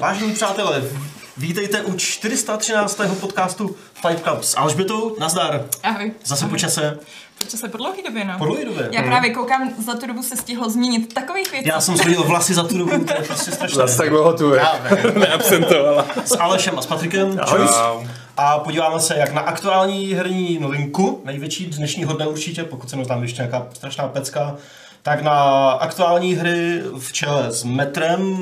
Vážení přátelé, vítejte u 413. podcastu Fight Club s Alžbětou. Nazdar. Ahoj. Zase po čase. Po čase po dlouhý době, no. Po dlouhé době. Já právě koukám, za tu dobu se stihlo změnit takových věcí. Já jsem schodil vlasy za tu dobu, to je prostě strašné. Zase tak dlouho tu. Neabsentovala. S Alešem a s Patrikem. Ahoj. A podíváme se jak na aktuální herní novinku, největší dnešního dne určitě, pokud se nám tam ještě nějaká strašná pecka, tak na aktuální hry v čele s Metrem,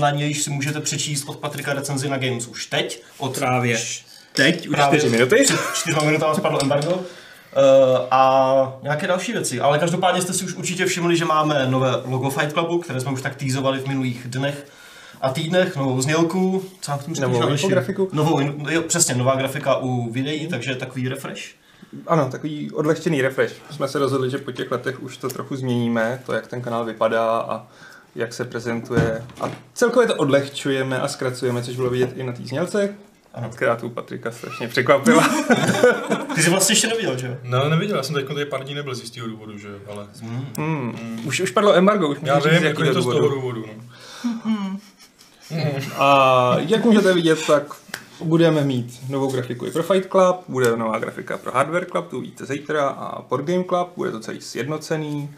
na nějž si můžete přečíst od Patrika recenzi na Games už teď. Od Právě. Teď už Právě. 4 minuty. Před čtyřma minutami spadlo embargo. Uh, a nějaké další věci. Ale každopádně jste si už určitě všimli, že máme nové logo Fight Clubu, které jsme už tak týzovali v minulých dnech a týdnech, novou znělku, co k tomu Novou infografiku. Novou, jo, přesně, nová grafika u videí, takže takový refresh. Ano, takový odlehčený refresh. Jsme se rozhodli, že po těch letech už to trochu změníme, to, jak ten kanál vypadá a jak se prezentuje. A celkově to odlehčujeme a zkracujeme, což bylo vidět i na té znělce, Ano. která tu Patrika strašně překvapila. Ty jsi vlastně ještě neviděl, že jo? No, neviděl, já jsem teď tady pár dní nebyl z jistého důvodu, že jo, ale... hmm. už, už padlo embargo, už Já vím, jako jaký je to z důvodu. toho důvodu, no. A jak můžete vidět, tak budeme mít novou grafiku i pro Fight Club, bude nová grafika pro Hardware Club, tu uvidíte zítra, a Board Game Club, bude to celý sjednocený.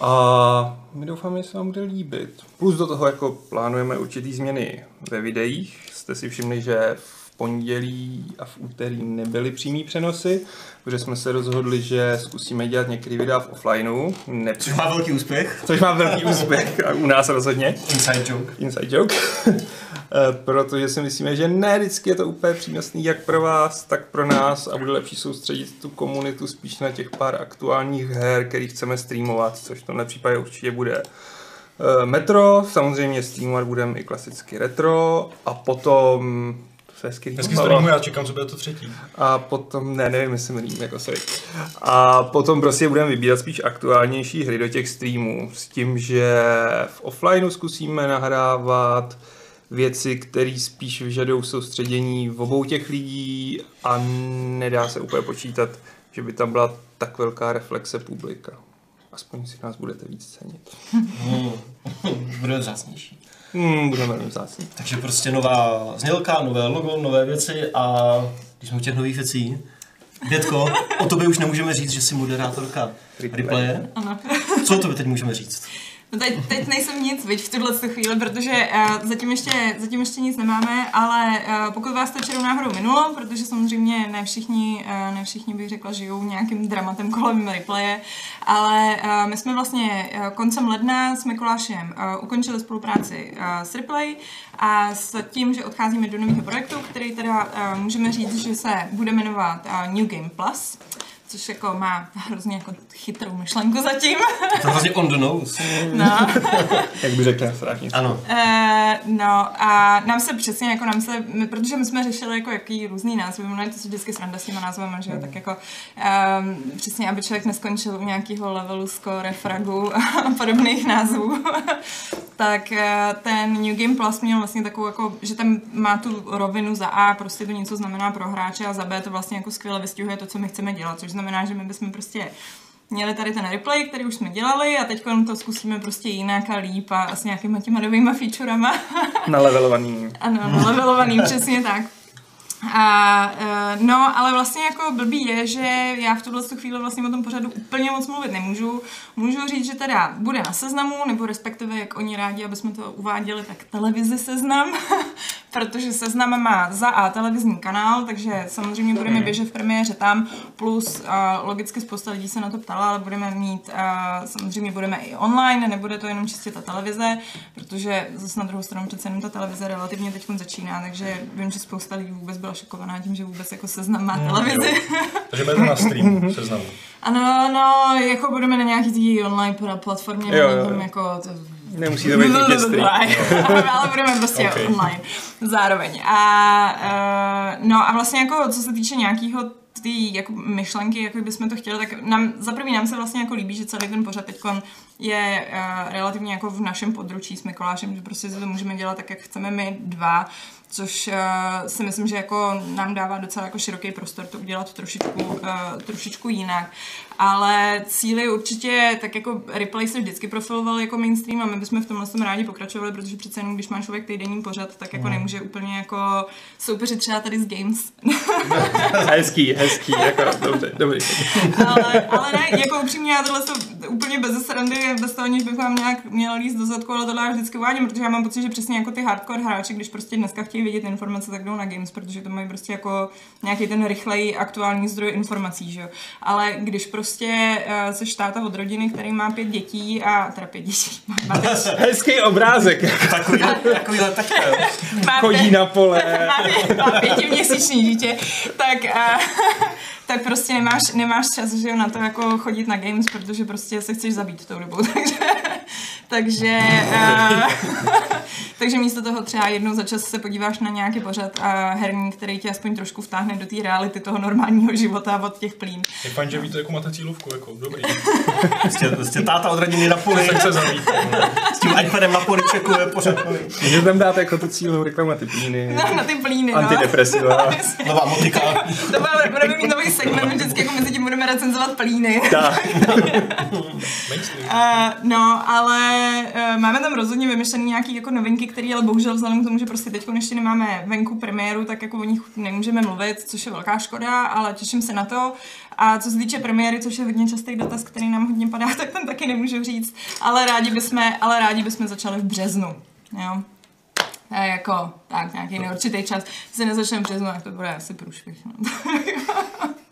A my doufáme, že se vám bude líbit. Plus do toho jako plánujeme určitý změny ve videích. Jste si všimli, že v pondělí a v úterý nebyly přímý přenosy, protože jsme se rozhodli, že zkusíme dělat některé videa v offlineu. Ne, Což má velký úspěch. což má velký úspěch a u nás rozhodně. Inside joke. Inside joke. Eh, Protože si myslíme, že ne vždycky je to úplně přínosný jak pro vás, tak pro nás a bude lepší soustředit tu komunitu spíš na těch pár aktuálních her, který chceme streamovat, což v tomhle případě určitě bude eh, Metro, samozřejmě streamovat budeme i klasicky retro a potom to se hezky streamu, já čekám, co bude to třetí. A potom, ne, nevím, jestli mi líbí, jako sorry. A potom prostě budeme vybírat spíš aktuálnější hry do těch streamů. S tím, že v offlineu zkusíme nahrávat věci, které spíš vyžadují soustředění v obou těch lidí a nedá se úplně počítat, že by tam byla tak velká reflexe publika. Aspoň si nás budete víc cenit. Hmm. Bude vzácnější. Hmm, budeme velmi vzácní. Takže prostě nová znělka, nové logo, nové věci a když jsme u těch nových věcí, Dětko, o tobě už nemůžeme říct, že jsi moderátorka Replay. replaye. Ano. Co o tobě teď můžeme říct? No teď, teď nejsem nic, viď, v tuhle chvíli, protože uh, zatím, ještě, zatím ještě nic nemáme, ale uh, pokud vás to čerou náhodou minulo, protože samozřejmě ne všichni, uh, ne všichni bych řekla, žijou nějakým dramatem kolem replaye, ale uh, my jsme vlastně uh, koncem ledna s Mikulášem uh, ukončili spolupráci uh, s Replay a s tím, že odcházíme do nového projektu, který teda uh, můžeme říct, že se bude jmenovat uh, New Game Plus, což jako má hrozně jako chytrou myšlenku zatím. To je vlastně on the nose. No. Jak by řekl strážnice. Ano. Uh, no a nám se přesně jako nám se, my, protože my jsme řešili jako jaký různý názvy, ono je to vždycky sranda s těma názvama, že jo, tak jako um, přesně, aby člověk neskončil u nějakého levelu score, fragu a podobných názvů, tak uh, ten New Game Plus měl vlastně takovou jako, že tam má tu rovinu za A, prostě to něco znamená pro hráče a za B to vlastně jako skvěle vystihuje to, co my chceme dělat, což znamená, že my bychom prostě měli tady ten replay, který už jsme dělali a teď to zkusíme prostě jinak a líp a s nějakýma těma novýma featurema. Nalevelovaný. ano, levelovaný, přesně tak. A, eh, no, ale vlastně jako blbý je, že já v tuhle chvíli vlastně o tom pořadu úplně moc mluvit nemůžu. Můžu říct, že teda bude na seznamu, nebo respektive, jak oni rádi, aby jsme to uváděli, tak televizi seznam, protože seznam má za A televizní kanál, takže samozřejmě budeme běžet v premiéře tam, plus uh, logicky spousta lidí se na to ptala, ale budeme mít, uh, samozřejmě budeme i online, nebude to jenom čistě ta televize, protože zase na druhou stranu přece jenom ta televize relativně teď začíná, takže vím, že spousta lidí vůbec byla šokovaná tím, že vůbec jako seznam má televizi. Takže budete na stream seznamu. Ano, no, jako budeme na nějaký tý online platformě, Jo, jo, jo. tam jako to, Nemusí to být nutně stream. ale budeme prostě Okay. online zároveň. A uh, no a vlastně jako co se týče nějakého ty jako myšlenky, jako bychom to chtěli, tak nám, za první nám se vlastně jako líbí, že celý ten pořad teď je uh, relativně jako v našem područí s Mikulášem, že prostě si to můžeme dělat tak, jak chceme my dva. Což uh, si myslím, že jako nám dává docela jako široký prostor to udělat trošičku, uh, trošičku jinak. Ale cíly určitě, tak jako replay se vždycky profiloval jako mainstream a my bychom v tomhle tom rádi pokračovali, protože přece jenom, když má člověk týdenní pořad, tak jako nemůže úplně jako soupeřit třeba tady s Games. hezký, hezký, jako dobře, dobrý. ale, ale ne, jako upřímně já tohle to úplně bez srandy, bez toho, aniž bych vám nějak měla líst do zadku, ale tohle já vždycky uvádím, protože já mám pocit, že přesně jako ty hardcore hráči, když prostě dneska chtějí vidět informace, tak jdou na Games, protože to mají prostě jako nějaký ten rychlej aktuální zdroj informací, že jo. Ale když prostě uh, seš táta od rodiny, který má pět dětí a teda pět dětí, má, má, Hezký obrázek, Takovýhle, takovýhle takhle. jo. má chodí na pole. má, pě- má pětiměsíční dítě, tak, a, tak prostě nemáš, nemáš čas že jo, na to jako chodit na games, protože prostě se chceš zabít tou dobou. Takže, takže, a, takže místo toho třeba jednou za čas se podíváš na nějaký pořad a herní, který tě aspoň trošku vtáhne do té reality toho normálního života od těch plín. Je fajn, že víte, jako máte cílovku, jako dobrý. Prostě, prostě táta od rodiny na poli, Tak se zabít. s tím iPadem na poli čekuje pořád. Můžete tam dát jako tu cílovou reklamu na ty plíny, No, na ty plíny, no. antidepresiva. Nová motika. To bude, budeme mít nový segment, vždycky jako mezi tím budeme recenzovat plíny. Tak. Uh, no, ale uh, máme tam rozhodně vymyšlené nějaké jako novinky, které ale bohužel vzhledem k tomu, že prostě teď ještě nemáme venku premiéru, tak jako o nich nemůžeme mluvit, což je velká škoda, ale těším se na to. A co se týče premiéry, což je hodně častý dotaz, který nám hodně padá, tak ten taky nemůžu říct. Ale rádi bychom, ale rádi bychom začali v březnu. Jo. Jako, tak, nějaký neurčitý čas. Když se nezačneme v březnu, tak to bude asi průšvih. No.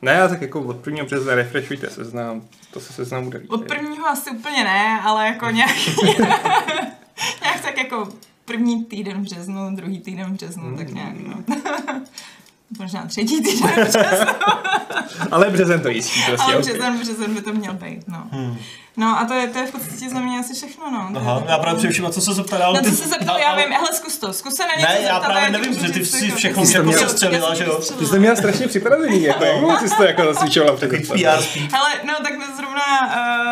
Ne, já tak jako od 1. března refreshujte seznam, to se seznam bude líbit. Od prvního asi úplně ne, ale jako nějak, nějak tak jako první týden v březnu, druhý týden v březnu, tak nějak, no. Možná třetí týden v březnu, Ale březen to jistí, prostě. ale březen, březen by to měl být, no. No a to je, to je v podstatě za mě asi všechno, no. To Aha, já právě přemýšlím, na co se zeptal. ale Na ty- co se zeptal, já vím, hele, zkus to, zkus se na něco Ne, já právě nevím, že ty jsi jako- všechno jsi jako to sestřelila, já že jo? to Ty jsi měla strašně připravený, jako, jak dlouho jsi to jako zasvičovala před. Hele, no tak my zrovna,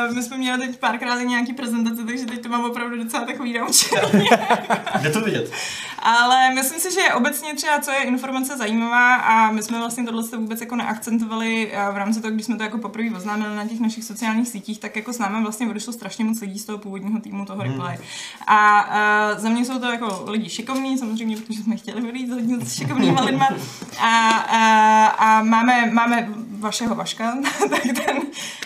uh, my jsme měli teď párkrát i nějaký prezentace, takže teď to mám opravdu docela takový naučený. Kde to vidět? Ale myslím si, že obecně třeba, co je informace zajímavá a my jsme vlastně tohle se vůbec jako neakcentovali eh, v rámci toho, když jsme to jako poprvé oznámili na těch našich sociálních sítích, tak jako s námi vlastně odešlo strašně moc lidí z toho původního týmu toho replay. A uh, za mě jsou to jako lidi šikovní, samozřejmě, protože jsme chtěli odejít s hodně šikovnýma lidma. A, a, a máme, máme vašeho Vaška, tak ten,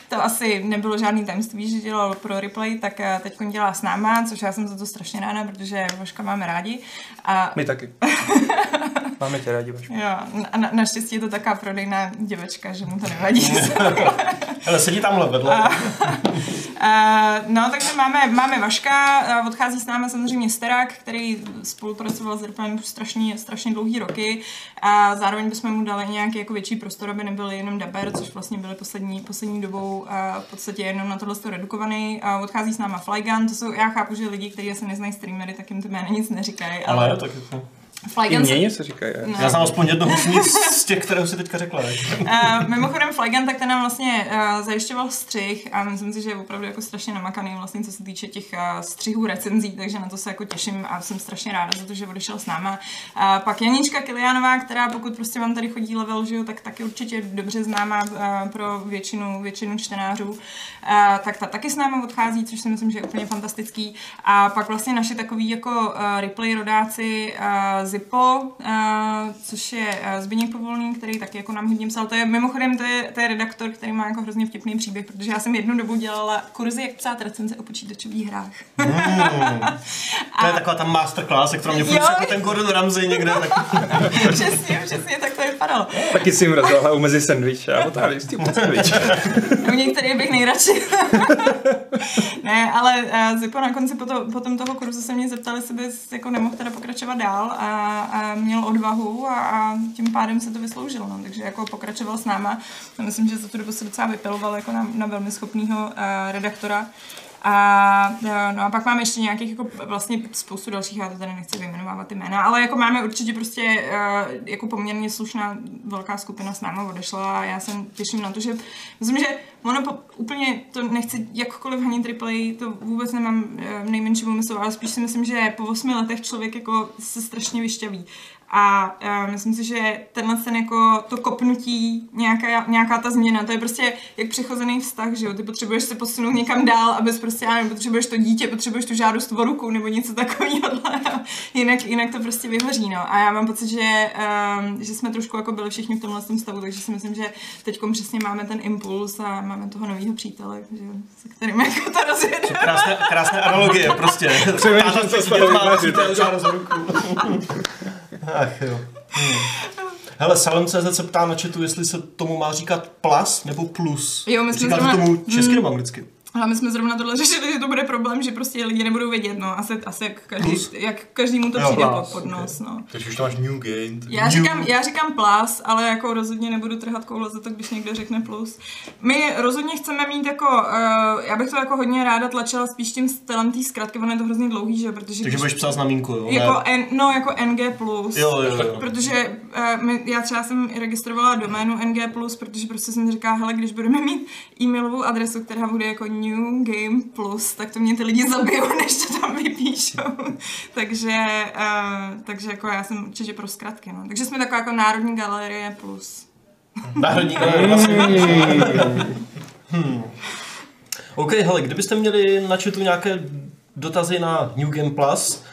to asi nebylo žádný tajemství, že dělal pro replay, tak teď dělá s náma, což já jsem za to strašně ráda, protože Vaška máme rádi. A My taky. Máme tě rádi, Vašku. Jo, a na, naštěstí je to taková prodejná děvečka, že mu to nevadí. Ale sedí tamhle vedle. No, takže máme, máme Vaška, odchází s námi samozřejmě Sterak, který spolupracoval s Replanem strašně, strašně dlouhý roky a zároveň bychom mu dali nějaký jako větší prostor, aby nebyl jenom daber, což vlastně byly poslední, poslední dobou uh, v podstatě jenom na tohle redukovaný. Uh, odchází s náma Flygun, to jsou, já chápu, že lidi, kteří se neznají streamery, tak jim ty jména nic neříkají, ale, Ale tak jako... I Flygun se něco říkají. ne? No. Já znám aspoň jednoho z nich z těch, kterého si teďka řekla. ne? Uh, mimochodem Flygun, tak ten nám vlastně uh, zajišťoval střih a myslím si, že je opravdu jako strašně namakaný vlastně, co se týče těch uh, střihů recenzí, takže na to se jako těším a jsem strašně ráda za to, že odešel s náma. Uh, pak Janíčka Kilianová, která pokud prostě vám tady chodí level, že jo, tak taky určitě dobře známá uh, pro většinu, většinu čtenářů, uh, tak ta taky s náma odchází, což si myslím, že je úplně fantastický. A pak vlastně naši takový jako uh, replay rodáci uh, Zippo, uh, což je uh, Zbigněk Povolný, který taky jako nám hodně psal. To je mimochodem, to je, to je redaktor, který má jako hrozně vtipný příběh, protože já jsem jednu dobu dělala kurzy, jak psát recenze o počítačových hrách. To je taková ta masterclass, kterou mě Jo. jako ten Gordon Ramsay někde. Tak... přesně, přesně, tak to vypadalo. Taky si jim rozdělal hlavu mezi sendvič a otáhli s tím sendvič. U některých bych nejradši. ne, ale uh, Zipo na konci potom, potom toho kurzu se mě zeptali, jestli bys jako nemohl teda pokračovat dál a, a měl odvahu a, a, tím pádem se to vysloužilo. No. Takže jako pokračoval s náma. A myslím, že za tu dobu se docela vypiloval jako na, na velmi schopného uh, redaktora. A, eh, no a pak máme ještě nějakých jako vlastně spoustu dalších, já to tady nechci vyjmenovávat ty jména, ale jako máme určitě prostě uh, jako poměrně slušná velká skupina s náma odešla a já se těším na to, že myslím, že ono po, úplně to nechci jakkoliv hanit replay, to vůbec nemám uh, nejmenší úmysl, ale spíš si myslím, že po osmi letech člověk jako se strašně vyšťaví A uh, myslím si, že tenhle ten jako to kopnutí, nějaká, nějaká ta změna, to je prostě jak přechozený vztah, že jo, ty potřebuješ se posunout někam dál, abys prostě, já nevím, potřebuješ to dítě, potřebuješ tu žádost o ruku nebo něco takového, jinak, jinak to prostě vyhoří, no. A já mám pocit, že, um, že jsme trošku jako byli všichni v tomhle tom stavu, takže si myslím, že teď přesně máme ten impuls a máme toho nového přítele, že, jo, se kterým jako to rozjedeme. Krásné, krásné analogie, prostě. Přemýšlím, co se Ach jo. Hmm. Hele, Salem.cz se ptá na chatu, jestli se tomu má říkat plus nebo plus. Jo, my jsme Říkáte tomu česky Hmm. nebo anglicky? Ale my jsme zrovna tohle řešili, že to bude problém, že prostě lidi nebudou vědět, no, asi, asi jak, každý, Plus? jak každému to přijde plus, pod, pod nos, no. Takže už tam máš New Game. Já říkám, já říkám plus, ale jako rozhodně nebudu trhat koule za to, když někdo řekne plus. My rozhodně chceme mít jako, uh, já bych to jako hodně ráda tlačila spíš tím stylem té zkratky, ono je to hrozně dlouhý, že protože Takže když, budeš psát znamínku, jo? jako Ne? N, no jako NG+. Plus. Jo, jo, jo. Protože uh, my, já třeba jsem registrovala doménu NG+, protože prostě jsem říká, hele, když budeme mít e-mailovou adresu, která bude jako New Game Plus, tak to mě ty lidi zabijou, než to tam vypíšou. takže, uh, takže jako já jsem určitě pro zkratky, no. Takže jsme taková jako Národní galerie Plus. Národní galerie vlastně. Hmm. OK, hele, kdybyste měli na chatu nějaké dotazy na New Game Plus, Uh,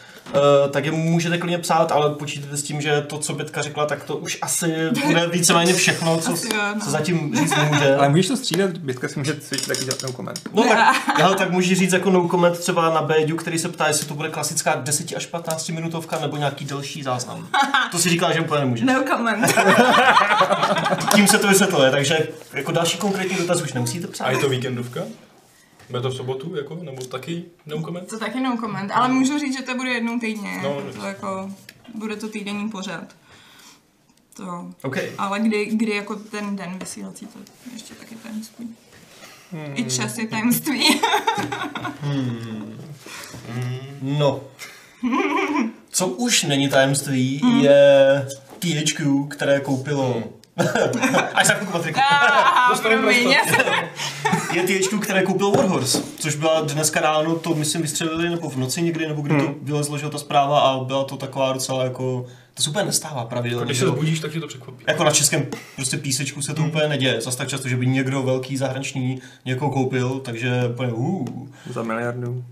tak je můžete klidně psát, ale počítejte s tím, že to, co Bětka řekla, tak to už asi bude víceméně všechno, co, Asi jo, no. co zatím říct může. Ale můžeš to střídat, Bětka si může svědět taky dělat ten koment. No tak, hele, tak můžeš říct jako no comment třeba na Béďu, který se ptá, jestli to bude klasická 10 až 15 minutovka nebo nějaký delší záznam. To si říkala, že úplně nemůže. No comment. Tím se to vysvětluje, takže jako další konkrétní dotaz už nemusíte psát. A je to víkendovka? Bude to v sobotu, jako? Nebo taky no comment? to taky no comment, ale můžu říct, že to bude jednou týdně. No, to jako, bude to týdenní pořad. To. OK. Ale kdy, kdy jako ten den vysílací, to ještě taky tajemství. I čas je tajemství. No. Co už není tajemství, je THQ, které koupilo... Až za chvilku, Patrik. Ah, promiň, já jsem- Je THQ, které koupil Warhorse, což byla dneska ráno, to myslím vystřelili nebo v noci někdy, nebo kdy to vylezlo, že ta zpráva a byla to taková docela jako... To se úplně nestává pravidelně. Když se zbudíš, tak tě to překvapí. Jako na českém prostě písečku se to úplně neděje. Zas tak často, že by někdo velký zahraniční někoho koupil, takže úplně uh, Za miliardu.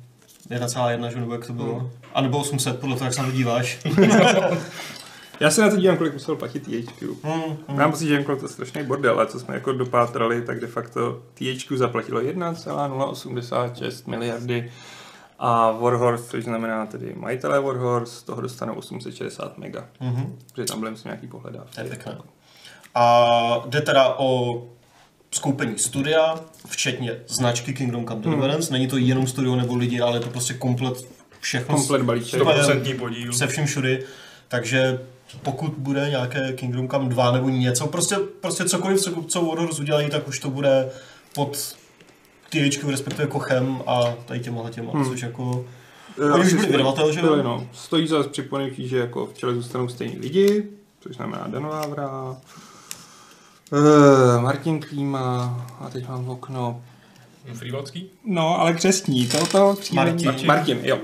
1,1, že nebo jak to bylo. A nebo 800, podle toho, jak se na to díváš. Já se na to dívám, kolik musel platit THQ. Hmm, Mám pocit, že jako to je strašný bordel, ale co jsme jako dopátrali, tak de facto THQ zaplatilo 1,086 miliardy a Warhorse, což znamená tedy majitelé Warhorse, z toho dostanou 860 mega. Mhm. Protože tam byly myslím nějaký pohledávky. To je pěkné. A jde teda o skoupení studia, včetně značky Kingdom Come Deliverance. Není to jenom studio nebo lidi, ale je to prostě komplet všechno. Komplet balíček. 100% podíl. se vším všudy. Takže pokud bude nějaké Kingdom Come 2 nebo něco, prostě, prostě cokoliv, co, co Warhorse udělají, tak už to bude pod THQ, respektive Kochem a tady těma těma, hmm. což jako... Eh, Oni už byli stojí- vydavatel, že jo? no. Stojí za připomenutí, že jako v čele zůstanou stejní lidi, což znamená Dan Vávra, uh, Martin Klíma a teď mám v okno. Frývalský? No, ale křestní, to to příjmení. Martin. Martin. Martin, jo.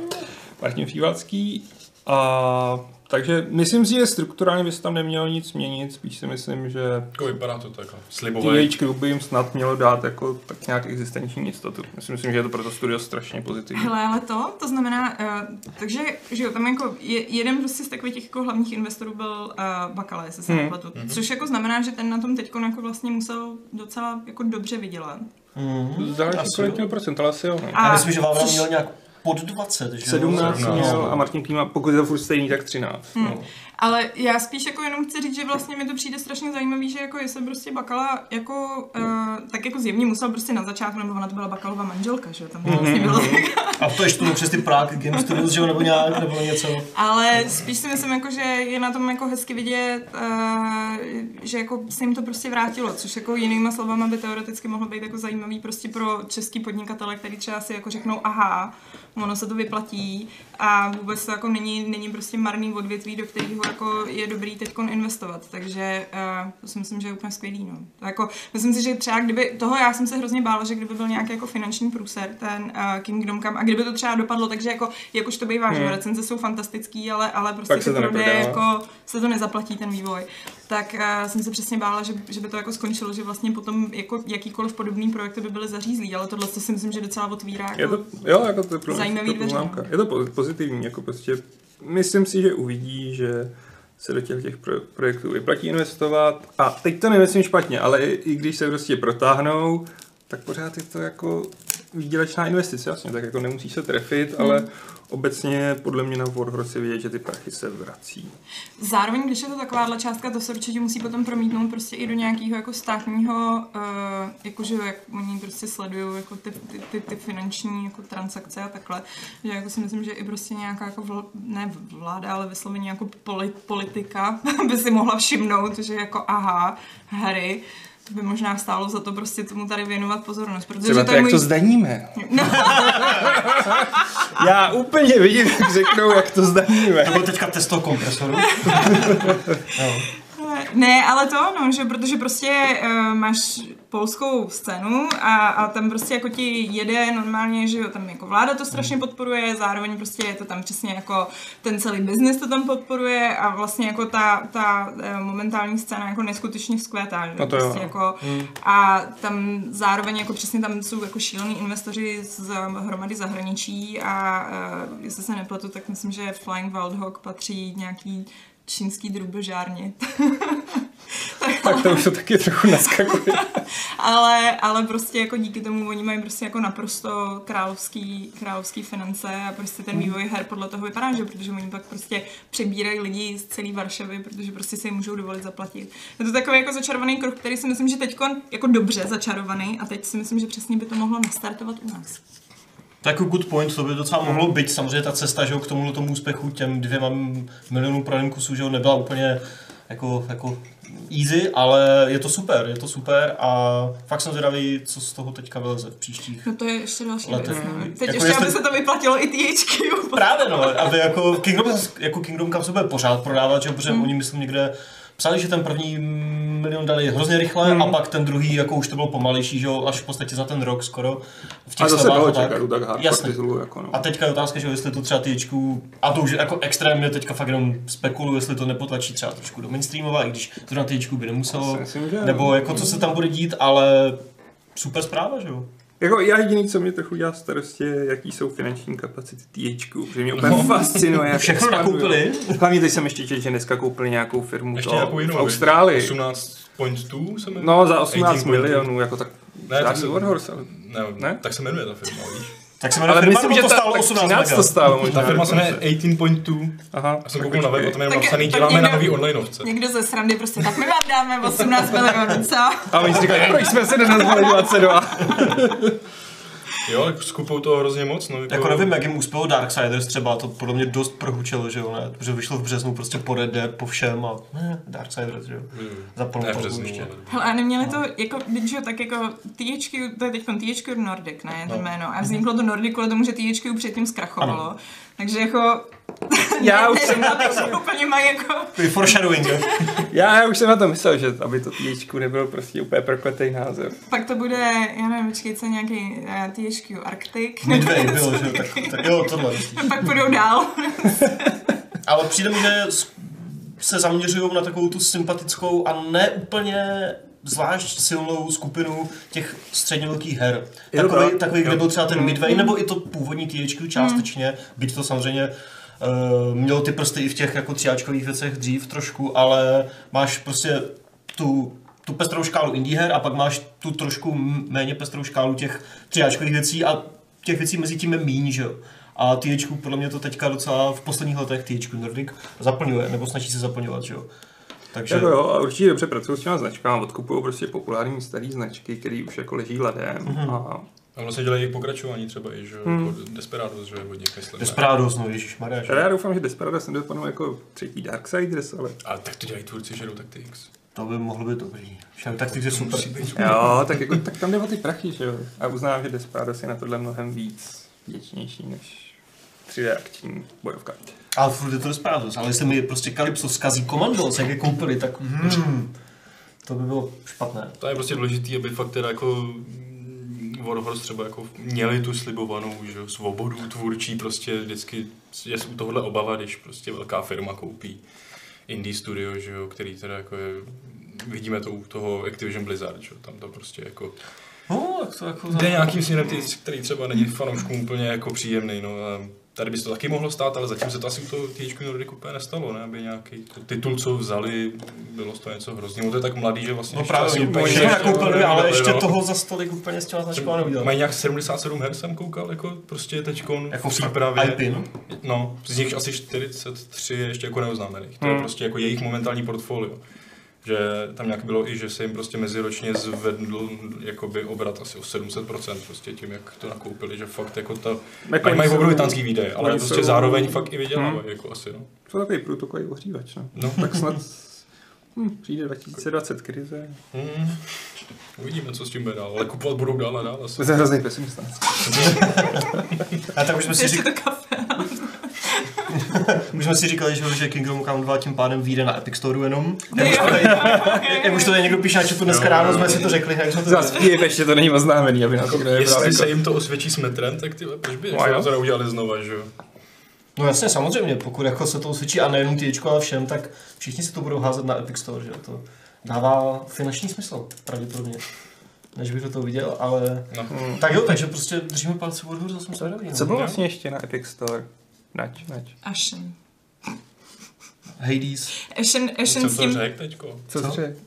Martin Frývalský. A takže myslím si, že strukturálně by se tam nemělo nic měnit, spíš si myslím, že Jako vypadá to tak. Slibové. THQ by jim snad mělo dát jako tak nějak existenční jistotu. Já si myslím, že je to pro to studio strašně pozitivní. Hele, ale to, to znamená, uh, takže, že jo, tam jako je, jeden prostě z takových těch jako hlavních investorů byl uh, Bakala, jestli se Hmm. nepletu. Což jako znamená, že ten na tom teď jako vlastně musel docela jako dobře vydělat. Mm, Záleží kolik měl procent, ale asi jo. No. Já myslím, že Vávra což- měl nějak pod 20, že jo? 17 17, měl a Martin Klíma, pokud je to furt stejný, tak 13. Hmm. No. Ale já spíš jako jenom chci říct, že vlastně mi to přijde strašně zajímavý, že jako jestli prostě Bakala jako, uh, tak jako zjevně musel prostě na začátku, nebo ona to byla Bakalova manželka, že jo, tam to vlastně bylo tak. A to ještě to přes ty Prague Game Studios, že jo, nebo nějak, nebo něco. Ale spíš si myslím, jako, že je na tom jako hezky vidět, uh, že jako se jim to prostě vrátilo, což jako jinýma slovama by teoreticky mohlo být jako zajímavý prostě pro český podnikatele, který třeba si jako řeknou, aha, ono se to vyplatí a vůbec to jako není, není prostě marný odvětví, do kterého jako je dobrý teď investovat, takže uh, to si myslím, že je úplně skvělý. No. To jako, myslím si, že třeba kdyby, toho já jsem se hrozně bála, že kdyby byl nějaký jako finanční průser, ten uh, Kingdom Come, a kdyby to třeba dopadlo, takže jako, jak už to bývá, hmm. že recenze jsou fantastický, ale, ale prostě se to neprodá. jako se to nezaplatí ten vývoj. Tak uh, jsem se přesně bála, že, že by to jako skončilo, že vlastně potom jako jakýkoliv podobný projekty by byly zařízlý, ale tohle to si myslím, že docela otvírá jako Je to, jo, jako to je pro Zajímavý to. Je to po- pozitivní, jako prostě myslím si, že uvidí, že se do těch, těch pro, projektů vyplatí investovat. A teď to nemyslím špatně, ale i, i když se prostě protáhnou, tak pořád je to jako výdělečná investice, jasně, tak jako nemusí se trefit, Hmm. ale obecně podle mě na Warhorse je vidět, že ty prachy se vrací. Zároveň, když je to takováhle částka, to se určitě musí potom promítnout prostě i do nějakého jako státního, uh, jakože jak oni prostě sledují jako ty, ty, ty, ty, finanční jako transakce a takhle, že jako si myslím, že i prostě nějaká jako vl, ne vláda, ale vysloveně jako poli, politika by si mohla všimnout, že jako aha, hry, to by možná stálo za to prostě tomu tady věnovat pozornost, protože Třeba to to, je jak můj... to zdaníme. No, Já úplně vidím, jak řeknou, jak to zdaníme. To byl teďka test toho kompresoru. jo. Ne, ale to no, že protože prostě uh, máš polskou scénu a, a tam prostě jako ti jede normálně, že jo, tam jako vláda to strašně podporuje, zároveň prostě je to tam přesně jako ten celý biznis to tam podporuje a vlastně jako ta, ta eh, momentální scéna jako neskutečně vzkvétá, že No to jo, prostě no. jako a tam zároveň jako přesně tam jsou jako šílení investoři z hromady zahraničí a uh, jestli se nepletu, tak myslím, že Flying Wild Hog patří nějaký čínský drubežárně. Tak to už to taky trochu naskakuje. ale, ale prostě jako díky tomu oni mají prostě jako naprosto královský, královský finance a prostě ten vývoj her podle toho vypadá, že protože oni pak prostě přebírají lidi z celé Varšavy, protože prostě si je můžou dovolit zaplatit. Je to takový jako začarovaný kruh, který si myslím, že teď jako dobře začarovaný a teď si myslím, že přesně by to mohlo nastartovat u nás. To je jako good point, to by docela mohlo být. Samozřejmě ta cesta že jo, k tomu tomu úspěchu, těm dvěma milionům prodaným kusů, že jo, nebyla úplně jako, jako easy, ale je to super, je to super a fakt jsem zvědavý, co z toho teďka vyleze v příštích. No to je ještě další věc. No. Teď Jako ještě, jestli- aby se to vyplatilo i THQ. Právě no, aby jako Kingdom, jako Kingdom Come se bude pořád prodávat, že jo, protože Hmm. oni myslím někde psali, že ten první milion dali hrozně rychle Hmm. a pak ten druhý, jako už to bylo pomalejší, že jo, až v podstatě za ten rok skoro. V těch A zase a tak. tak hardcore Jasně. titulů, jako no. A teďka je otázka, že jo, jestli to třeba THQ, a to už jako extrémně teďka fakt jenom spekuluju, jestli to nepotlačí třeba trošku do mainstreamova, i když to na THQ by nemuselo, myslím, že- nebo jako co se tam bude dít, ale super zpráva, že jo. Jako já jediný, co mě trochu dělá starost, je, jaký jsou finanční kapacity THQ, protože mě úplně fascinuje. jak Všechno nakoupili. Hlavně teď jsem ještě četl, že dneska koupili nějakou firmu Ještě to, nějakou jinou. v Austrálii. 18 point 2 se jmenuje? No, za 18 18 pointů. milionů, jako tak Ne, tak se, Warhorse, ale... Ne? ne, tak se jmenuje ta firma, víš? Tak se jmenuje Ale firma, myslím, že to stálo tak 18 13 to stálo možná. Ta firma se jmenuje 18.2. Aha, Já jsem koukal na web a tam je napsaný, děláme někdo- na nový onlineovce. Někdo ze srandy prostě, tak my vám dáme 18 milionů, co? A oni si říkají, proč jsme se nenazvali 22? Jo, tak skupou toho hrozně moc. No, Jako nevím, jak jim uspělo Darksiders třeba, to podle mě dost prohučilo, že jo, ne? Protože vyšlo v březnu prostě po Red Dead, po všem a ne, Darksiders, že jo. Za plnou březnu, ještě. ale- Hele, a neměli to, jako, když jo, tak jako THQ, to je teď THQ Nordic, ne, to jméno. A vzniklo to Nordic kvůli tomu, že THQ předtím zkrachovalo. Ano. Takže jako... Já už jsem na to, že úplně mají jako... Foreshadowing, jo. Já, já už jsem na to myslel, že aby to THQ nebyl prostě úplně prokletý název. Pak to bude, já nevím, počkej, co nějaký uh, THQ Arctic. Midway bylo, že jo, tak, tak jo, tohle. A pak půjdou dál. Ale přijde mi, že se zaměřují na takovou tu sympatickou a ne úplně zvlášť silnou skupinu těch středně velkých her. Takový, tak. takový kde byl třeba ten Midway, nebo i to původní THQ částečně, byť to samozřejmě uh, mělo ty prsty i v těch jako tříáčkových věcech dřív trošku, ale máš prostě tu tu pestrou škálu indie her a pak máš tu trošku méně pestrou škálu těch tříáčkových věcí a těch věcí mezi tím je míň, že jo. A THQ podle mě to teďka docela v posledních letech THQ Nordic zaplňuje, nebo snaží se zaplňovat, že jo. Takže Jako jo, a určitě dobře pracují s těma značkami, odkupují prostě populární staré značky, které už jako leží ladem. Mhm. A A vlastně dělají jejich pokračování třeba i, že jo, Hmm. jako Desperados, že jo, od nich myslím. Desperados, no teda jo. já doufám, že Desperados nedopadnou jako třetí Darksiders, ale A tak to dělají tvůrci Shadow Tactics. To by mohlo být dobrý. Tak ty je super. jo, tak, jako, tak tam jde o ty prachy, že jo. A uznám, že Desperados je na tohle mnohem víc vděčnější než 3D akční bojovka. Ale furt je to Desperados, ale jestli mi prostě Calypso zkazí Commandos, jak je koupili, tak hmm, to by bylo špatné. To je prostě důležité, aby fakt teda jako Warhorse třeba jako měli tu slibovanou že, jo, svobodu tvůrčí, prostě vždycky je u tohohle obava, když prostě velká firma koupí indie studio, že jo, který teda jako je, vidíme to u toho Activision Blizzard, že jo, tam to prostě jako No, tak to jako... jde nějakým směrem, který třeba není fanouškům úplně jako příjemný, no a tady by se to taky mohlo stát, ale zatím se to asi u toho THQ Nordic úplně nestalo, ne, aby nějaký to titul, co vzali, bylo z toho něco hrozného, to je tak mladý, že vlastně No právě, úplně něco nakoupili, ale nevydali, ještě no. toho za stolik úplně s těma značkama neudělali. Mají nějak 77 her jsem koukal, jako prostě teďkon Jako v přípravě. IP, no? No, z nich asi 43 je ještě jako neoznámených. To je Hmm. prostě jako jejich momentální portfolio. Že tam nějak bylo i, že se jim prostě meziročně zvedl jakoby obrat asi o 700% prostě tím, jak to nakoupili, že fakt jako to, Jako mají, jsou- obrovitánský výdaje, ale prostě jsou- zároveň fakt i vydělávají, jako asi, no. To je takový průtokový ohřívač, no. No. Tak snad hm, přijde 2020 krize. Hmm. Uvidíme, co s tím bude dál, ale kupovat budou dál a dál asi. To je hrozný pesimista. A tak už jsme si, Ještě to už jsme si říkali, že, že Kingdom Come 2 tím pádem vyjde na Epic Store jenom. Jo. Jak už to tady, jak už to tady někdo píše na chatu dneska ráno, jsme si to řekli, jak jsme to Zas ještě to není oznámený, aby na to Jestli se jako... jim to osvědčí s metrem, tak ty, proč by No to neudělali znova, že jo? No jasně, samozřejmě, pokud jako se to usvědčí a nejenom THQ, ale všem, tak všichni si to budou házet na Epic Store, že jo? To dává finanční smysl, pravděpodobně. Než bych do toho viděl, ale... No. Tak jo, takže prostě držíme palce od hůru, jsme zvědaví. Co No. bylo vlastně ještě na Epic Store? Nač, nač. Ashen. Hades. Ashen, Ashen s to tím... řekl teďko. Co Co? jsi řekl?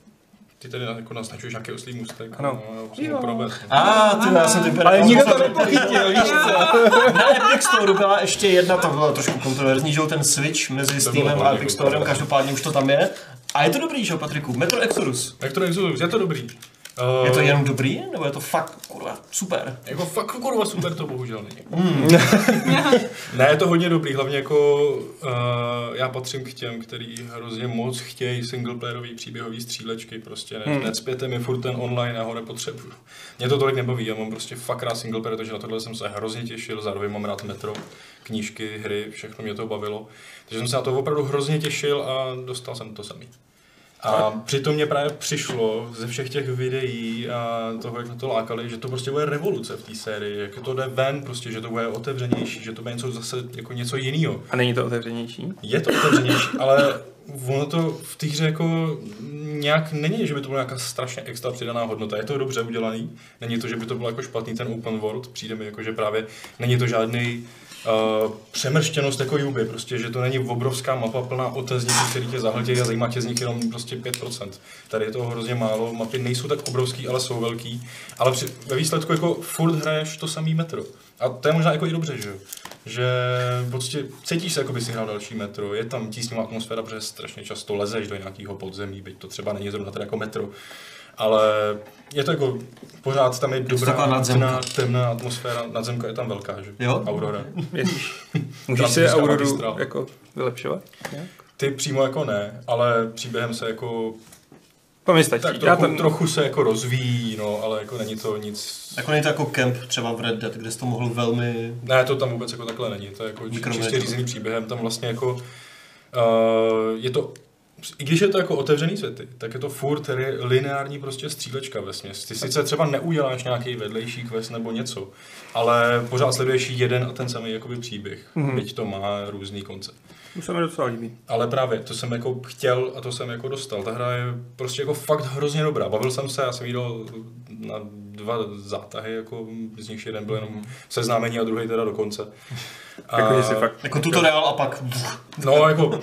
Ty tady jako naznačuješ nějaký oslý můstek. Ano. No, proved. A, ah, ty, já jsem vypadal. Ale nikdo to nepochytil, víš co? Na Epic Store byla ještě jedna, to bylo trošku kontroverzní, že jo, ten switch mezi Steamem a Epic Storem, každopádně už to tam je. A je to dobrý, že jo, Patriku? Metro Exodus. Jak to Exodus, je to dobrý. Uh, Je to jenom dobrý, nebo je to fakt, kurva, super? Jako fakt kurva super to bohužel není. ne, je to hodně dobrý, hlavně jako uh, já patřím k těm, který hrozně moc chtějí singleplayerový příběhový střílečky, prostě ne, Hmm. necpěte mi furt ten online, já ho nepotřebuju. Mě to tolik nebaví, já mám prostě fakt rád singleplayer, takže na tohle jsem se hrozně těšil, zároveň mám rád metro, knížky, hry, všechno mě to bavilo. Takže jsem se na to opravdu hrozně těšil a dostal jsem to samý. A přitom mě právě přišlo ze všech těch videí a toho, jak na to lákali, že to prostě bude revoluce v té sérii, jak to jde ven, prostě, že to bude otevřenější, že to bude něco zase jako něco jiného. A není to otevřenější? Je to otevřenější, ale ono to v té hře jako nějak není, že by to byla nějaká strašně extra přidaná hodnota. Je to dobře udělaný, není to, že by to bylo jako špatný ten open world, přijde mi jako, že právě není to žádný uh, přemrštěnost jako Juby, prostě, že to není obrovská mapa plná otezníků, který tě zahltějí a zajímá tě z nich jenom prostě 5%. Tady je toho hrozně málo, mapy nejsou tak obrovský, ale jsou velký, ale při, ve výsledku jako furt hraješ to samý metro. A to je možná jako i dobře, že jo? Že prostě cítíš se, jako by si hrál další metro, je tam tísnivá atmosféra, protože strašně často lezeš do nějakého podzemí, byť to třeba není zrovna teda jako metro. Ale je to jako, pořád tam je dobrá, nadzemka. temná, temná atmosféra, nadzemka je tam velká, že? Jo? Aurora. Můžeš si Auroru magistrál. jako vylepšovat? nějak? Ty přímo jako ne, ale příběhem se jako, To mi stačí. tak Já trochu, ten, trochu se jako rozvíjí, no, ale jako není to nic, Jako není to jako kemp třeba v Red Dead, kde jsi to mohl velmi... Ne, to tam vůbec jako takhle není. To je jako čistě řízený příběhem. Tam vlastně jako uh, je to i když je to jako otevřený světy, tak je to furt re- lineární prostě střílečka ve směs. Ty sice třeba neuděláš nějaký vedlejší quest nebo něco, ale pořád sleduješ jeden a ten samý jakoby příběh, Mhm. mm-hmm. byť to má různý konce. to se mi docela líbí. Ale právě, to jsem jako chtěl a to jsem jako dostal. Ta hra je prostě jako fakt hrozně dobrá. Bavil jsem se, já jsem jí dal na dva zátahy, jako z nich jeden byl jenom seznámení a druhý teda do konce. A, Jako, fakt... Jako tutoriál a pak... No, jako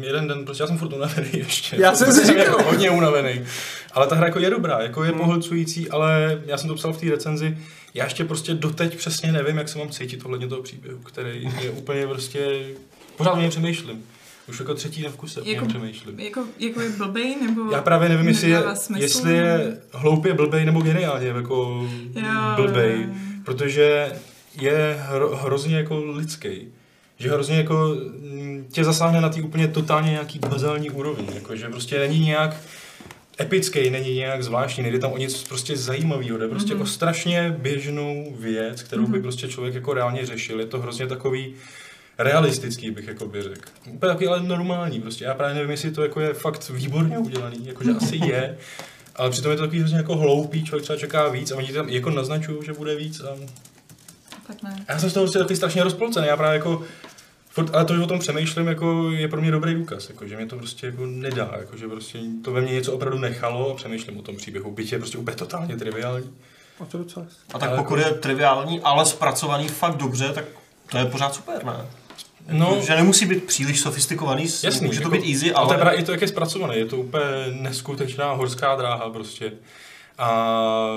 jeden den, prostě já jsem furt unavený ještě. Já jsem si říkal. Jako hodně unavený. Ale ta hra jako je dobrá, jako je pohlcující, ale já jsem to psal v té recenzi, já ještě prostě doteď přesně nevím, jak se mám cítit ohledně toho příběhu, který je úplně prostě, pořád o něm přemýšlím. Už jako třetí den v kuse Jako- přemýšlím. Jako, jako je blbej, nebo... Já právě nevím, jestli je, smysl? jestli je hloupě blbej nebo geniálně jako Jo. blbej, protože je hro, hrozně jako lidský. Že hrozně jako mm, tě zasáhne na té úplně totálně nějaký bazální úrovni, jako že prostě není nějak epický, není nějak zvláštní, nejde tam o nic prostě zajímavého, jde prostě mm-hmm. o strašně běžnou věc, kterou by prostě člověk jako reálně řešil. Je to hrozně takový realistický, bych jako by řekl. Úplně taky ale normální, prostě já právě nevím, jestli to jako je fakt výborně udělaný, jakože asi je, ale přitom je to takový hrozně jako hloupý, člověk třeba čeká víc a oni tam jako naznačují, že bude víc a Tak ne. já jsem z toho prostě takový strašně rozpolcený, já právě jako Furt, ale to, že o tom přemýšlím, jako je pro mě dobrý důkaz, jako, že mě to prostě jako nedá, jako, že prostě to ve mně něco opravdu nechalo a přemýšlím o tom příběhu, byť je prostě úplně totálně triviální. A to docela. A tak Ale pokud je triviální, ale zpracovaný fakt dobře, tak to je pořád super, ne? No, Že nemusí být příliš sofistikovaný, Jasný, může to jako, být easy, ale... to je ale... právě i to, jak je zpracované, je to úplně neskutečná horská dráha prostě. A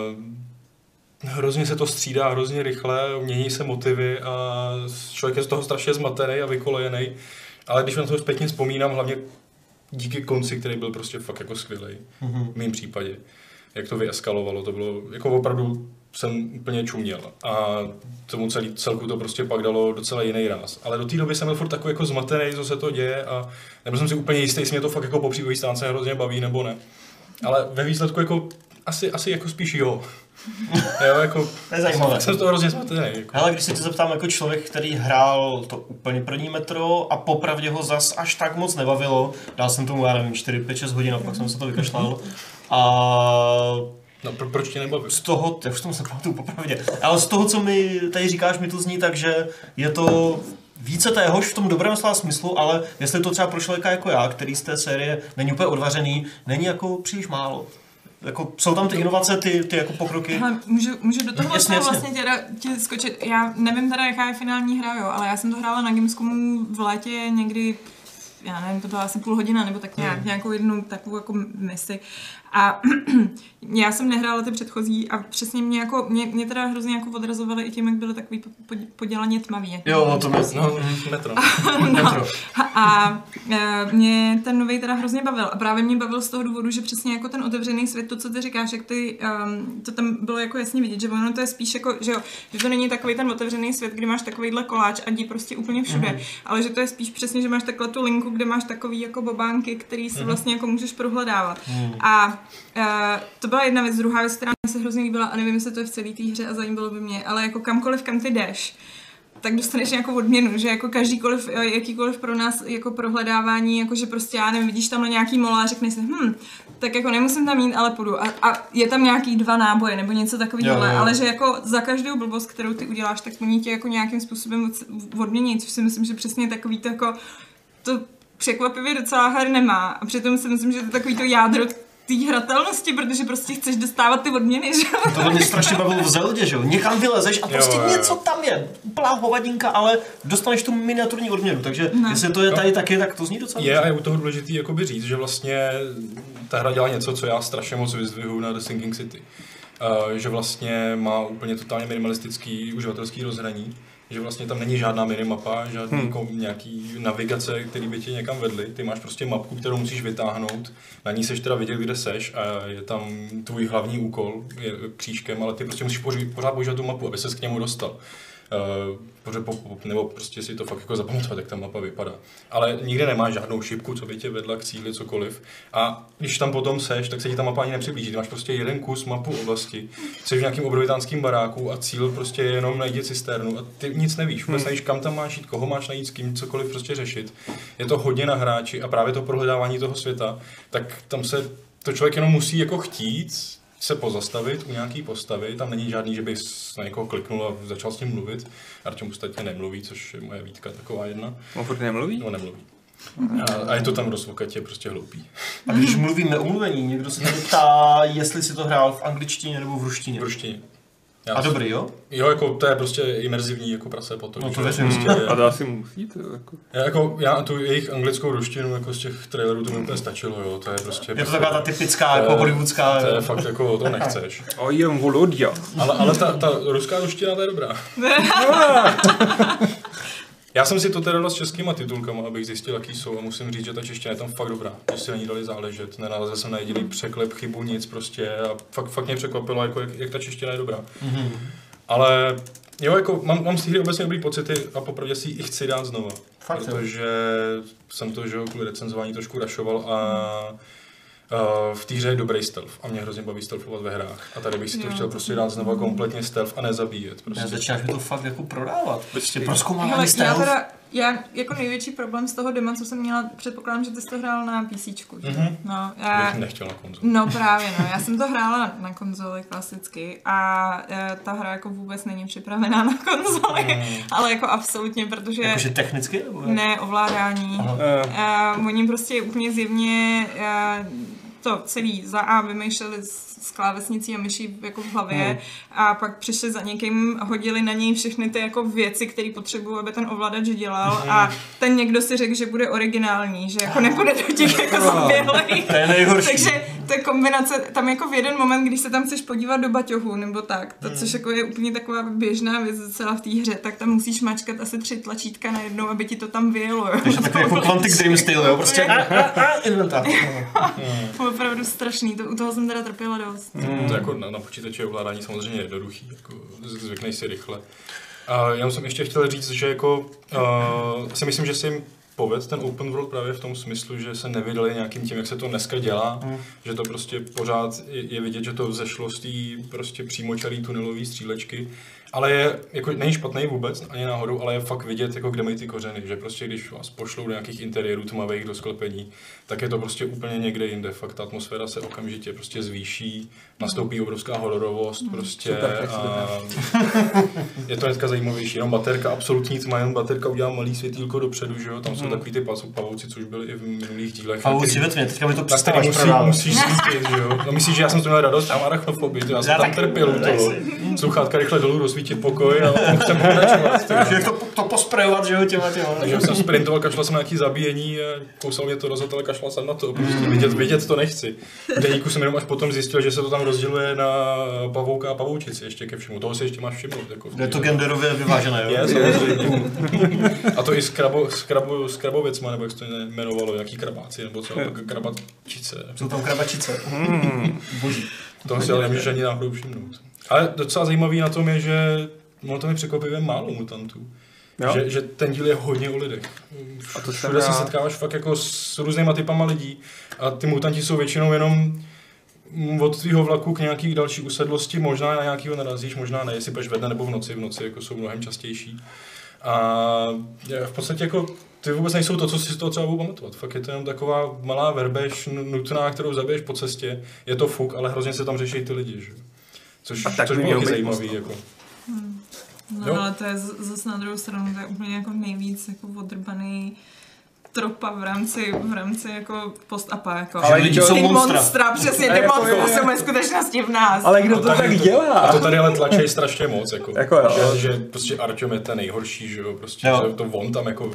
hrozně se to střídá, hrozně rychle, mění se motivy a člověk je z toho strašně zmatený a vykolejený. Ale když na to zpětně vzpomínám, hlavně díky konci, který byl prostě fakt jako skvělý, Mhm. v mém případě, jak to vyeskalovalo, to bylo, jako opravdu jsem úplně čuměl a tomu celý, celku to prostě pak dalo docela jiný ráz. Ale do té doby jsem byl furt takový jako zmatený, co se to děje a nebyl jsem si úplně jistý, jestli mě to fakt jako po stránce hrozně baví nebo ne. Ale ve výsledku jako asi, asi jako spíš jo. jo, jako To je zajímavé. jsem toho hrozně zmatený. Jako. Hele, když se tě zeptám jako člověk, který hrál to úplně první metro a popravdě ho zas až tak moc nebavilo, dal jsem tomu, já nevím, 4, 5, 6 hodin a pak jsem se to vykašlal. A No, pro, proč tě nebaví? z toho, já už tomu se pamatuju popravdě, ale z toho, co mi tady říkáš, mi to zní tak, že je to více téhož v tom dobrém slova smyslu, ale jestli to třeba pro člověka jako já, který z té série není úplně odvařený, není jako příliš málo. Jako, jsou tam ty inovace, ty, ty jako pokroky. Hele, můžu, můžu do toho Jasně, jasně, jasně. vlastně teda ti skočit. Já nevím teda, jaká je finální hra, jo, ale já jsem to hrála na Gamescomu v létě někdy já nevím, to byla asi půl hodina, nebo tak nějak, Hmm. nějakou jednu takovou jako misi. A já jsem nehrála ty předchozí a přesně mě jako, mě, mě teda hrozně jako odrazovaly i tím, jak byly takový po- po- podělaně tmavý. jak Jo, to mě, No, metro. metro. A e, mě ten nový teda hrozně bavil. A právě mě bavil z toho důvodu, že přesně jako ten otevřený svět, to, co ty říkáš, jak ty, um, to tam bylo jako jasně vidět, že ono to je spíš jako, že jo, že to není takový ten otevřený svět, kdy máš takovýhle koláč a jdi prostě úplně všude, Mhm. mm-hmm. ale že to je spíš přesně, že máš takhle tu linku, kde máš takový jako bobánky, který si Mhm. vlastně jako můžeš prohledávat. A e, to byla jedna věc, druhá věc, která mi se hrozně líbila a nevím, jestli to je v celé té hře a zajímalo by mě, ale jako kamkoliv, kam ty jdeš, tak dostaneš nějakou odměnu, že jako každýkoliv, eh, jakýkoliv pro nás jako prohledávání, jako že prostě já nevím, vidíš tam nějaký mola a řekneš si, hm, tak jako nemusím tam jít, ale půjdu. A, a je tam nějaký dva náboje nebo něco takového, ale že jako za každou blbost, kterou ty uděláš, tak oni tě jako nějakým způsobem od- odmění, což si myslím, že přesně takový to jako to překvapivě docela her nemá. A přitom si myslím, že to je takový to jádro té hratelnosti, protože prostě chceš dostávat ty odměny, že jo? To mě strašně bavilo v Zeldě, že jo? Někam vylezeš a prostě jo, jo. něco tam je. Úplná hovadinka, ale dostaneš tu miniaturní odměnu. Takže No. jestli to je tady taky, tak to zní docela Je a je u toho důležitý jakoby říct, že vlastně ta hra dělá něco, co já strašně moc vyzdvihuju na The Sinking City. Uh, že vlastně má úplně totálně minimalistický uživatelský rozhraní, že vlastně tam není žádná minimapa, žádný Hmm. jako nějaký navigace, který by tě někam vedly. Ty máš prostě mapku, kterou musíš vytáhnout, na ní seš teda vidět, kde seš a je tam tvůj hlavní úkol, je křížkem, ale ty prostě musíš pořád používat tu mapu, aby ses k němu dostal. Po, nebo prostě si to fakt jako zapamatovat, jak ta mapa vypadá. Ale nikde nemá žádnou šipku, co by tě vedla k cíli, cokoliv. A když tam potom seš, tak se ti ta mapa ani nepřiblíží. Ty máš prostě jeden kus mapu oblasti, jsi v nějakém obrovitánském baráku a cíl prostě je jenom najít cisternu a ty nic nevíš. Vůbec nevíš, kam tam máš jít, koho máš najít, s kým cokoliv prostě řešit. Je to hodně na hráči a právě to prohledávání toho světa, tak tam se to člověk jenom musí jako chtít se pozastavit u nějaký postavy, tam není žádný, že bys na někoho kliknul a začal s ním mluvit. Artem ostatně nemluví, což je moje výtka taková jedna. On furt nemluví? No nemluví. A, a je to tam rozvokatě prostě hloupý. A když mluvíme o mluvení, někdo se tady ptá, jestli si to hrál v angličtině nebo v ruštině. V ruštině. Já A dobrý, jo? Jo, jako to je prostě imerzivní jako prase potom. No to že věřím. prostě, A to asi musí, to jako. já, jako, já tu jejich anglickou ruštinu jako z těch trailerů to mi úplně stačilo, jo. To je prostě... Je to prostě, taková ta typická, to jako hollywoodská. To je fakt jako, to nechceš. O, jen Volodia. Ale, ale ta, ta ruská ruština, to je dobrá. Já jsem si to teda dal s českýma titulkama, abych zjistil, jaký jsou a musím říct, že ta čeština je tam fakt dobrá. Že si na ní dali záležet. Nenalezl jsem na jediný překlep, chybu, nic prostě a fakt, fakt mě překvapilo, jako, jak, jak, ta čeština je dobrá. Mhm. Ale jo, jako mám, mám z té hry obecně dobrý pocity a popravdě si ji chci dát znova. Fakt, jo. protože jsem to, že jo, kvůli recenzování trošku rašoval a Uh, v té hře je dobrý stealth a mě hrozně baví stealthovat ve hrách. A tady bych si to Jo, chtěl prostě dát znova kompletně stealth a nezabíjet. Já Prostě. začínáš mi to fakt jako prodávat. Prostě proskoumávání já stealth. teda, já jako největší problém z toho dema, co jsem měla, předpokládám, že ty jsi to hrál na PC. Mhm. No, já, Bych nechtěl na konzoli. No právě, no. Já jsem to hrála na, konzoli klasicky a e, ta hra jako vůbec není připravená na konzoli, Mm. ale jako absolutně, protože Jakože technicky? Nebo ne ovládání. Aha. Uh, Uh, oni prostě úplně zjevně uh, to celý za A vymýšleli s, s klávesnicí a myší jako v hlavě Hmm. a pak přišli za někým, hodili na něj všechny ty jako věci, které potřebují, aby ten ovladač dělal a ten někdo si řekl, že bude originální, že jako nebude do těch jako zaběhlých. To je nejhorší. Takže ta kombinace, tam jako v jeden moment, když se tam chceš podívat do baťohu, nebo tak, to, což jako je úplně taková běžná věc docela v té hře, tak tam musíš mačkat asi tři tlačítka najednou, aby ti to tam vyjelo. Jo? Takže takový jako Quantic Dream styl, jo? Prostě a, je opravdu strašný, to, u toho jsem teda trpěla dost. Mm. To jako na, na počítači je ovládání samozřejmě jednoduchý, jako z- zvyknej si rychle. A jenom jsem ještě chtěl říct, že jako uh, si myslím, že si poved ten open world právě v tom smyslu, že se nevydali nějakým tím, jak se to dneska dělá, Mm. že to prostě pořád je, vidět, že to vzešlo z té prostě přímočarý tunelové střílečky, ale je, jako není špatný vůbec, ani náhodou, ale je fakt vidět, jako kde mají ty kořeny, že prostě když vás pošlou do nějakých interiérů tmavých do sklepení, tak je to prostě úplně někde jinde, fakt ta atmosféra se okamžitě prostě zvýší, nastoupí obrovská hororovost prostě Super, a je to hnedka zajímavější, jenom baterka, absolutní tma, jenom baterka udělá malý světýlko dopředu, že jo, tam jsou takový ty pavouci, což byly i v minulých dílech. Pavouci ve tmě, teďka mi to přestáváš tady musí, musíš svítit, že jo? No myslíš, že já jsem to měl radost, já mám arachnofobii, já jsem tam trpěl u toho. Sluchátka rychle dolů, rozsvítit pokoj a chcem pokračovat. Jak to, to posprejovat, že jo, těma těma. Takže jsem sprintoval, kašlal jsem na nějaký zabíjení a kousal mě to rozhodl, ale kašlal jsem na to. Prostě vidět, vidět to nechci. V deníku jsem jenom až potom zjistil, že se to tam rozděluje na pavouka a pavoučici ještě ke všemu. Toho si ještě máš všimnout. Jako Je to genderově vyvážené, jo? Je, samozřejmě. A to i s, krabo, s, krabo, s krabověcma, nebo jak se to jmenovalo, nějaký krabáci, nebo co, krabačice. Jsou tam krabačice. Boží. Toho si ale nemůžeš ani náhodou všimnout. Ale docela zajímavý na tom je, že ono tam je překvapivě málo mutantů. Jo? Že, že, ten díl je hodně o lidech. A to Všude se rád. setkáváš fakt jako s různýma typama lidí a ty mutanti jsou většinou jenom od tvýho vlaku k nějaký další usedlosti, možná na nějakýho narazíš, možná ne, jestli budeš ve dne nebo v noci, v noci jako jsou mnohem častější. A v podstatě jako ty vůbec nejsou to, co si z toho třeba budu pamatovat. Fakt je to jenom taková malá verbež nutná, kterou zabiješ po cestě. Je to fuk, ale hrozně se tam řeší ty lidi, že? Což, A tak což by mělo být zajímavý. no. Jako. No Jo. ale to je z- zase na druhou stranu, to je úplně jako nejvíc jako odrbaný tropa v rámci, v rámci jako post-apa, jako. Ale lidi jsou ty monstra. monstra, přesně, ty jako monstra je- jsou ve skutečnosti v nás. Ale kdo to tady tak to- dělá? A to tady ale tlačí strašně moc, jako, Jako jo. že, že prostě Artyom je ten nejhorší, že jo, prostě, Jo. že to on tam jako,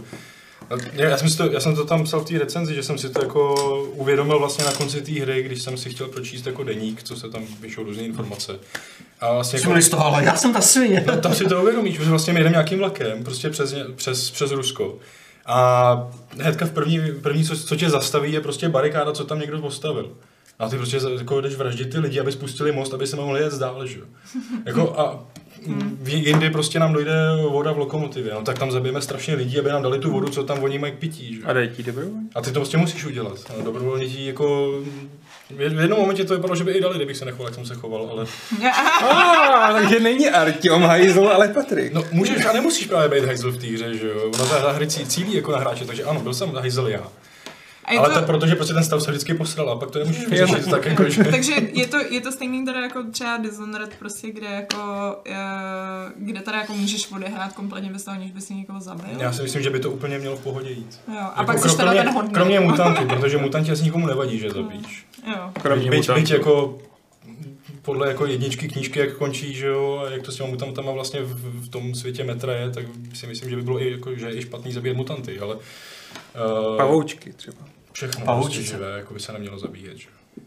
já, jsem to, já jsem to tam psal v té recenzi, že jsem si to jako uvědomil vlastně na konci té hry, když jsem si chtěl pročíst jako deník, co se tam píšou různé informace. A vlastně jako, listoval, já jsem ta svině. no, tam si to uvědomíš, že vlastně my jdeme nějakým vlakem, prostě přes, přes, přes Rusko. A hnedka v první, první co, co tě zastaví, je prostě barikáda, co tam někdo postavil. A ty prostě jako jdeš vraždit ty lidi, aby spustili most, aby se mohli jet dál, že jo. Jako a v jindy prostě nám dojde voda v lokomotivě, no tak tam zabijeme strašně lidí, aby nám dali tu vodu, co tam oni mají k pití, že jo. A dej ti dobrovolně? A ty to prostě musíš udělat. A dobrovolně ti jako... V jednom momentě to vypadalo, že by i dali, kdybych se nechoval, jak jsem se choval, ale... Ah, takže není Artyom Hajzl, ale Patrik. No můžeš a nemusíš právě být hajzl v té hře, že jo. Ona ta hra cí- cílí jako na hráče, takže ano, byl jsem hajzl já. A je Ale to, to, protože prostě ten stav se vždycky posral a pak to nemůžeš vyřešit tak jako, že... takže je to, je to stejný teda jako třeba Dishonored prostě, kde jako, eh, kde teda jako můžeš odehrát kompletně bez toho, aniž bys někoho zabil. Já si myslím, že by to úplně mělo v pohodě jít. Jo, a Jako pak jsi teda kromě, ten hodný. kromě mutantů, protože mutanti asi nikomu nevadí, že zabíš. Jo. Kromě byť, byť jako podle jako jedničky knížky, jak končí, že jo, a jak to s těma mutantama vlastně v, v tom světě metra je, tak si myslím, že by bylo i, jako, že je i špatný zabíjet mutanty, ale uh, Pavoučky třeba. Všechno Pavoučice. prostě živé, jako by se nemělo zabíjet, že? jo.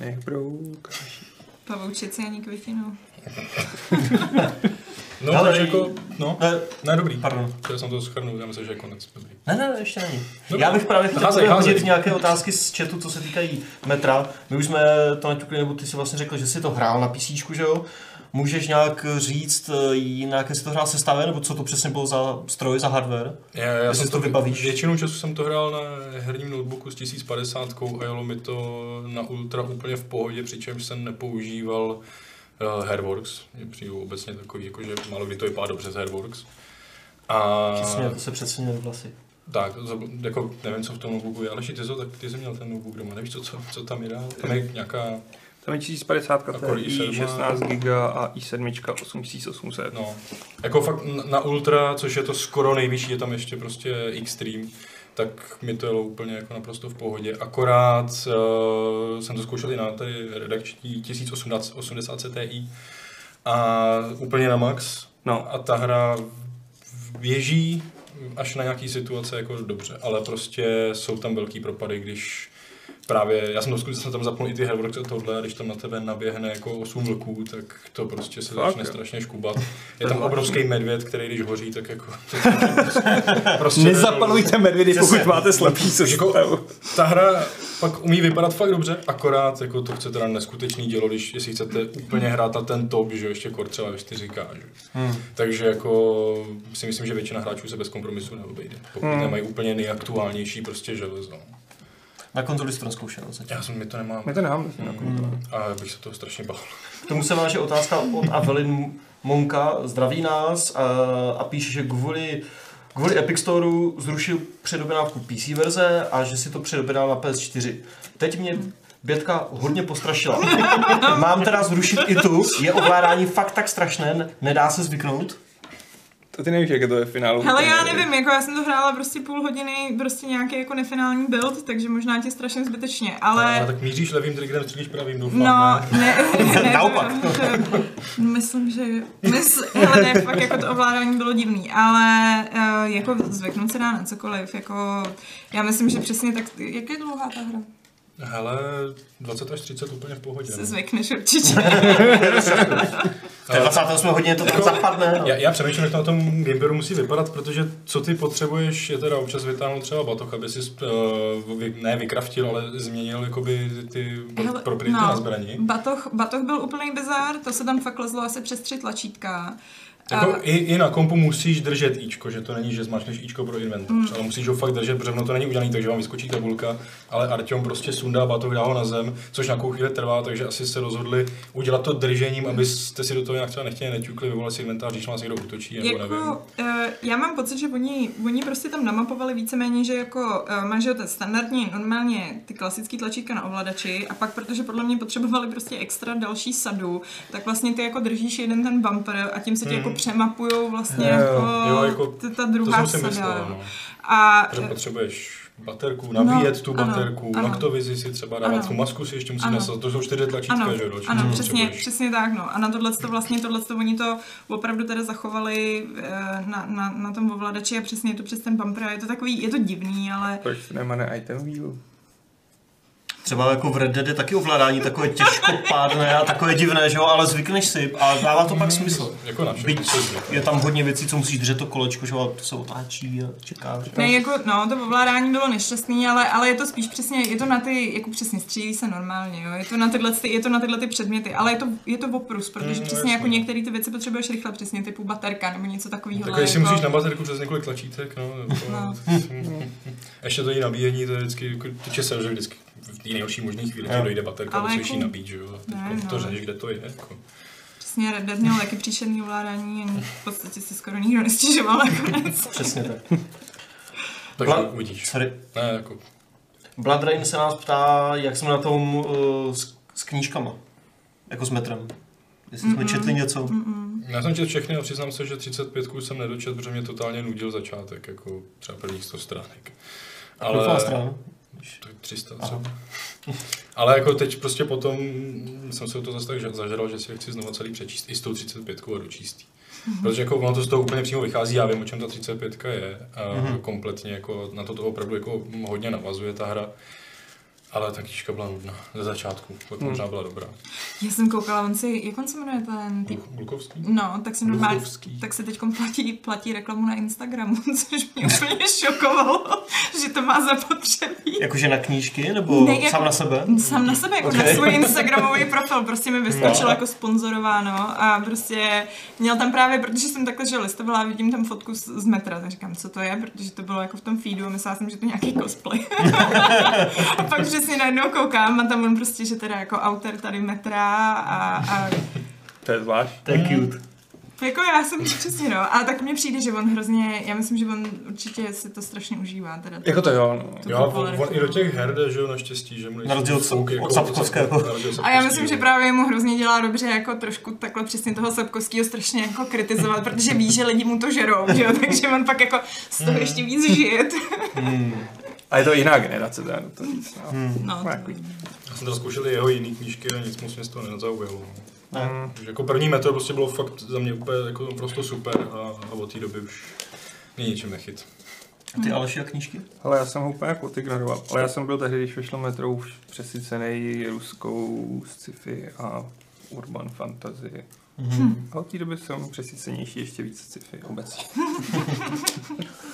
Nech broukáš. Pavoučici ani k wi no. No, Ale- jako, no, Ne, ne, dobrý. pardon. Chtěl jsem to schrnout, já myslím, že je konec. Dobrý. Ne, ne, ještě není. Dobrý. Já bych právě chtěl Házej, házej, házej. hodit nějaké otázky z chatu, co se týkají metra. My už jsme to naťukli, nebo ty si vlastně řekl, že si to hrál na PC, že jo? Můžeš nějak říct, eh, nějaké si to hrál sestavě, nebo co to přesně bylo za stroj, za hardware? Já, já Jestli jsem to vybavíš. Většinu času jsem to hrál na herním notebooku s 1050 a jelo mi to na ultra úplně v pohodě, přičemž jsem nepoužíval uh, Hairworks. Mě přijde obecně takový, jako, že málo kdy to vypadá dobře z Hairworks. A Přesně, to se přesně vlasy. tak, to- jako nevím, co v tom notebooku je, ale ty, to, tak ty jsi měl ten notebook doma, nevíš, co, co, co tam je dál? Tam je nějaká, Tam je 1050 A kolik Ti, i7? 16 GB a i7 8800. no, jako fakt na- ultra, což je to skoro nejvyšší, je tam ještě prostě Extreme, tak mi to jelo úplně jako naprosto v pohodě. Akorát uh, jsem to zkoušel i na tady redakční 1080 Ti a úplně na max. No. A ta hra běží až na nějaký situace jako dobře, ale prostě jsou tam velký propady, když právě, já jsem to zkusil, jsem tam zapnul i ty Hairworks a tohle, a když tam na tebe naběhne jako osm vlků, tak to prostě se Fakt, začne jo. strašně škubat. Je tam obrovský medvěd, který když hoří, tak jako... prostě Nezapalujte medvědy, pokud máte slabší sestavu. Jako, ta hra pak umí vypadat fakt dobře, akorát jako to chce teda neskutečný dělo, když jestli chcete úplně hrát na ten top, že jo, ještě kor třeba ve 4K, že? Hmm. Takže jako si myslím, že většina hráčů se bez kompromisu neobejde, pokud Hmm. nemají úplně nejaktuálnější prostě železo. Na konzoli jsi to nezkoušel zatím. Já jsem mi to nemám My to nemáme na konzole. a bych se toho strašně bál. K tomu se váže otázka od Avelin Monka, zdraví nás a, a píše, že kvůli, kvůli Epic Storeu zrušil předobjednávku PC verze a že si to předobjednal na PS4. Teď mě Bětka hodně postrašila. Mám teda zrušit i tu, je ovládání fakt tak strašné, nedá se zvyknout. To ty nevíš, jak to je v finálu. Hele, já nevím, jako já jsem to hrála prostě půl hodiny, prostě nějaký jako nefinální build, takže možná tě strašně zbytečně, Ale, ale... tak míříš levým triggerem, střílíš pravým, doufám. No, ne? ne, ne, Naopak. to, myslím, že, mysl, hele, ne, fakt jako to ovládání bylo divný, ale uh, jako zvyknout se dá na cokoliv, jako, já myslím, že přesně tak, jak je dlouhá ta hra? Hele, 20 až 30 úplně v pohodě. Se no. zvykneš určitě. Té 28 hodině to tam zapadne. No. Já, já přemýšlím, jak to na tom Gameberu musí vypadat, protože co ty potřebuješ, je teda občas vytáhnout třeba batoh, aby si uh, vy, ne vykraftil, ale změnil jakoby ty Hele, propriety no. na zbraní. Batoh, batoh byl úplný bizár, to se tam fakt lezlo asi přes tři tlačítka. Jako A- i, I na kompu musíš držet Ičko, že to není, že zmáčkneš Ičko pro inventář, mm. ale musíš ho fakt držet, protože to není udělaný, takže vám vyskočí tabulka, ale Artyom prostě sundá batoh, dá ho na zem, což nějakou chvíli trvá, takže asi se rozhodli udělat to držením, abyste si do toho nějak třeba nechtěli neťukli, vyvolat si inventář, když vás někdo útočí, nebo nevím. Jako, uh, já mám pocit, že oni, oni prostě tam namapovali víceméně, že jako uh, máš ten standardní, normálně ty klasické tlačítka na ovladači a pak, protože podle mě potřebovali prostě extra další sadu, tak vlastně ty jako držíš jeden ten bumper a tím se ti jako přemapujou vlastně Jo, jako, jo, jako ta To druhá jsem si sada. myslel, no. A Že potřebuješ baterku, nabíjet No, tu baterku, ano. laktovizi si třeba dávat, Ano. tu masku si ještě musíš Ano. nasadit, to jsou čtyři tlačítka, ano, že jo, ano přesně, přesně tak, no. A na tohle to vlastně, tohle to oni to opravdu teda zachovali eh, na, na, na tom ovladači a přesně je to přes ten bumper a je to takový, je to divný, ale Proč to nemá na item wheel? Třeba jako v Red Dead je taky ovládání takové těžkopádné a takové divné, že jo, ale zvykneš si a dává to pak smysl. Jako na Byť je tam hodně věcí, co musíš držet to kolečko, že jo, to se otáčí a čeká. Že? Ne, jako, no, to ovládání bylo nešťastný, ale, ale je to spíš přesně, je to na ty, jako přesně střílí se normálně, jo, je to na tyhle, ty, je to na tyhle ty předměty, ale je to, je to oprus, protože Mm, přesně jasně. jako některé ty věci potřebuješ rychle, přesně typu baterka nebo něco takového. Tak jestli jako, musíš na baterku přes několik tlačítek, no. No. Jako, ještě to její nabíjení, to je vždycky, jako, tyče se, že vždycky v té nejhorší možné chvíli, že dojde baterka, Ale musíš ji jako- nabít, že jo. a Ne, teď To no. řeš, kde to je, jako. Přesně Red Dead měl taky příšerný ovládání a v podstatě si skoro nikdo nestěžoval nakonec. Přesně tak. Takže Bla- uvidíš. Sorry. Ne, jako, Blood Rain se nás ptá, jak jsme na tom uh, s, s knížkama. Jako s metrem. Jestli jsme četli něco. já jsem četl všechny a přiznám se, že 35 jsem nedočet, protože mě totálně nudil začátek, jako třeba prvních 100 stránek. Ale... Strana. To je 300 Aha. třeba. Ale jako teď prostě potom jsem se o to zase tak zažral, že si chci znova celý přečíst i s tou 35 a dočíst. jí. Protože jako ono to z toho úplně přímo vychází, já vím, o čem ta 35 je. A Mhm. kompletně jako na to, to opravdu jako hodně navazuje ta hra. Ale ta knížka byla nudná ze začátku, pak možná byla dobrá. Já jsem koukala, on si, jak on se jmenuje ten typ? Bulkovský? No, tak si normálně, tak se teď platí, platí reklamu na Instagramu, což mě úplně šokovalo, že to má zapotřebí. Jakože na knížky, nebo Ne, jako- sám na sebe? Sám na sebe, jako Ok. na svůj Instagramový profil, prostě mi vyskočilo jako sponzorováno a prostě měl tam právě, protože jsem takhle, že listovala a vidím tam fotku z, z metra, tak říkám, co to je, protože to bylo jako v tom feedu a myslela jsem, že to je nějaký cosplay. a pak přesně najednou koukám a tam on prostě, že teda jako autor tady metra a, a To je zvlášť. To je cute. jako já jsem přesně no, a tak mně přijde, že on hrozně, já myslím, že on určitě si to strašně užívá. Teda Jako to jo, no. tu Jo, on, on, i do těch her jde, že jo, naštěstí, že mu Na rozdíl od- Sapkovského. od A já myslím, že právě mu hrozně dělá dobře jako trošku takhle přesně toho Sapkovského strašně jako kritizovat, protože ví, že lidi mu to žerou, že jo? takže on pak jako z toho ještě víc žije. A je to jiná generace, to je to říct. No. No, to Jako- Já jsem teda zkoušel i jeho jiný knížky a nic moc mě z toho nezaujalo. no. Jako první metro prostě bylo fakt za mě úplně jako prostě super a, a od té doby už mě ničem nechyt. A ty Aleši a knížky? Ale já jsem ho úplně jako odignoroval. Ale já jsem byl tehdy, když vyšlo metro, už přesycený ruskou sci-fi a urban fantasy. Mhm. A od té doby jsem přesycenější ještě víc sci-fi obecně.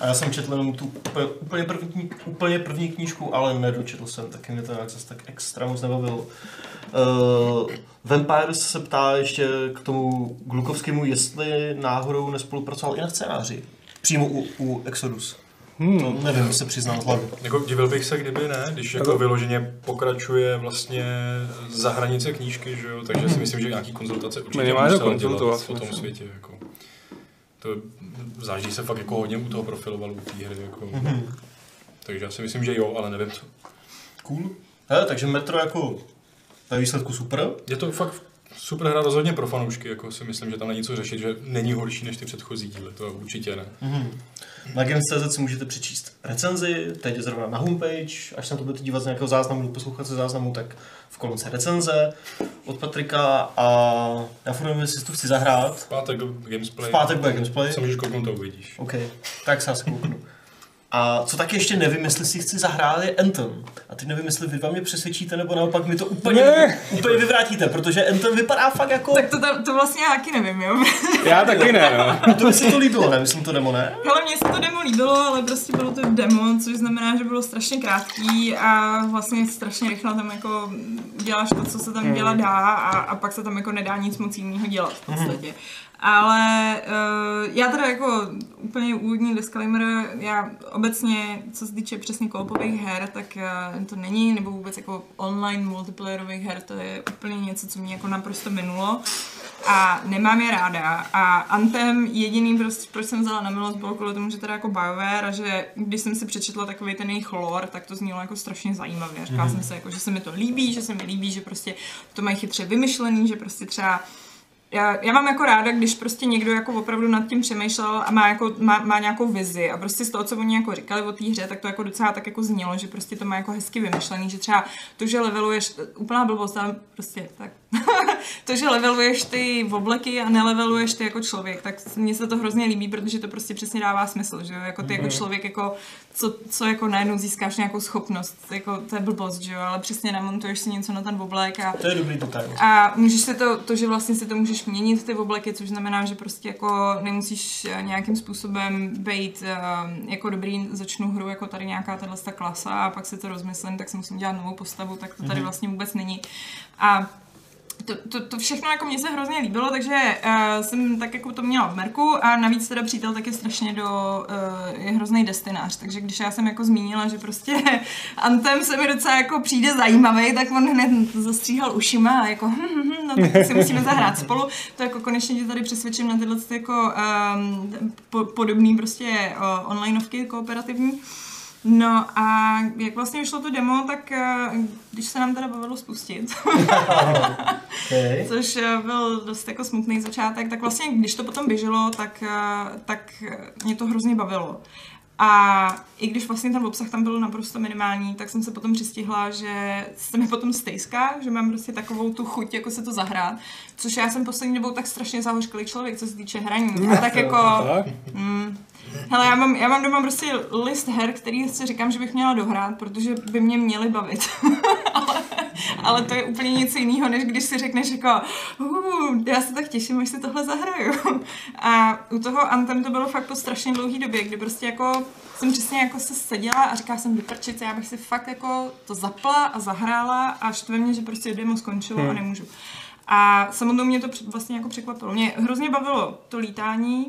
A já jsem četl jenom tu úplně, úplně, první, úplně první knížku, ale nedočetl jsem, taky mě to nějak zase tak extra moc nebavilo. Uh, Vampires se ptá ještě k tomu Glukovskému, jestli náhodou nespolupracoval i na scénáři. Přímo u, u Exodus. Hmm. To nevím, se přiznám z hlavy. Jako divil bych se, kdyby ne, když jako Jako- vyloženě pokračuje vlastně za hranice knížky, že jo, takže si myslím, že nějaký konzultace určitě Minimálně musel dělat po tom myslím. světě, jako. To záží se fakt jako hodně u toho profiloval u té hry, jako. Takže já si myslím, že jo, ale nevím co. Cool. Hele, takže Metro jako ve výsledku super. Je to fakt super hra rozhodně pro fanoušky, jako si myslím, že tam není co řešit, že není horší než ty předchozí díly, to určitě ne. Na Games.cz si můžete přečíst recenzi, teď je zrovna na homepage, až se na to budete dívat z nějakého záznamu nebo poslouchat se záznamu, tak v kolonce recenze od Patrika a já furt nevím, jestli si to chci zahrát. V pátek do Gamesplay. V pátek bude Gamesplay. Se můžeš kouknout a uvidíš. OK, tak se asi kouknu. A co taky ještě nevím, jestli si chci zahrát, je Anthem. A teď nevím, jestli vy vám mě přesvědčíte, nebo naopak mi to úplně, Ne. úplně vyvrátíte, protože Anthem vypadá fakt jako... Tak to, to, to vlastně já taky nevím, jo. Já taky ne, no. A to by se to líbilo, ne? Myslím to demo, ne? Hele, mně se to demo líbilo, ale prostě bylo to demo, což znamená, že bylo strašně krátký a vlastně strašně rychle tam jako děláš to, co se tam dělat dá a, a pak se tam jako nedá nic moc jiného dělat v podstatě. Ale uh, já teda jako úplně úvodní disclaimer, já obecně, co se týče přesně koopových her, tak uh, to není, nebo vůbec jako online multiplayerových her, to je úplně něco, co mě jako naprosto minulo a nemám je ráda. A Anthem jediný, prostě, proč jsem vzala na milost, bylo kvůli tomu, že teda jako BioWare a že když jsem si přečetla takový ten jejich lore, tak to znělo jako strašně zajímavě. Říkala jsem si, jako, že se mi to líbí, že se mi líbí, že prostě to mají chytře vymyšlený, že prostě třeba já, já mám jako ráda, když prostě někdo jako opravdu nad tím přemýšlel a má, jako, má, má nějakou vizi a prostě z toho, co oni jako říkali o té hře, tak to jako docela tak jako znělo, že prostě to má jako hezky vymyšlený, že třeba to, že leveluješ, úplná blbost, ale prostě tak, to, že leveluješ ty obleky a neleveluješ ty jako člověk, tak mně se to hrozně líbí, protože to prostě přesně dává smysl, že jo, jako ty jako člověk jako, co, co jako najednou získáš nějakou schopnost, jako to je blbost, že jo, ale přesně namontuješ si něco na ten oblek a To je dobrý detail. a můžeš si to, to, že vlastně si to můžeš měnit ty obleky, což znamená, že prostě jako nemusíš eh, nějakým způsobem být eh, jako dobrý, začnu hru jako tady nějaká tahle klasa a pak si to rozmyslím, tak si musím dělat novou postavu, tak to tady vlastně vůbec není. A to, to, to všechno jako mně se hrozně líbilo, takže uh, jsem tak jako to měla v merku a navíc teda přítel taky strašně do, uh, je hrozný destinář, takže když já jsem jako zmínila, že prostě Antem se mi docela jako přijde zajímavý, tak on hned zastříhal ušima a jako hm, hm, hm, no tak si musíme zahrát spolu, to jako konečně tě tady přesvědčím na tyhle ty jako um, po, podobný prostě uh, onlineovky kooperativní. No a jak vlastně vyšlo to demo, tak eh, když se nám teda povedlo spustit, Okay. což eh, byl dost jako smutný začátek, tak vlastně když to potom běželo, tak, eh, tak mě to hrozně bavilo. A i když vlastně ten obsah tam byl naprosto minimální, tak jsem se potom přistihla, že se mi potom stejská, že mám prostě takovou tu chuť, jako se to zahrát, což já jsem poslední dobou tak strašně zahořklý člověk, co se týče hraní. A tak jako... Tak? Mm, Hele, já mám, já mám doma prostě list her, který si říkám, že bych měla dohrát, protože by mě měly bavit. ale, ale to je úplně nic jiného, než když si řekneš jako uh, já se tak těším, až si tohle zahraju. A u toho Anthem to bylo fakt po strašně dlouhý době, kdy prostě jako jsem přesně jako se seděla a říkala jsem vyprčit, já bych si fakt jako to zapla a zahrála a štve mě, že prostě demo skončilo hmm. a nemůžu. A samotnou mě to vlastně jako překvapilo. Mě hrozně bavilo to lítání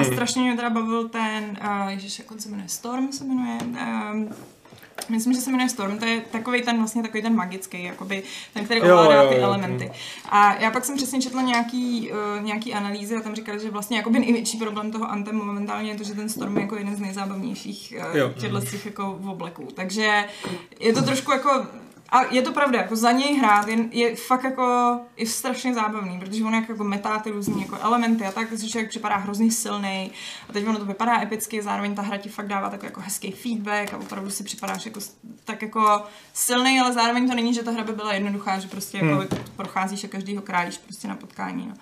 a strašně mě teda bavil ten, uh, ježiš, jak on se jmenuje, Storm se jmenuje, um, Myslím, že se jmenuje Storm, to je takový ten vlastně takový ten magický, jakoby ten, který Jo, ovládá jo, ty jo, elementy. A já pak jsem přesně četla nějaký, uh, nějaký analýzy a tam říkali, že vlastně jakoby největší problém toho Anthem momentálně je to, že ten Storm je jako jeden z nejzábavnějších Jo. uh, těchto z těch jako obleků. Takže je to trošku jako a je to pravda, jako za něj hrát je, je fakt jako je strašně zábavný, protože on jak jako metá ty různý jako elementy a tak, takže člověk připadá hrozně silný a teď ono to vypadá epicky, zároveň ta hra ti fakt dává takový jako hezký feedback a opravdu si připadáš jako tak jako silný, ale zároveň to není, že ta hra by byla jednoduchá, že prostě jako Hmm. procházíš a každýho krájíš prostě na potkání. No.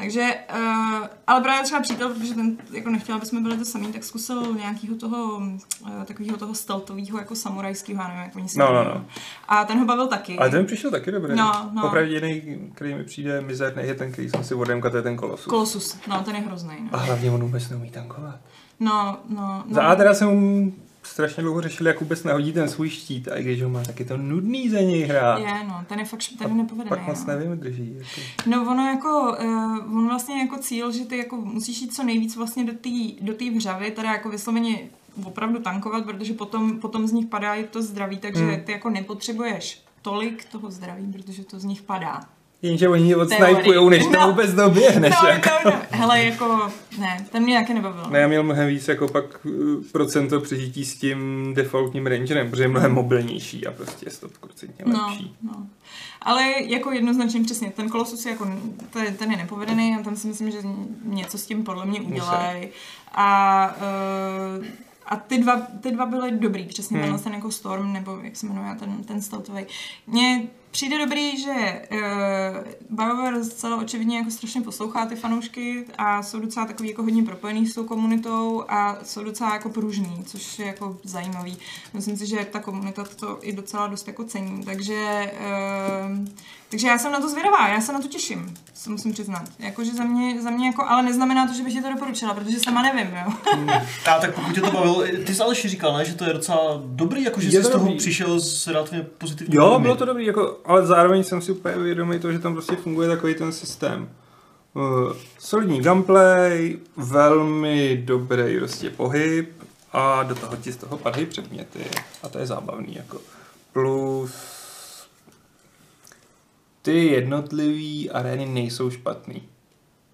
Takže, uh, ale právě třeba přítel, protože ten jako nechtěla, aby jsme byli to samý, tak zkusil nějakého toho, uh, takového toho steltového jako samurajského, já nevím, jak oni se No, no, no. A ten ho bavil taky. Ale ten mi přišel taky dobrý. No, no. Popravdě jediný, který mi přijde mizerný, je ten, který jsem si odemka, to je ten kolosus. Kolosus, no, ten je hrozný. A No, hlavně on vůbec neumí tankovat. no, no. Za A no. teda jsem strašně dlouho řešil, jak vůbec nahodí ten svůj štít a i když ho má, tak je to nudný za něj hrát. Je, no, ten je fakt ten nepovedený. Pak moc no. nevím, drží. Jako. No ono jako, uh, on vlastně jako cíl, že ty jako musíš jít co nejvíc vlastně do té do tý vřavy, teda jako vysloveně opravdu tankovat, protože potom, potom z nich padá i to zdraví, takže Hmm. ty jako nepotřebuješ tolik toho zdraví, protože to z nich padá. Jenže oni ji odsnajpujou, než to No. vůbec doběhneš. No, jako. no, no. Hele, jako, ne, ten mě taky nebavil. Ne, já měl mnohem víc jako pak uh, procento přežití s tím defaultním rangerem, protože je mnohem mobilnější a prostě je to procentně No, lepší. no. Ale jako jednoznačně přesně, ten Kolosus je jako, ten, ten je nepovedený a tam si myslím, že něco s tím podle mě udělají. A, uh, a ty dva, ty dva byly dobrý, přesně Hmm. hmm. ten jako Storm, nebo jak se jmenuje ten, ten stealthový. Mně přijde dobrý, že uh, BioWare zcela očividně jako strašně poslouchá ty fanoušky a jsou docela takový jako hodně propojený s tou komunitou a jsou docela jako pružný, což je jako zajímavý. Myslím si, že ta komunita to i docela dost jako cení, takže, uh, takže já jsem na to zvědavá, já se na to těším, se musím přiznat. Jakože za mě, za mě jako, ale neznamená to, že bych ti to doporučila, protože sama nevím, jo. A tak pokud tě to bavilo, ty jsi Aleši říkal, ne, že to je docela dobrý, jako že Je jsi to z toho dobrý. přišel s relativně pozitivní Jo, bylo to dobrý, jako, ale zároveň jsem si úplně vědomý toho, že tam prostě funguje takový ten systém. Uh, solidní gameplay, velmi dobrý prostě pohyb a do toho ti z toho padají předměty a to je zábavný jako. Plus ty jednotlivý arény nejsou špatný.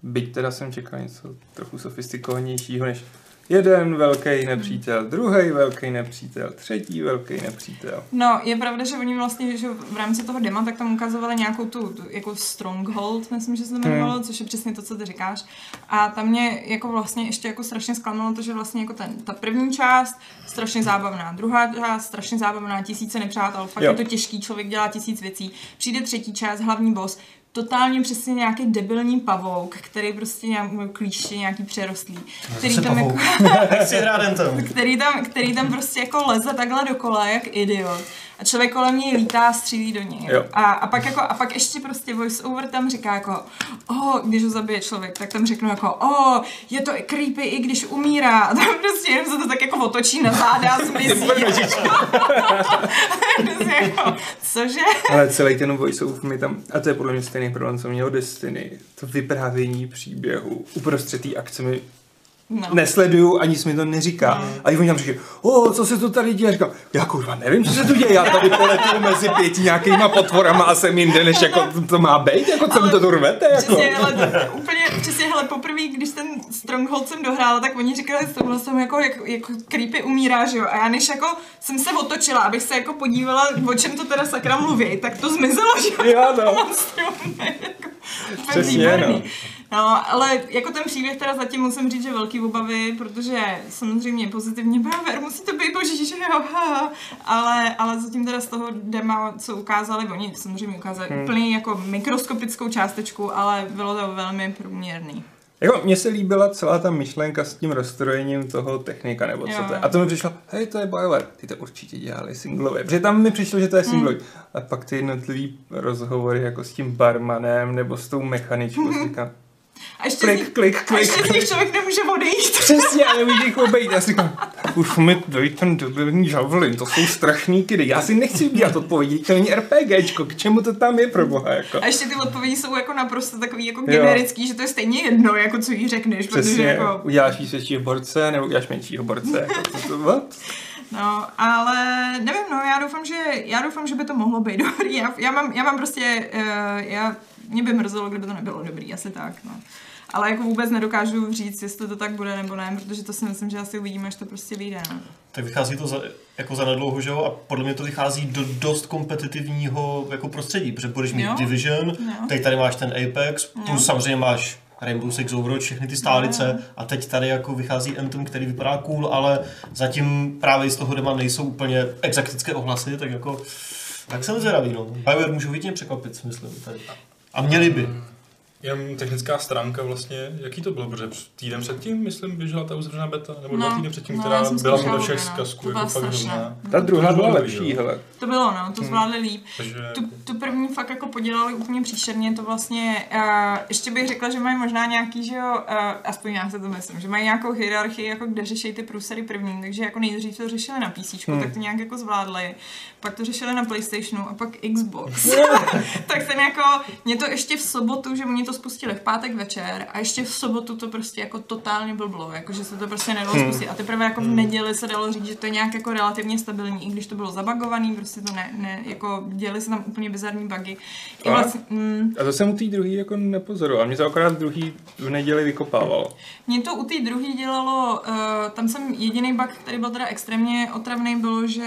Byť teda jsem čekal něco trochu sofistikovanějšího než jeden velký nepřítel, druhý velký nepřítel, třetí velký nepřítel. No, je pravda, že oni vlastně že v rámci toho dema tak tam ukazovali nějakou tu, tu jako Stronghold, myslím, že se to jmenovalo, Hmm. což je přesně to, co ty říkáš. A tam mě jako vlastně ještě jako strašně zklamalo to, že vlastně jako ten, ta první část strašně zábavná, druhá část strašně zábavná, tisíce nepřátel, fakt Jo. je to těžký, člověk dělá tisíc věcí. Přijde třetí část, hlavní boss, totálně přesně nějaký debilní pavouk, který prostě nějaký klíště, nějaký přerostlý, který tam jako, který tam, který tam prostě jako leze takhle dokola, jak idiot. A člověk kolem něj lítá a střílí do něj. Jo. A, a, pak jako, a pak ještě prostě voice over tam říká jako, oh, když ho zabije člověk, tak tam řeknu jako, oh, je to creepy, i když umírá. A tam prostě jenom se to tak jako otočí na záda a zmizí. prostě jako, cože? Ale celý ten voice mi tam, a to je podle mě stejný problém, co mělo Destiny, to vyprávění příběhu uprostřed té akce mi No. nesleduju, ani se mi to neříká. A oni tam říkají, o, co se to tady děje? Říkám, já kurva nevím, co se tu děje, já tady poletuju mezi pěti nějakýma potvorama a jsem jinde, než jako to, to má být, jako co mi to tu rvete, jako. Přesně, ale to, úplně, přesně, hele, poprvé, když ten Stronghold jsem dohrála, tak oni říkali s tomhle jsem jako, jak, jako creepy umírá, že jo, a já než jako jsem se otočila, abych se jako podívala, o čem to teda sakra mluví, tak to zmizelo, že jo. Jo, no. Monstrum, jako, Přesně, no. No, ale jako ten příběh teda zatím musím říct, že velký obavy, protože samozřejmě pozitivně BioWare musí to být boží, že jo, ha, ale, ale zatím teda z toho dema, co ukázali, oni samozřejmě ukázali Hmm. úplně jako mikroskopickou částečku, ale bylo to velmi průměrný. Jako, mně se líbila celá ta myšlenka s tím rozstrojením toho technika, nebo co Jo. to je. A to mi přišlo, hej, to je BioWare, ty to určitě dělali singlové. Protože tam mi přišlo, že to je singlový. Hmm. A pak ty jednotlivý rozhovory jako s tím barmanem nebo s tou mechaničkou, říkám, A ještě, klik, z, klik, a klik, ještě z klik. nich člověk nemůže odejít. Přesně, a nemůžu jich obejít. Já si říkám, už mi dej ten debilní javelin, to jsou strašný kidy. Já si nechci udělat odpovědi, to není RPGčko, k čemu to tam je pro boha, jako. A ještě ty odpovědi jsou jako naprosto takový jako generický, že to je stejně jedno, jako co jí řekneš, protože Přesně, jako... uděláš jí většího borce, nebo uděláš menšího borce, jako to, to, what? No, ale nevím, no, já doufám, že, já doufám, že by to mohlo být dobrý. Já, já, mám, já mám prostě, uh, já, mě by mrzelo, kdyby to nebylo dobrý, asi tak, no. Ale jako vůbec nedokážu říct, jestli to tak bude nebo ne, protože to si myslím, že asi uvidíme, až to prostě vyjde, no. Tak vychází to za, jako za nedlouho, že jo? A podle mě to vychází do dost kompetitivního jako prostředí, protože budeš mít Jo. Division, Jo. teď tady máš ten Apex, plus samozřejmě máš Rainbow Six Overwatch, všechny ty stálice a teď tady jako vychází Anthem, který vypadá cool, ale zatím právě z toho dema nejsou úplně exaktické ohlasy, tak jako tak jsem zvědavý, no. BioWare můžou hodně překvapit, myslím. Tady. A měli by. Jenom technická stránka vlastně, jaký to bylo, protože týden předtím, myslím, běžela ta uzavřená beta, nebo dva No, týdny předtím, no, která byla podle všech zkazků, To jako fakt hrozná. Ta druhá byla lepší, hele. To bylo, no, to zvládli líp. Takže Tu, tu první fakt jako podělali úplně příšerně, to vlastně, uh, ještě bych řekla, že mají možná nějaký, že jo, uh, aspoň já se to myslím, že mají nějakou hierarchii, jako kde řeší ty průsery první, takže jako nejdřív to řešili na PC, hmm. tak to nějak jako zvládli, pak to řešili na Playstationu a pak Xbox. tak jsem jako, mě to ještě v sobotu, že oni to spustili v pátek večer a ještě v sobotu to prostě jako totálně blblo, jako že se to prostě nedalo Hmm. spustit a teprve jako v neděli se dalo říct, že to je nějak jako relativně stabilní, i když to bylo zabagovaný, prostě to ne, ne jako děli se tam úplně bizarní bugy. I A? vlastně, mm, A to jsem u té druhý jako nepozoroval. Mě to akorát druhý v neděli vykopávalo. Mě to u té druhé dělalo, uh, tam jsem jediný bug, který byl teda extrémně otravný, bylo, že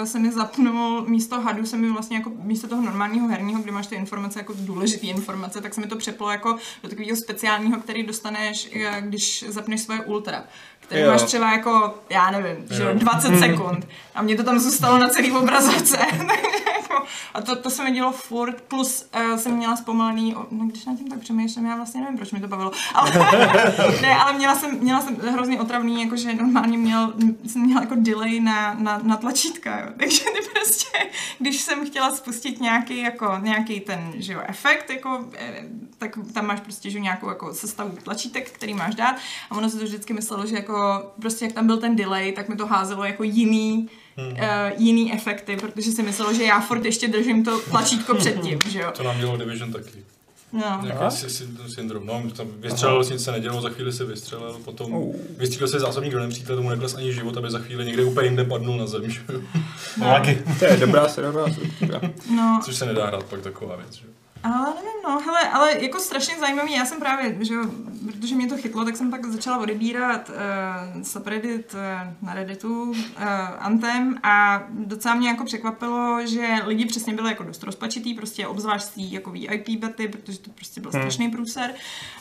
uh, se mi zapnul místo hadu, se mi vlastně jako místo toho normálního herního, kde máš ty informace jako důležité informace, tak se mi to přeplo jako do takového speciálního, který dostaneš, uh, když zapneš svoje ultra. Který Jo. máš třeba jako, já nevím, že jo, Jo. 20 sekund. A mě to tam zůstalo na celý obrazovce. Jako- a to, to se mi dělo furt, plus uh, jsem měla zpomalený, no když nad tím tak přemýšlím, já vlastně nevím, proč mi to bavilo, ale, ne, ale měla jsem, měla jsem hrozně otravný, jakože normálně měl, jsem měla jako delay na, na, na tlačítka, jo. takže ty prostě, když jsem chtěla spustit nějaký, jako, nějaký ten, že jo, efekt, jako, eh, tak tam máš prostě, že nějakou jako sestavu tlačítek, který máš dát a ono se to vždycky myslelo, že jako, prostě jak tam byl ten delay, tak mi to házelo jako jiný, Hmm. uh, jiný efekty, protože si myslelo, že já furt ještě držím to tlačítko předtím, že jo. to nám dělalo Division taky. No. Nějaký sy- sy- syndrom. No, tam vystřelil, nic se nedělo, za chvíli se vystřelil, potom Oh. vystřílel se zásobník do nepřítele, tomu nekles ani život, aby za chvíli někde úplně jinde padnul na zem, že? jo. Lagy. To je dobrá serverová struktura. no. Což se nedá hrát pak taková věc, že? Ale nevím, no, hele, ale jako strašně zajímavý, já jsem právě, že jo, protože mě to chytlo, tak jsem pak začala odebírat uh, subreddit uh, na Redditu, uh, Anthem a docela mě jako překvapilo, že lidi přesně byli jako dost rozpačitý, prostě obzvlášť té jako VIP bety, protože to prostě byl Hmm. strašný průser,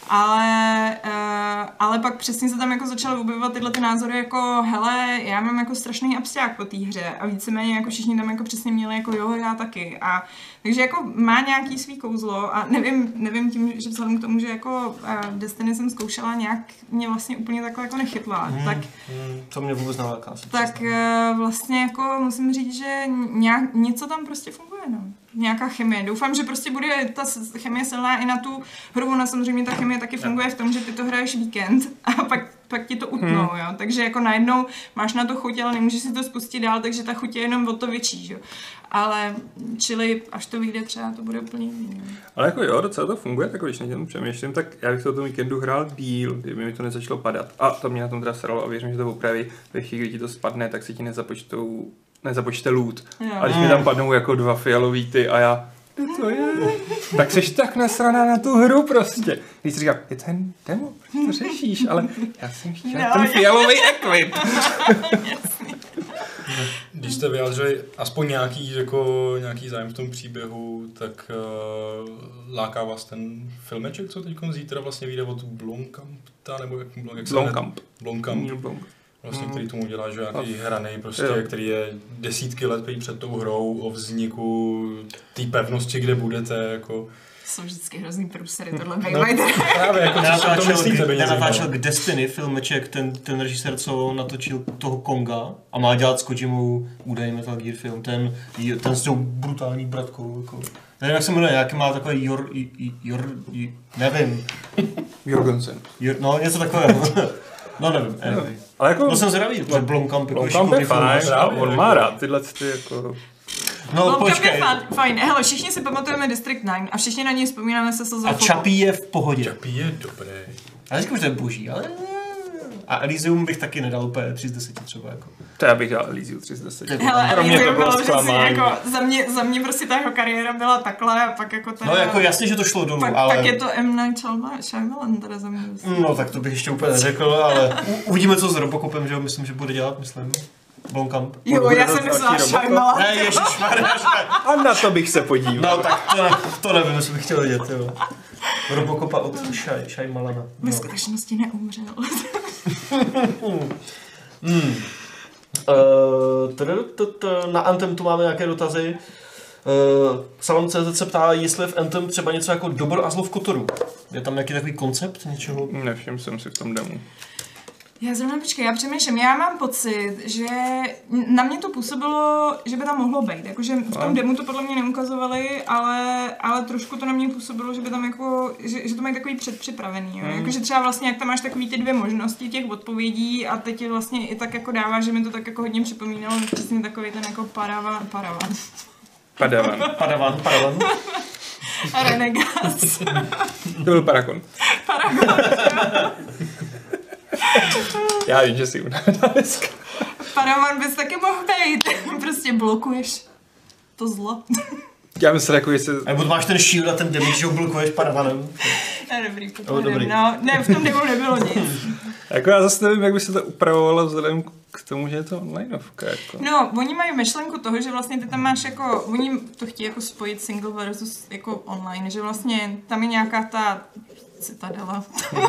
ale, uh, ale pak přesně se tam jako začaly objevovat tyhle ty názory jako, hele, já mám jako strašný abstrakt po té hře. A víceméně jako všichni tam jako přesně měli jako jo, já taky. A takže jako má nějaký svý kouzlo a nevím, nevím tím, že vzhledem k tomu, že jako uh, Destiny jsem zkoušela nějak mě vlastně úplně takhle jako nechytla, Hmm. tak, Hmm, to mě vůbec neláká. se tak přiznám. uh, vlastně jako musím říct, že nějak, něco tam prostě funguje, no. Nějaká chemie. Doufám, že prostě bude ta chemie silná i na tu hru. Ona samozřejmě ta chemie taky funguje v tom, že ty to hraješ víkend a pak, pak ti to utnou, Hmm. jo. Takže jako najednou máš na to chuť, ale nemůžeš si to spustit dál, takže ta chuť je jenom o to větší, jo. Ale čili až to vyjde třeba, to bude úplně jiný. no. Ale jako jo, docela to funguje, tak když na tom přemýšlím, tak já bych to tom víkendu hrál díl, kdyby mi to nezačalo padat. A to mě na tom teda sralo a věřím, že to opraví. Ve chvíli, kdy ti to spadne, tak si ti nezapočtou, nezapočte loot. Jo. A když mi tam padnou jako dva fialový ty a já, "Kde to je? tak seš tak nasraná na tu hru prostě. Když si říkám, je to jen demo, proč to řešíš? Ale já jsem chtěl No, ten fialový equip. Když jste vyjádřili aspoň nějaký, jako, nějaký zájem v tom příběhu, tak uh, láká vás ten filmeček, co teď zítra vlastně vyjde od Blomkampa, nebo jak, jak se? Blomkamp. Blomkamp, Neil Blom. vlastně, Mm. který tomu dělá, že nějaký hraný, prostě, jo. který je desítky let prý před tou hrou o vzniku té pevnosti, kde budete, jako Jsou vždycky hrozný průsery, tohle bývají. Právě, jako co si to Natáčel, k, mě natáčel k Destiny filmeček, ten, ten režisér, co natočil toho Konga a má dělat s Kojimou údajně Metal Gear film, ten, ten s tou brutální bratkou. Jako. Nevím, jak se jmenuje, jaký má takový Jor, Jor, i- nevím, Jorgensen. Jor, no něco takového. No nevím, anyway. Ale jako... Byl jsem zvědavý, protože Blomkamp jako Blomkamp je fajn, právě, on jako- má rád tyhle ty jako... No Lomka počkej, je fajn, fajn. Hele, všichni si pamatujeme District 9 a všichni na něj vzpomínáme se slzou a. Čapí je v pohodě. Čapí je dobrý. Já říkám, že to je boží, ale... A Elysium bych taky nedal úplně 3 z 10 třeba jako. To já bych dal Elysium 3 z 10. Hele, Pro mě to Elysium bylo bylo zklamání. jako, za mě, za mě prostě ta jeho kariéra byla takhle a pak jako teda... No jako jasně, že to šlo dolů, pak, ale... pak je to M. Night Shyamalan- teda za mě. No tak to bych ještě úplně neřekl, ale u, uvidíme, co s Robocopem, že jo, myslím, že bude dělat, myslím. Blomkamp. Jo, já jsem myslela? Shyamalan. Ne, ježišmarja. A na to bych se podíval. No tak to, ne, to nevím, jestli bych chtěl vidět, jo. Robocopa od Shai, Shaimalana. Ve No. skutečnosti neumřel. Hmm. Uh, na Anthem tu máme nějaké dotazy. Uh, Salon.cz se ptá, jestli je v Anthem třeba něco jako Dobor a zlo v Kotoru. Je tam nějaký takový koncept něčeho? Nevšiml jsem si v tom demo. Já zrovna počkej, já přemýšlím, já mám pocit, že na mě to působilo, že by tam mohlo být. Jakože v tom demo to podle mě neukazovali, ale, ale trošku to na mě působilo, že by tam jako, že, že to mají takový předpřipravený. Jo? Jakože třeba vlastně, jak tam máš takový ty dvě možnosti těch odpovědí a teď je vlastně i tak jako dává, že mi to tak jako hodně připomínalo přesně takový ten jako paravan, paravan. Padavan. Padavan, padavan. Renegas. To byl Parakon. Já vím, že si unádá dneska. Paravan bys taky mohl být. prostě blokuješ to zlo. Já myslel, jako, že se... A nebo máš ten shield a ten damage, že ho blokuješ padavanem. Je dobrý, dobrý. No, ne, v tom demo nebylo nic. Jako já zase nevím, jak by se to upravovalo vzhledem k tomu, že je to onlineovka. Jako. No, oni mají myšlenku toho, že vlastně ty tam máš jako, oni to chtějí jako spojit single versus jako online, že vlastně tam je nějaká ta citadela.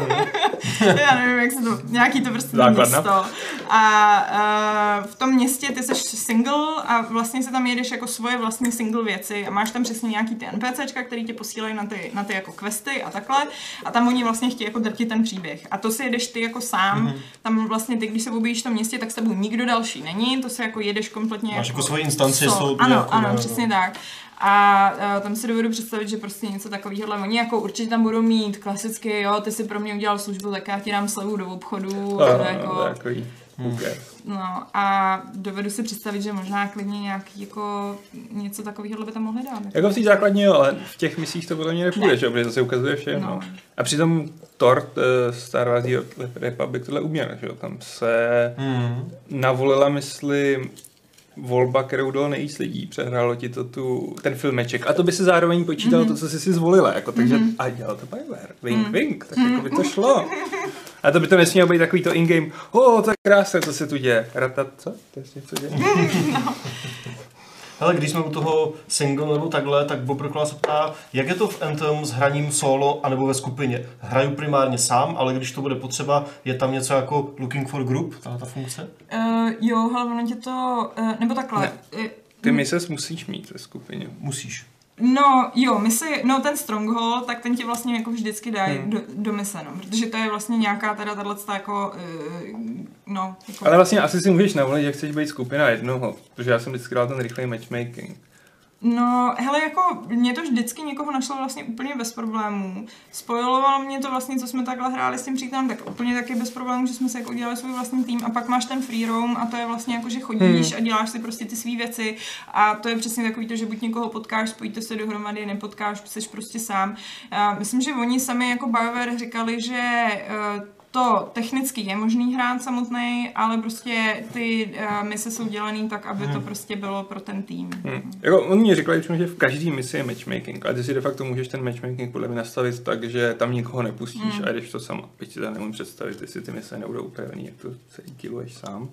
Já nevím, jak se to, nějaký to prostě Základna. město. A uh, v tom městě ty jsi single a vlastně se tam jedeš jako svoje vlastní single věci a máš tam přesně nějaký ty NPCčka, který tě posílají na ty, na ty jako questy a takhle a tam oni vlastně chtějí jako drtit ten příběh. A to si jedeš ty jako sám, mm-hmm. tam vlastně ty, když se objevíš v tom městě, tak s tebou nikdo další není, to se jako jedeš kompletně Máš jako svoji instanci, so- jsou Ano, jako, ano, no. přesně tak. A uh, tam si dovedu představit, že prostě něco takového, oni jako určitě tam budou mít klasicky, jo, ty si pro mě udělal službu, tak já ti dám slevu do obchodu, to jako, takový. Okay. no a dovedu si představit, že možná klidně nějaký jako něco takového by tam mohli dát. Jako v té základní, jo, ale v těch misích to podle mě nepůjde, Ne. že jo, protože to se ukazuje všechno. No. A přitom Thor, eh, Star Wars Republic tohle uměl, že jo, tam se Hmm. navolila, myslím, volba, kterou dalo nejvíc lidí, přehrálo ti to tu, ten filmeček. A to by se zároveň počítalo Mhm. mm-hmm. to, co jsi si zvolila, jako, takže, mm-hmm. a dělal to BioWare, wink, Mhm. wink, tak jako by to šlo. A to by to nesmělo být takový to in-game, o, to je krásné, co se tu děje. Ratat, co? To je něco děje? Hele, když jsme u toho single nebo takhle, tak Bob Rokla se ptá, jak je to v Anthem s hraním solo anebo ve skupině. Hraju primárně sám, ale když to bude potřeba, je tam něco jako looking for group, ta, ta funkce? Uh, jo, hele, ono tě to, uh, nebo takhle. Ne. Eh, Ty mises musíš mít ve skupině. Musíš. No, jo, my si, no ten Stronghold, tak ten ti vlastně jako vždycky dají Hmm. do, do mise, no, protože to je vlastně nějaká teda tato jako, uh, no, jako, Ale vlastně asi si můžeš navolit, že chceš být skupina jednoho, protože já jsem vždycky dal ten rychlej matchmaking. No, hele, jako mě to vždycky někoho našlo vlastně úplně bez problémů. Spojilovalo mě to vlastně, co jsme takhle hráli s tím přítelem, tak úplně taky bez problémů, že jsme si jako udělali svůj vlastní tým a pak máš ten free roam a to je vlastně jako, že chodíš a děláš si prostě ty své věci a to je přesně takový to, že buď někoho potkáš, spojíte se dohromady, nepotkáš, jsi prostě sám. A myslím, že oni sami jako BioWare říkali, že eh, to technicky je možný hrát samotný, ale prostě ty uh, mise jsou dělaný tak, aby to prostě bylo pro ten tým. Hmm. Jako, oni mi říkali, že v každý misi je matchmaking, a ty si de facto můžeš ten matchmaking podle mě nastavit tak, že tam nikoho nepustíš Hmm. a jdeš to sama. Teď si to nemůžu představit, jestli ty mise nebudou upravený, jak to celý kiluješ sám.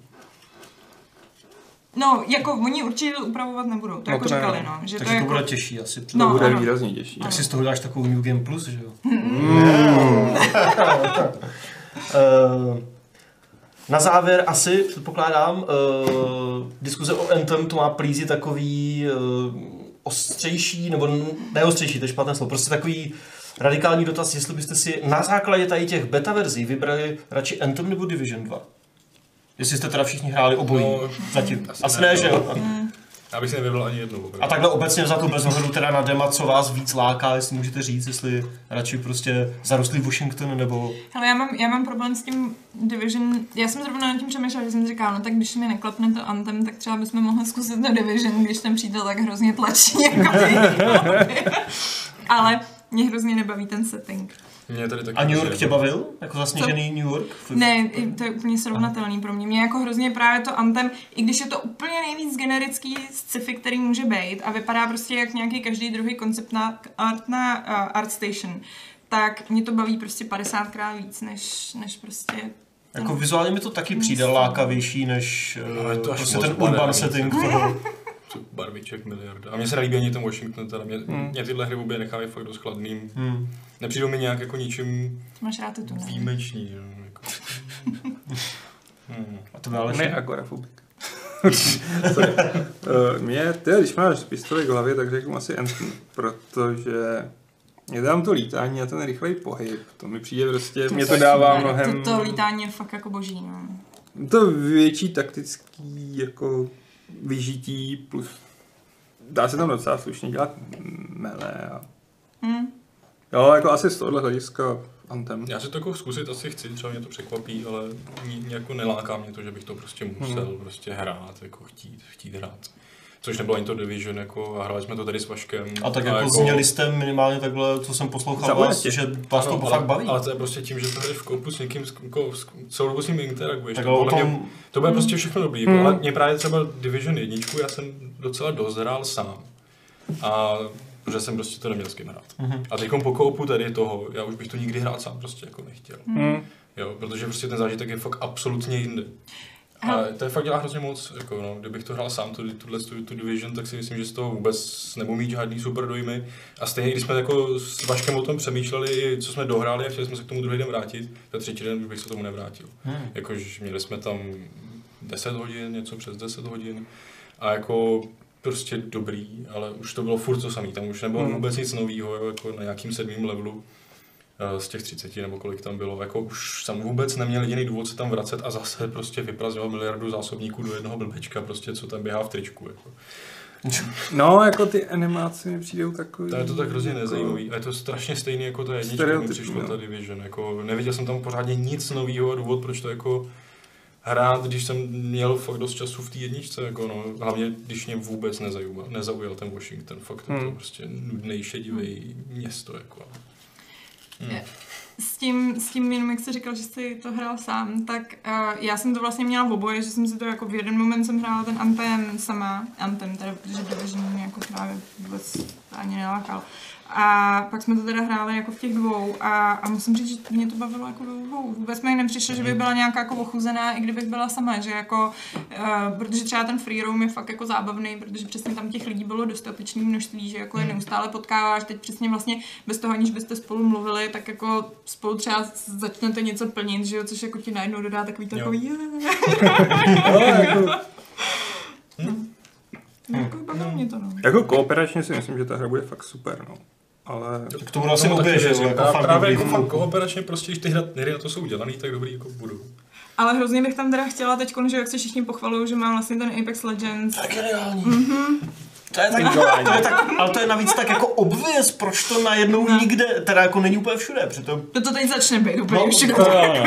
No, jako oni určitě to upravovat nebudou, to No jako to říkali, no. no. Že Takže to, to jako... bude těžší asi. To No, bude ano. výrazně těžší. Tak si z toho dáš takovou New Game Plus, že jo? Mm. Eh, Na závěr asi, předpokládám, uh, diskuze o Anthem to má plízi takový uh, ostřejší, nebo neostřejší, to je špatné slovo, prostě takový radikální dotaz, jestli byste si na základě tady těch beta verzí vybrali radši Anthem nebo Division 2. Jestli jste teda všichni hráli obojí No, zatím. asi Asi ne, ne, že jo? Já bych si nevybral ani jednu. A takhle obecně za to bez ohledu teda na dema, co vás víc láká, jestli můžete říct, jestli radši prostě zarostlý Washington nebo... Hele, já mám, já mám problém s tím Division, já jsem zrovna nad tím přemýšlela, že jsem říkala, no tak když mi neklapne to Anthem, tak třeba bychom mohli zkusit to Division, když ten přítel tak hrozně tlačí, jako ty. Ale mě hrozně nebaví ten setting. Mě tady taky A New York tě bavil? Jako zasněžený New York? Ne, to je úplně srovnatelný pro mě. Mě jako hrozně právě to Anthem, i když je to úplně nejvíc generický sci-fi, který může být a vypadá prostě jak nějaký každý druhý koncept na art na uh, ArtStation, tak mě to baví prostě 50krát víc, než, než prostě Jako vizuálně mi to taky přijde lákavější než No, je to až prostě ten urban setting toho. Co barviček miliarda. A mně se nelíbí ani ten Washington, teda mě, Hmm. mě tyhle hry vůbec nechávají fakt dost chladným. Hmm. Nepřijdou mi nějak jako ničím máš rád tu ne? výjimeční. No, jako. hmm. A to ale Ne agorafobik. Uh, mě, ty, když máš pistoli v hlavě, tak řeknu asi Anthem, protože mě dám to lítání a ten rychlej pohyb. To mi přijde prostě, mě to dává mnohem... To, to lítání je fakt jako boží, no. To větší taktický jako vyžití plus dá se tam docela slušně dělat mele a Hm? jo, jako asi z tohohle hlediska Anthem. Já si to jako zkusit asi chci, třeba mě to překvapí, ale jako neláká mě to, že bych to prostě musel Hmm. prostě hrát, jako chtít, chtít hrát. Což nebylo ani to Division, jako, a hráli jsme to tady s Vaškem. A tak jako, zněli jste minimálně takhle, co jsem poslouchal vás, že vás to fakt baví. Ale to je prostě tím, že to hraješ v koupu s někým, s, jako, s, celou dobu s ním interaguješ. Tak to, podle mě, tom, to bude prostě všechno dobrý, jako, Hmm. ale mě právě třeba Division 1, já jsem docela dost hrál sám. A protože jsem prostě to neměl s kým hrát. Mhm. A teď po koupu tady toho, já už bych to nikdy hrát sám prostě jako nechtěl. Hmm. Jo, protože prostě ten zážitek je fakt absolutně jinde. A to je fakt dělá hrozně moc, jako no, kdybych to hrál sám, tu, tuhle tu, tu Division, tak si myslím, že z toho vůbec nebudu mít žádný super dojmy. A stejně, když jsme jako s Vaškem o tom přemýšleli, co jsme dohráli a chtěli jsme se k tomu druhý den vrátit, ten třetí den už bych se tomu nevrátil. Hmm. Jakož měli jsme tam 10 hodin, něco přes 10 hodin a jako prostě dobrý, ale už to bylo furt to samý, tam už nebylo Hmm. vůbec nic nového, jako na nějakým sedmým levelu z těch 30 nebo kolik tam bylo, jako už jsem vůbec neměl jediný důvod se tam vracet a zase prostě vyprazňoval miliardu zásobníků do jednoho blbečka, prostě co tam běhá v tričku, jako. No, jako ty animáce mi přijdou takový... To je to tak hrozně jako- nezajímavý a je to strašně stejný jako ta jednička, mi přišlo no. ta Division, jako neviděl jsem tam pořádně nic nového a důvod, proč to jako hrát, když jsem měl fakt dost času v té jedničce, jako no, hlavně když mě vůbec nezaujal, nezaujal ten Washington, fakt to Hmm. hmm. prostě nudný, šedivý město, jako. Hmm. S tím, s tím jenom, jak jsi říkal, že jsi to hrál sám, tak uh, já jsem to vlastně měla v oboje, že jsem si to jako v jeden moment jsem hrála ten Anthem sama, Anthem teda, protože Division mě jako právě vůbec ani nelákal. A pak jsme to teda hráli jako v těch dvou a, a musím říct, že mě to bavilo jako ve dvou. Vůbec mi nepřišlo, že bych byla nějaká jako ochuzená, i kdybych byla sama, že jako, uh, protože třeba ten free roam je fakt jako zábavný, protože přesně tam těch lidí bylo dostatečné množství, že jako je neustále potkáváš, teď přesně vlastně bez toho, aniž byste spolu mluvili, tak jako spolu třeba začnete něco plnit, že jo, což jako ti najednou dodá takový Jo. takový, No, jako, bavilo mě to, no. jako kooperačně si myslím, že ta hra bude fakt super, no. Ale k tomu asi obě, že jo, jako A fakt právě dobrý. jako fakt kooperačně prostě, když ty hra- hry na to jsou udělaný, tak dobrý jako budou. Ale hrozně bych tam teda chtěla teď, že jak se všichni pochvalují, že mám vlastně ten Apex Legends. Je geniální. To je tak, to je tak, ale to je navíc tak jako obvěz, proč to najednou No. nikde, teda jako není úplně všude, přitom No to teď začne být úplně No, všude. to,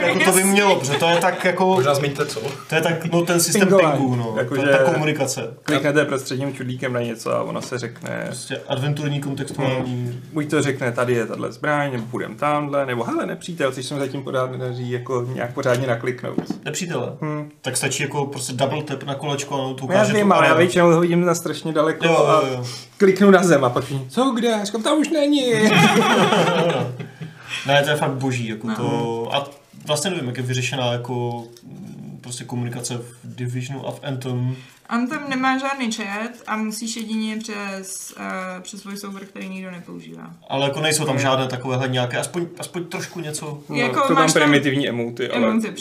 jako to by mělo, protože to je tak jako, Možná zmiňte co? to je tak, no ten systém pingu, no, Jako, to je že- ta komunikace. kliknete prostředním čudlíkem na něco a ono se řekne, Prostě adventurní kontextuální. buď to řekne, tady je tahle zbraň, nebo půjdem tamhle, nebo hele, nepřítel, což jsme zatím pořád nedaří jako nějak pořádně nakliknout. Nepřítele. Hmm. Tak stačí jako prostě double tap na kolečko a ono to No já ukáže vím, ale já většinou ho vidím na strašně daleko Jo, jo, jo. kliknu na zem a pak co kde? Já Říkám, tam už není. Ne, to je fakt boží, jako No. to, a vlastně nevím, jak je vyřešená jako mm, prostě komunikace v Divisionu a v Anthem. Anthem nemá žádný chat a musíš jedině přes, uh, přes voiceover, který nikdo nepoužívá. Ale jako nejsou tam žádné takovéhle nějaké, aspoň, aspoň trošku něco. No, Jako to máš tam primitivní emoty, ale emoty,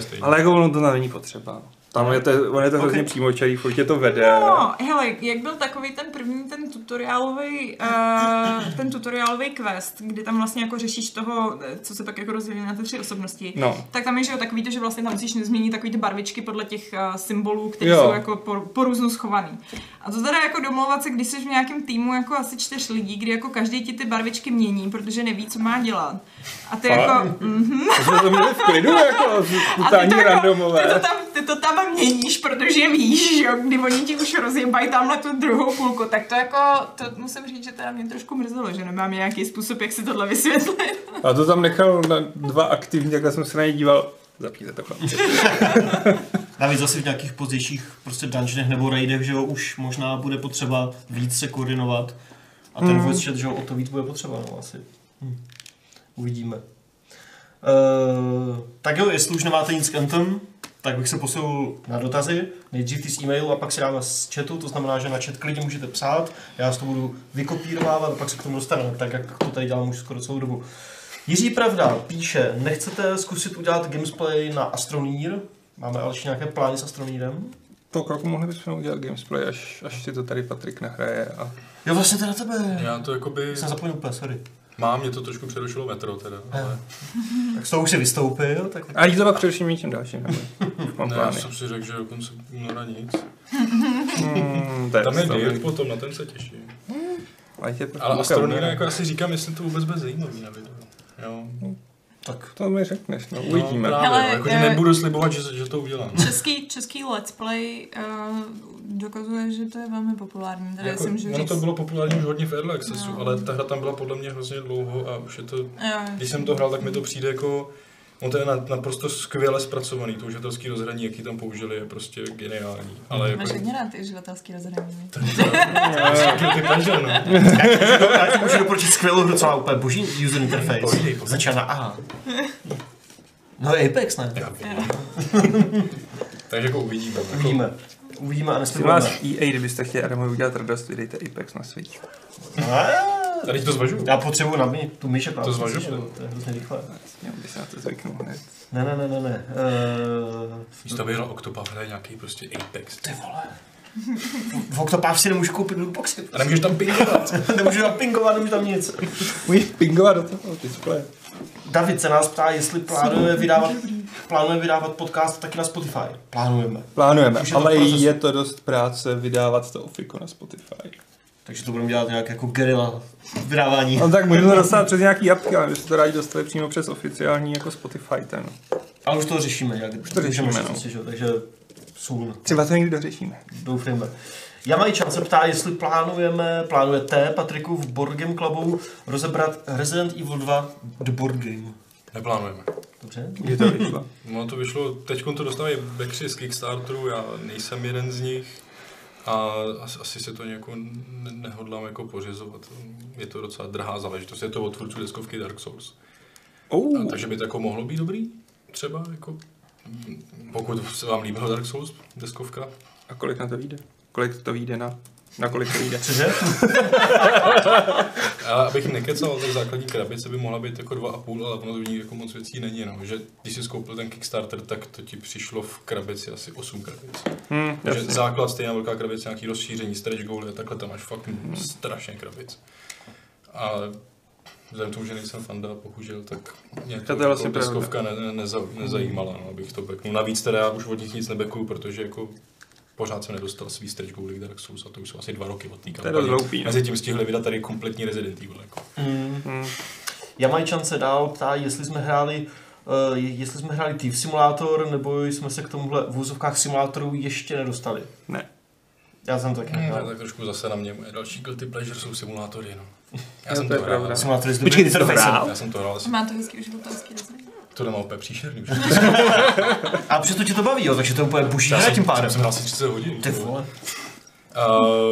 stejný. Ale jako ono to není potřeba. Tam je to, on je to hrozně Ok. přímočarý, furt tě to vede. No, hele, jak byl takový ten první, ten tutoriálový, uh, ten tutoriálový quest, kdy tam vlastně jako řešíš toho, eh, co se pak jako rozdělí na ty tři osobnosti, No. tak tam je, že jo, takový to, že vlastně tam musíš změnit takový ty barvičky podle těch uh, symbolů, které jsou jako po, po různu schovaný. A to teda jako domlouvat se, když jsi v nějakém týmu jako asi čtyř lidí, kdy jako každý ti ty barvičky mění, protože neví, co má dělat. A ty Fakt? jako, mhm. To jsme to měli v klidu, jako A ty to, jako, randomové. ty, to tam, ty to tam měníš, protože víš, že jo, kdy oni ti už rozjebají tamhle tu druhou půlku, tak to jako, to musím říct, že teda mě trošku mrzelo, že nemám nějaký způsob, jak si tohle vysvětlit. A to tam nechal na dva aktivní, takhle jsem se na ně díval. Zapněte to chlapci. Navíc zase v nějakých pozdějších prostě dungeonech nebo raidech, že jo, už možná bude potřeba víc se koordinovat. A ten voice chat, že jo, o to víc bude potřeba, no asi. Hm. Uvidíme. Uh, tak jo, jestli už nemáte nic k Anthem, tak bych se posunul na dotazy. Nejdřív ty z e-mailu a pak si dáme z chatu, to znamená, že na chat klidně můžete psát. Já si to budu vykopírovávat a pak se k tomu dostaneme, tak jak to tady dělám už skoro celou dobu. Jiří Pravda píše, nechcete zkusit udělat gamesplay na Astroneer? Máme ale ještě nějaké plány s Astronírem? To kroku mohli bychom udělat gamesplay, až, až si to tady Patrik nahraje. A... Jo, vlastně to na tebe. Já to jakoby... Jsem zapomněl úplně, sorry. Mám, mě to trošku přerušilo metro teda, ale... Tak z toho už si vystoupil, tak... A jít to pak především něčím dalším. nebo? Mám Ne, já jsem si řekl, že do konce února nic. Hmm, to je Tam je. Dirt potom, na ten se těším. Ale, to Ale ne? jako asi říkám, jestli to vůbec bude zajímavý na videu. Jo. Tak To mi řekneš, no, uvidíme. No, právě, Hele, no, jakože eh, nebudu slibovat, že, že to udělám. Český, český let's play uh, dokazuje, že to je velmi populární. Tady Jako, jsem, že ono to bylo populární už hodně v Early Accessu, No. ale ta hra tam byla podle mě hrozně dlouho a už je to... Jo, Když jsem to hrál, tak mi to přijde jako... On to je na- naprosto skvěle zpracovaný, to uživatelský rozhraní, jaký tam použili, je prostě geniální. Ale jako... Máš hodně rád ty uživatelský rozhraní. Guilty pleasure, no. já ti můžu doporučit skvělou hru, co má úplně boží user interface. Začíná na A. No Apex, ne? Takže jako uvidíme. Jako, Uvidíme. Uvidíme a Prosím vás. EA, kdybyste chtěli Adamovi udělat radost, vydejte Apex na Switch. A, Tady to zvažuju. Já potřebuji na mě tu myš a To zvažuji. To je hrozně rychle. Měl by se na to zvyknout hned. Ne, ne, ne, ne, ne. Uh, Místo aby hrál Octopath, hraje nějaký prostě Apex. ty vole. V Octopath si nemůžu koupit lootboxy. A nemůžeš tam pingovat. nemůžu tam pingovat, nemůžu tam nic. Můžeš pingovat do toho displeje. David se nás ptá, jestli plánujeme vydávat, plánujeme vydávat podcast taky na Spotify. Plánujeme. Plánujeme, je to ale procesu. je to dost práce vydávat to ofiku na Spotify. Takže to budeme dělat nějak jako gerila vydávání. No tak můžeme to dostat přes nějaký apky, ale my se to rádi dostali přímo přes oficiální jako Spotify ten. Ale už to řešíme nějak. Už to řešíme, no. že, jo, takže soon. Třeba to někdy dořešíme. Doufejme. Jamajčan se ptá, jestli plánujeme, plánujete Patriku v Board Game Clubu rozebrat Resident Evil 2 The Board Game. Neplánujeme. Dobře? Kdy to vyšlo? No to vyšlo, teď to dostávají backři z Kickstarteru, já nejsem jeden z nich. A asi, se to nějak ne- nehodlám jako pořizovat. Je to docela drahá záležitost, je to od tvůrců deskovky Dark Souls. Oh, A, takže by to jako mohlo být dobrý, třeba jako, pokud se vám líbilo Dark Souls, deskovka. a kolik na to vyjde? Kolik to vyjde na? Na kolik to vyjde? Cože? Ale abych nekecal, tak základní krabice by mohla být jako 2,5, ale ono to v ní jako moc věcí není. No. Že když jsi skoupil ten Kickstarter, tak to ti přišlo v krabici asi 8 krabic. Hmm, Takže jasně. základ stejná velká krabice, nějaký rozšíření, stretch goaly a takhle tam máš fakt strašně krabic. Ale vzhledem k tomu, že nejsem fanda, bohužel, tak mě to, vlastně jako pravda. deskovka ne, ne, neza, nezajímala, no, abych to beknul. Navíc teda já už od nich nic nebekuju, protože jako pořád jsem nedostal svý stretch goaly k Dark Souls a to už jsou asi dva roky od té To je dost hloupý, no. Mezi tím stihli vydat tady kompletní Resident Evil. Jako. Mm. Hmm. Jamajčan se dál ptá, jestli jsme hráli Uh, jestli jsme hráli Thief Simulator, nebo jsme se k tomuhle v úzovkách simulátorů ještě nedostali. Ne. Já jsem taky Hmm, tak trošku zase na mě. Moje další guilty pleasure jsou simulátory. No. Já Jo, jsem to to, hrál. Simulátory s Počkej, ty to hrál? Já jsem to hrál. Má to hezký uživatelský rozhraní. To nemá úplně příšerný. A přesto ti to baví, jo, takže to je úplně buší Já hra tím pádem. jsem hrál asi 30 hodin. Ty vole,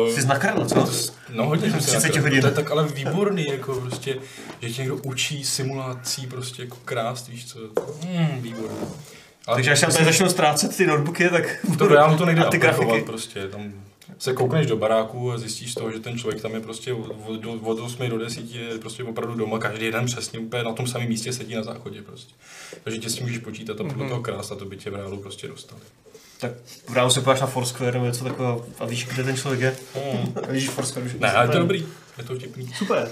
Uh, jsi nakradl, co? No hodně jsem si 30 nakradl. hodin. To je tak ale výborný, jako prostě, že tě někdo učí simulací prostě jako krást, víš co. Mm, výborný. Ale Takže až já tady začnu ztrácet ty notebooky, tak to reálně to nejde ty grafiky. prostě. Tam se koukneš do baráku a zjistíš z toho, že ten člověk tam je prostě od, od 8 do 10 je prostě opravdu doma, každý den přesně úplně na tom samém místě sedí na záchodě prostě. Takže tě s tím můžeš počítat a podle toho krást a to by tě v reálu prostě dostali. tak ráno se podíváš na Foursquare nebo něco takového a víš, kde ten člověk je. Hmm. A víš Foursquare už. Ne, ale to je dobrý. Je to vtipný. Super.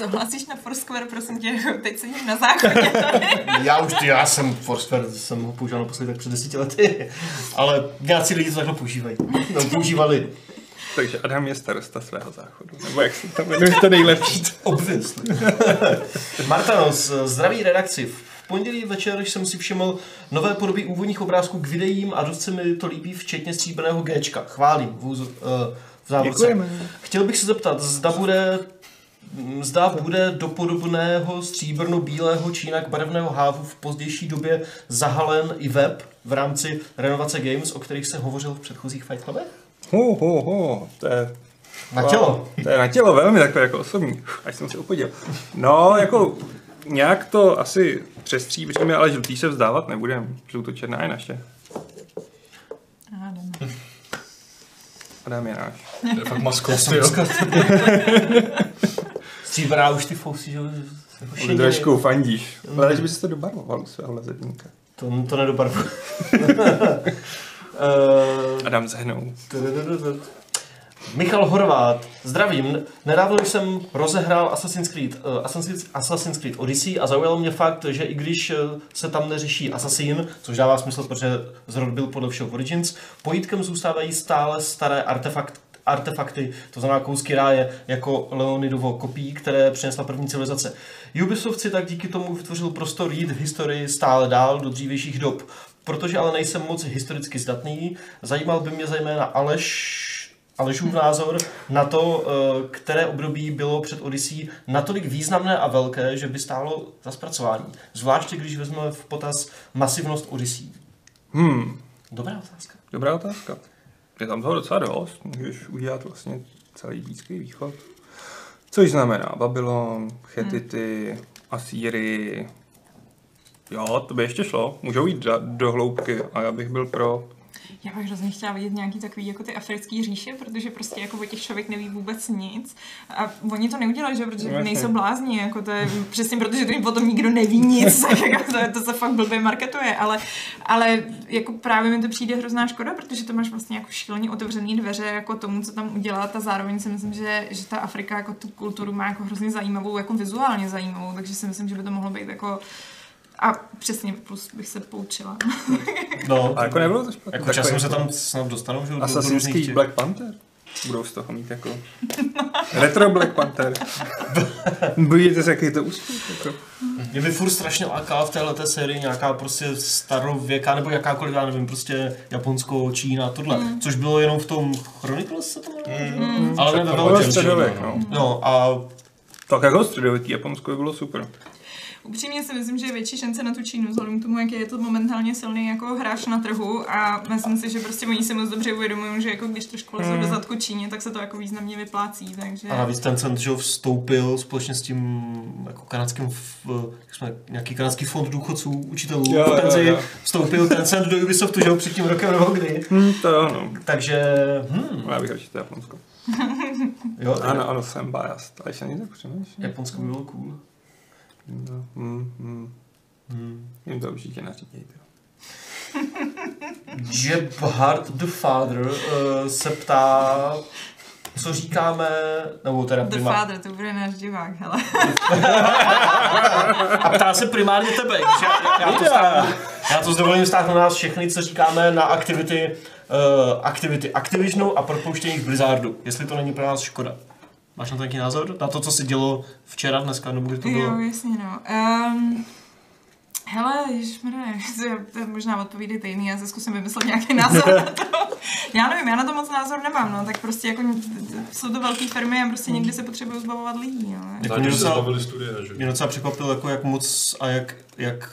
Co hlasíš na Foursquare, prosím tě, teď sedím na záchodě. Já už, já jsem Foursquare, jsem ho používal naposledy tak před deseti lety, ale nějací lidi to takhle používají. No, používali. Takže Adam je starosta svého záchodu. Nebo jak se to jmenuje to nejlepší. Obviously. Martano, z- zdraví redakci. V pondělí večer jsem si všiml nové podoby úvodních obrázků k videím a dost se mi to líbí, včetně stříbrného Gčka. Chválím v, eh, v závorce. Děkujeme. Chtěl bych se zeptat, zda bude Zda bude do podobného stříbrno-bílého či jinak barevného hávu v pozdější době zahalen i web v rámci renovace Games, o kterých se hovořil v předchozích Fight Clubech? Ho, ho, ho, to je... Na tělo. To je na tělo velmi takové jako osobní, až jsem se upodil. No, jako nějak to asi přestříbříme, ale žlutý se vzdávat nebudeme. Žlutočerná je naše. Adam. Adam je náš. To je fakt maskot, jo. Stříbrná už ty fousy, že jo, jako trošku fandíš. Ale že bys to dobarvoval svého lezebníka. To, to nedobarvu. uh, Adam zehnou. Michal Horvát, zdravím. Nedávno jsem rozehrál Assassin's Creed, uh, Assassin's, Assassin's Creed Odyssey a zaujal mě fakt, že i když eh, se tam neřeší Assassin, což dává smysl, protože zrod byl podle všeho Origins, pojítkem zůstávají stále staré artefakt, artefakty, to znamená kousky ráje, jako Leonidovo kopí, které přinesla první civilizace. Ubisoft si tak díky tomu vytvořil prostor jít v historii stále dál do dřívějších dob. Protože ale nejsem moc historicky zdatný, zajímal by mě zejména Aleš, Alešův názor na to, eh, které období bylo před Odyssey natolik významné a velké, že by stálo za zpracování. Zvláště když vezmeme v potaz masivnost Odyssey. Hmm, Dobrá otázka. dobrá otázka. Je tam toho docela dost. Můžeš udělat vlastně celý Blízký východ. Což znamená Babylon, Chetity, Asýry. Jo, to by ještě šlo. Můžou jít do, do hloubky a já bych byl pro. Já bych hrozně chtěla vidět nějaký takový jako ty africký říše, protože prostě jako o těch člověk neví vůbec nic. A oni to neudělají, že? Protože Jasně. nejsou blázni, jako to je přesně protože to jim potom nikdo neví nic, jako to, to se fakt blbě marketuje, ale, ale jako právě mi to přijde hrozná škoda, protože to máš vlastně jako šíleně otevřený dveře jako tomu, co tam udělat a zároveň si myslím, že, že ta Afrika jako tu kulturu má jako hrozně zajímavou, jako vizuálně zajímavou, takže si myslím, že by to mohlo být jako a přesně, plus bych se poučila. No, A jako nebylo to špatné. jako časem se tam snad dostanou, že Assassin's Creed těch- Black Panther. Budou z toho mít jako retro Black Panther. Bojíte se, jaký to úspěch? Jako. Mě by furt strašně lákala v téhle sérii nějaká prostě starověká nebo jakákoliv, já nevím, prostě Japonsko, Čína, tohle. Mm. Což bylo jenom v tom Chronicles se to jmenuje? Mm. Ale ne ve To bylo velkém. středověk, no. No a Tak jako středověký Japonsko by bylo super. Upřímně si myslím, že je větší šance na tu Čínu, vzhledem k tomu, jak je to momentálně silný jako hráč na trhu a myslím si, že prostě oni si moc dobře uvědomují, že jako když trošku lezou do zadku Číně, tak se to jako významně vyplácí, takže... A navíc ten cent, že ho vstoupil společně s tím jako kanadským, jak jsme, nějaký kanadský fond důchodců, učitelů, Jo, jo, penzi, jo. vstoupil ten cent do Ubisoftu, že jo, před tím rokem nebo kdy. Hm, to jo, no. Takže, hm, Já bych radši to Japonsko. jo, Ano, ano, jsem biased. Ale ještě není tak přemýšlím. Japonsko by bylo cool. No, hm, hm. Hm. Jim to určitě nařídíte. Jebhard the Father uh, se ptá, co říkáme, nebo teda The primár, Father, to bude náš divák, hele. a ptá se primárně tebe, když já, já, to stáhnu, já to s dovolením stáhnu na nás všechny, co říkáme na aktivity, uh, aktivity Activisionu a propouštění v Blizzardu, jestli to není pro nás škoda. Máš na to nějaký názor? Na to, co se dělo včera, dneska, nebo kdy to bylo? Jo, jasně, no. Um, hele, ježišmarja, to je možná odpovídejte jiný, já se zkusím vymyslet nějaký názor na to. Já nevím, já na to moc názor nemám, no, tak prostě jako jsou to velké firmy a prostě někdy se potřebují zbavovat lidí, no. Jako Tak mě docela- studie, že? Mě docela překvapilo, jako jak moc a jak, jak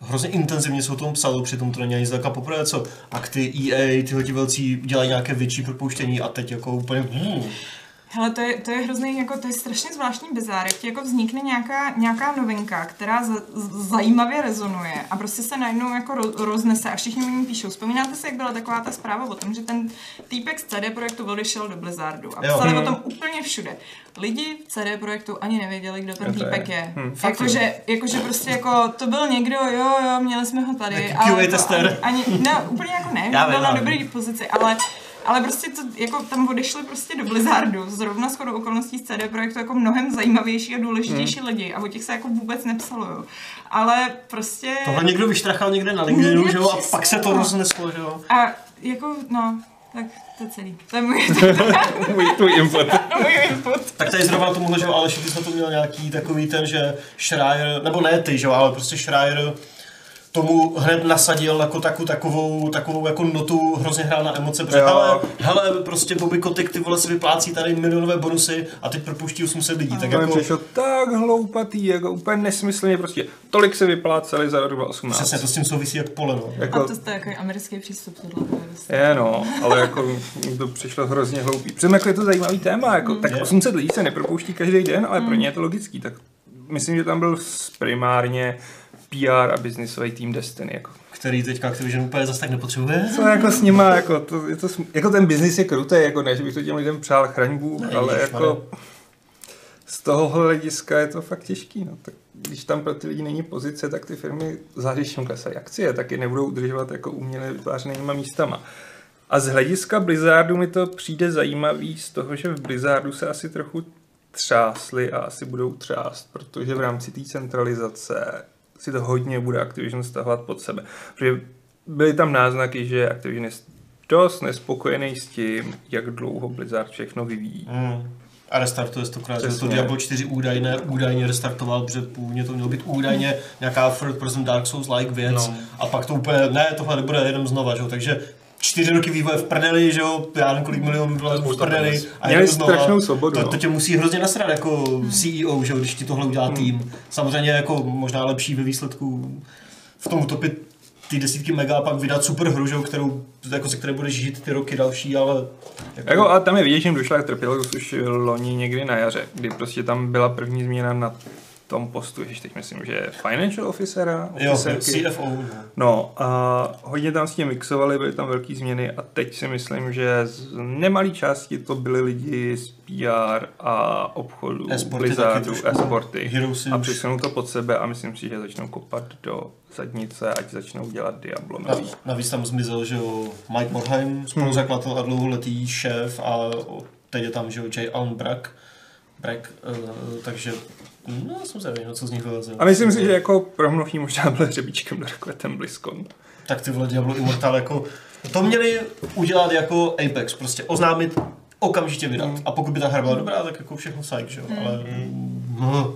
hrozně intenzivně se o tom psalo, přitom to není ani zdaleka poprvé, co akty EA, tyhle ti velcí dělají nějaké větší propouštění a teď jako úplně hmm. Hele, to je, to je hrozný, jako to je strašně zvláštní bizár, jak ti jako vznikne nějaká, nějaká novinka, která za, z- zajímavě rezonuje a prostě se najednou jako ro, roznese a všichni ní píšou. Vzpomínáte si, jak byla taková ta zpráva o tom, že ten týpek z CD Projektu odešel do Blizzardu a psali Mhm. o tom úplně všude. Lidi v CD Projektu ani nevěděli, kdo ten to je- týpek je. hm, fakt Jakože, jakože prostě jako to byl někdo, jo, jo, měli jsme ho tady. Ale QA jako. Ani, ani, ne, úplně jako ne, byl na dobrý pozici, ale ale prostě to, jako tam odešli prostě do Blizzardu, zrovna shodou okolností z CD Projektu jako mnohem zajímavější a důležitější Hmm. lidi a o těch se jako vůbec nepsalo, jo. Ale prostě... Tohle někdo vyštrachal někde na LinkedInu, že jo, a pak se to rozneslo, že jo. A jako, no, tak to je celý. To je můj, Můj tvůj input. můj input. Tak tady zrovna tomuhle, že jo, Aleš, ty jsi na to měl nějaký takový ten, že Schreier, nebo ne ty, že jo, ale prostě Schreier tomu hned nasadil jako takovou, takovou, takovou jako notu, hrozně hrál na emoce, protože hele, hele, prostě Bobby Kotick, ty vole si vyplácí tady milionové bonusy a teď propouští 800 lidí, tak To jako... přišlo tak hloupatý, jako úplně nesmyslně prostě. Tolik se vypláceli za rok 2018. Přesně, to s tím souvisí jak pole, no. A Jako, to je takový americký přístup tohle. to je no, ale jako mi to přišlo hrozně hloupý. Přitom jako je to zajímavý téma, jako, tak Je. 800 lidí se nepropouští každý den, ale pro ně je to logický, tak myslím, že tam byl primárně PR a biznisový tým Destiny, jako. Který teďka Activision úplně zase tak nepotřebuje. Co jako s nima, jako, to, je to, sm- jako ten biznis je krutý, jako ne, že bych to těm lidem přál chraňbu, Ne, ale jako z toho hlediska je to fakt těžký, no. Tak když tam pro ty lidi není pozice, tak ty firmy jim klesají akcie, tak je nebudou udržovat jako uměle vytvářenýma místama. A z hlediska Blizzardu mi to přijde zajímavý z toho, že v Blizzardu se asi trochu třásli a asi budou třást, protože v rámci té centralizace si to hodně bude Activision stahovat pod sebe. Protože byly tam náznaky, že Activision je dost nespokojený s tím, jak dlouho Blizzard všechno vyvíjí. Mm. A restartuje stokrát, že to Přesně. Diablo 4 údajně, údajně restartoval, protože původně to mělo být údajně nějaká third person Dark Souls like věc No. a pak to úplně, ne, tohle nebude jenom znova, že takže čtyři roky vývoje v prdeli, že jo, já nevím kolik milionů dolarů v prdeli a Měli jenom znova. strašnou svobodu, To, no. to tě musí hrozně nasrat jako CEO, že jo, když ti tohle udělá tým. Samozřejmě jako možná lepší ve výsledku v tom utopit ty desítky mega a pak vydat super hru, že jo, kterou, jako se které budeš žít ty roky další, ale Jako, a tam je vidět, že jim došla trpělivost už loni někdy na jaře, kdy prostě tam byla první změna na tom postu, ještě teď myslím, že financial officera, jo. CFO. no. No a hodně tam s tím mixovali, byly tam velké změny a teď si myslím, že z nemalé části to byli lidi z PR a obchodu, E-sporty Blizzardu, e-sporty a přesunou to pod sebe a myslím si, že začnou kopat do zadnice, ať začnou dělat Diablo Na, nový. navíc tam zmizel, že jo, Mike Morheim, spoluzakladatel a dlouholetý šéf a teď je tam, že jo, Jay Allen Brack, Brack uh, takže no, jsem no, co z nich vyleze. A myslím si, že jako pro mnohý možná byl hřebíčkem do rakve ten BlizzCon. Tak ty vole Diablo Immortal, jako, to měli udělat jako Apex, prostě oznámit, okamžitě vydat. A pokud by ta hra byla dobrá, tak jako všechno sajk, že jo, ale... No.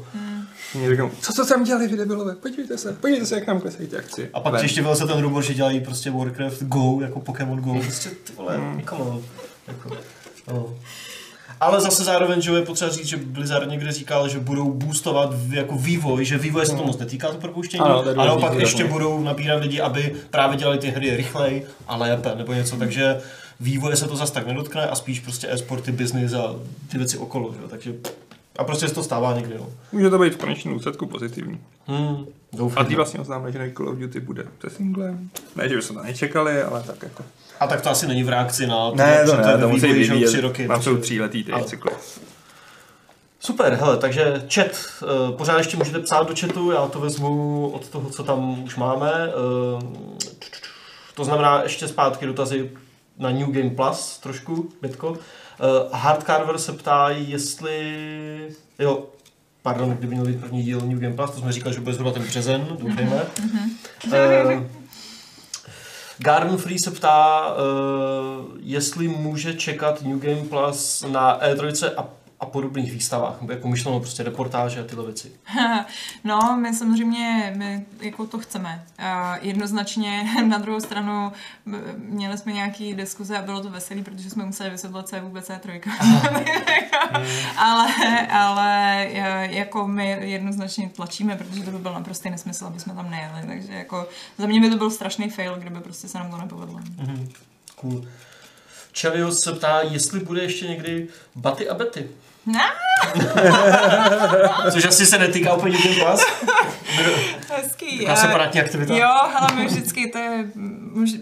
Mě říkám, co to tam dělali vy debilové, podívejte se, podívejte se, jak nám klesají ty akcie. A pak ještě vyleze ten rumor, že dělají prostě Warcraft Go, jako Pokémon Go, prostě ty vole, come on. Jako, no. Ale zase zároveň, že je potřeba říct, že Blizzard někde říkal, že budou boostovat jako vývoj, že vývoje se to moc netýká to propouštění, Ano, a naopak ještě budou nabírat lidi, aby právě dělali ty hry rychleji a lépe nebo něco, takže vývoje se to zase tak nedotkne a spíš prostě e-sporty, business a ty věci okolo, že? jo, takže a prostě se to stává někdy, no. Může to být v konečném důsledku pozitivní. Hmm, A doufám. ty vlastně oznámili, že Call of Duty bude se singlem. Ne, že bychom to nečekali, ale tak jako. A tak to asi není v reakci na Ne, to že ne, je to musí vyvíjet. tři roky. Mám jsou tříletý ty cykly. Super, hele, takže chat, eh, pořád ještě můžete psát do chatu, já to vezmu od toho, co tam už máme. eh, To znamená ještě zpátky dotazy na New Game Plus trošku, Bitko. Eh, Hardcarver se ptá, jestli... Jo, pardon, kdyby měl být první díl New Game Plus, to jsme říkali, že bude zhruba ten březen, doufejme. Eh, Garden Free se ptá, uh, jestli může čekat New Game Plus na E3 a, a podobných výstavách, jako myšleno prostě reportáže a tyhle věci. No, my samozřejmě, my jako to chceme. Jednoznačně na druhou stranu měli jsme nějaký diskuze a bylo to veselý, protože jsme museli vysvětlit, co je vůbec E3. ale, ale eh, jako my jednoznačně tlačíme, protože to by byl naprostý nesmysl, aby jsme tam nejeli. Takže jako za mě by to byl strašný fail, kdyby prostě se nám to nepovedlo. Mhm. Cool. Čelios se ptá, jestli bude ještě někdy Baty a Betty. Ne, Což asi se netýká úplně Game Plus. hezký. Taková separátní aktivita. Jo, ale my vždycky, to je,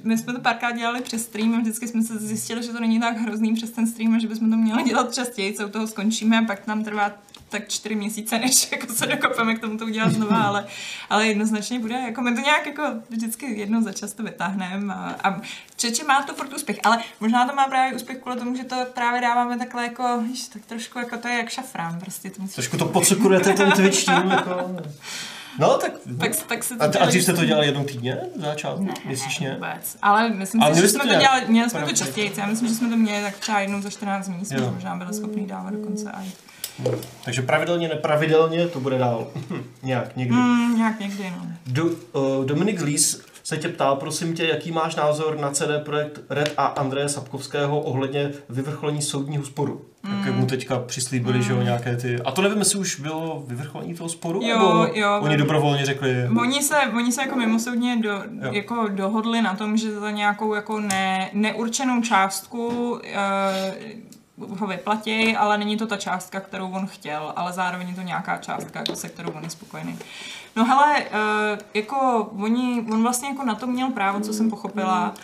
my jsme to párkrát dělali přes stream a vždycky jsme se zjistili, že to není tak hrozný přes ten stream a že bychom to měli dělat častěji, co u toho skončíme a pak nám trvá tak čtyři měsíce, než jako se dokopeme k tomu to udělat znova, ale, ale jednoznačně bude, jako my to nějak jako vždycky jednou za čas to vytáhneme a, a Čeče má to furt úspěch, ale možná to má právě úspěch kvůli tomu, že to právě dáváme takhle jako, víš, tak trošku jako to je jak šafrán, prostě to musíš Trošku to podsukurujete ten Twitch tím, jako... No, tak... tak, tak se A, to a dřív jste to dělali jednou týdně? V začátku? Ne, Měsíčně? vůbec. Ale myslím si, že jsme to nějak dělali, měli jsme to častěji. Já myslím, že jsme to měli tak třeba jednou za 14 dní, jsme možná byli schopni dávat dokonce. A Takže pravidelně, nepravidelně to bude dál. Nějak, někdy. mm, nějak někdy, no. Do, uh, Dominik Lís se tě ptá, prosím tě, jaký máš názor na CD Projekt Red a Andreje Sapkovského ohledně vyvrcholení soudního sporu? Mm. Jak mu teďka přislíbili, mm. že jo, nějaké ty... A to nevím, jestli už bylo vyvrcholení toho sporu? Jo, nebo jo, Oni dobrovolně řekli... Oni se, oni se jako mimosoudně do, Jo. jako dohodli na tom, že za nějakou jako ne, neurčenou částku uh, ho vyplatí, ale není to ta částka, kterou on chtěl, ale zároveň je to nějaká částka, jako se kterou on je spokojený. No hele, uh, jako oni, on vlastně jako na to měl právo, co jsem pochopila.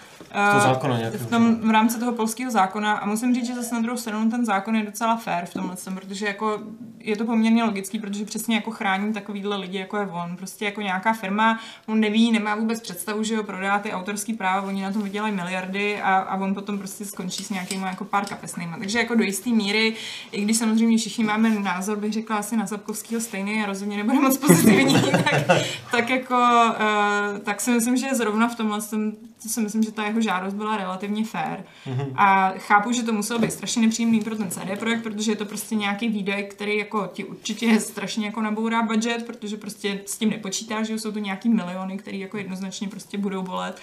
To zákona nějakého. v, tom, v rámci toho polského zákona a musím říct, že zase na druhou stranu ten zákon je docela fair v tomhle, tom, protože jako je to poměrně logický, protože přesně jako chrání takovýhle lidi, jako je on. Prostě jako nějaká firma, on neví, nemá vůbec představu, že ho prodá ty autorský práva, oni na tom vydělají miliardy a, a on potom prostě skončí s nějakýma jako pár kapesnýma. Takže jako do jisté míry, i když samozřejmě všichni máme názor, bych řekla asi na Sapkovského stejný a rozhodně nebude moc pozitivní, tak, tak jako, uh, tak si myslím, že zrovna v tomhle tom, to si myslím, že ta jeho žádost byla relativně fair. Mm-hmm. A chápu, že to muselo být strašně nepříjemný pro ten CD projekt, protože je to prostě nějaký výdaj, který jako ti určitě strašně jako nabourá budget, protože prostě s tím nepočítá, že jsou to nějaký miliony, který jako jednoznačně prostě budou bolet.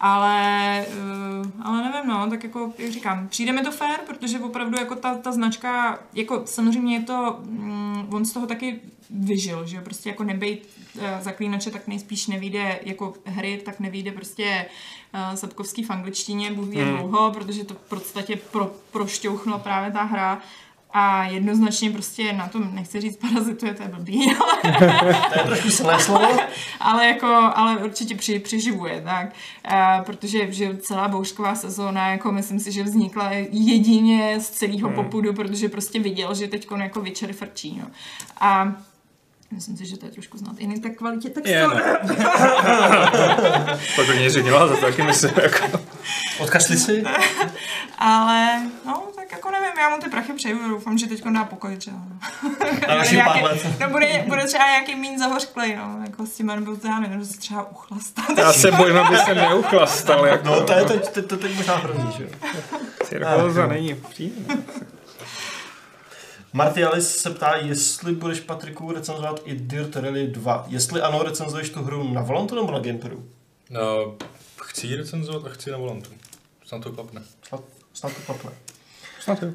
Ale, uh, ale nevím, no, tak jako, jak říkám, přijde mi to fair, protože opravdu jako ta, ta značka, jako samozřejmě je to, mm, on z toho taky vyžil, že jo, prostě jako nebejt uh, zaklínače, tak nejspíš nevíde jako hry, tak nevíde prostě uh, Sapkovský v angličtině, Bůh ví jak dlouho, protože to v podstatě pro, prošťouchla právě ta hra. A jednoznačně prostě na tom, nechci říct parazituje, to je blbý, ale To je trošku silné slovo. ale jako, ale určitě při, přiživuje, tak, uh, protože že celá bouřková sezóna, jako myslím si, že vznikla jedině z celého hmm. popudu, protože prostě viděl, že teď jako večery frčí, no. A myslím si, že to je trošku znát i tak kvalitě textu. Je, no. Pak do něj ředila, za to taky myslím, jako. Odkašli si? Ale, no, tak jako nevím, já mu ty prachy přeju, doufám, že teď dá pokoj třeba. No. Na Bude další nějaký- pár let. No bude, bude třeba nějaký mín zahořklej, no, jako s tím, nebo to já nevím, že se třeba uchlastat. Já se bojím, aby se neuchlastal, jako. No, to je teď, to, to, teď možná hrozný, že jo. Cirkóza není příjemná. Marty Alice se ptá, jestli budeš Patriku recenzovat i Dirt Rally 2. Jestli ano, recenzuješ tu hru na Volantu nebo na Gamepadu? No, chci ji recenzovat a chci na volantu. Snad to klapne. Snad, snad to klapne. Snad jo.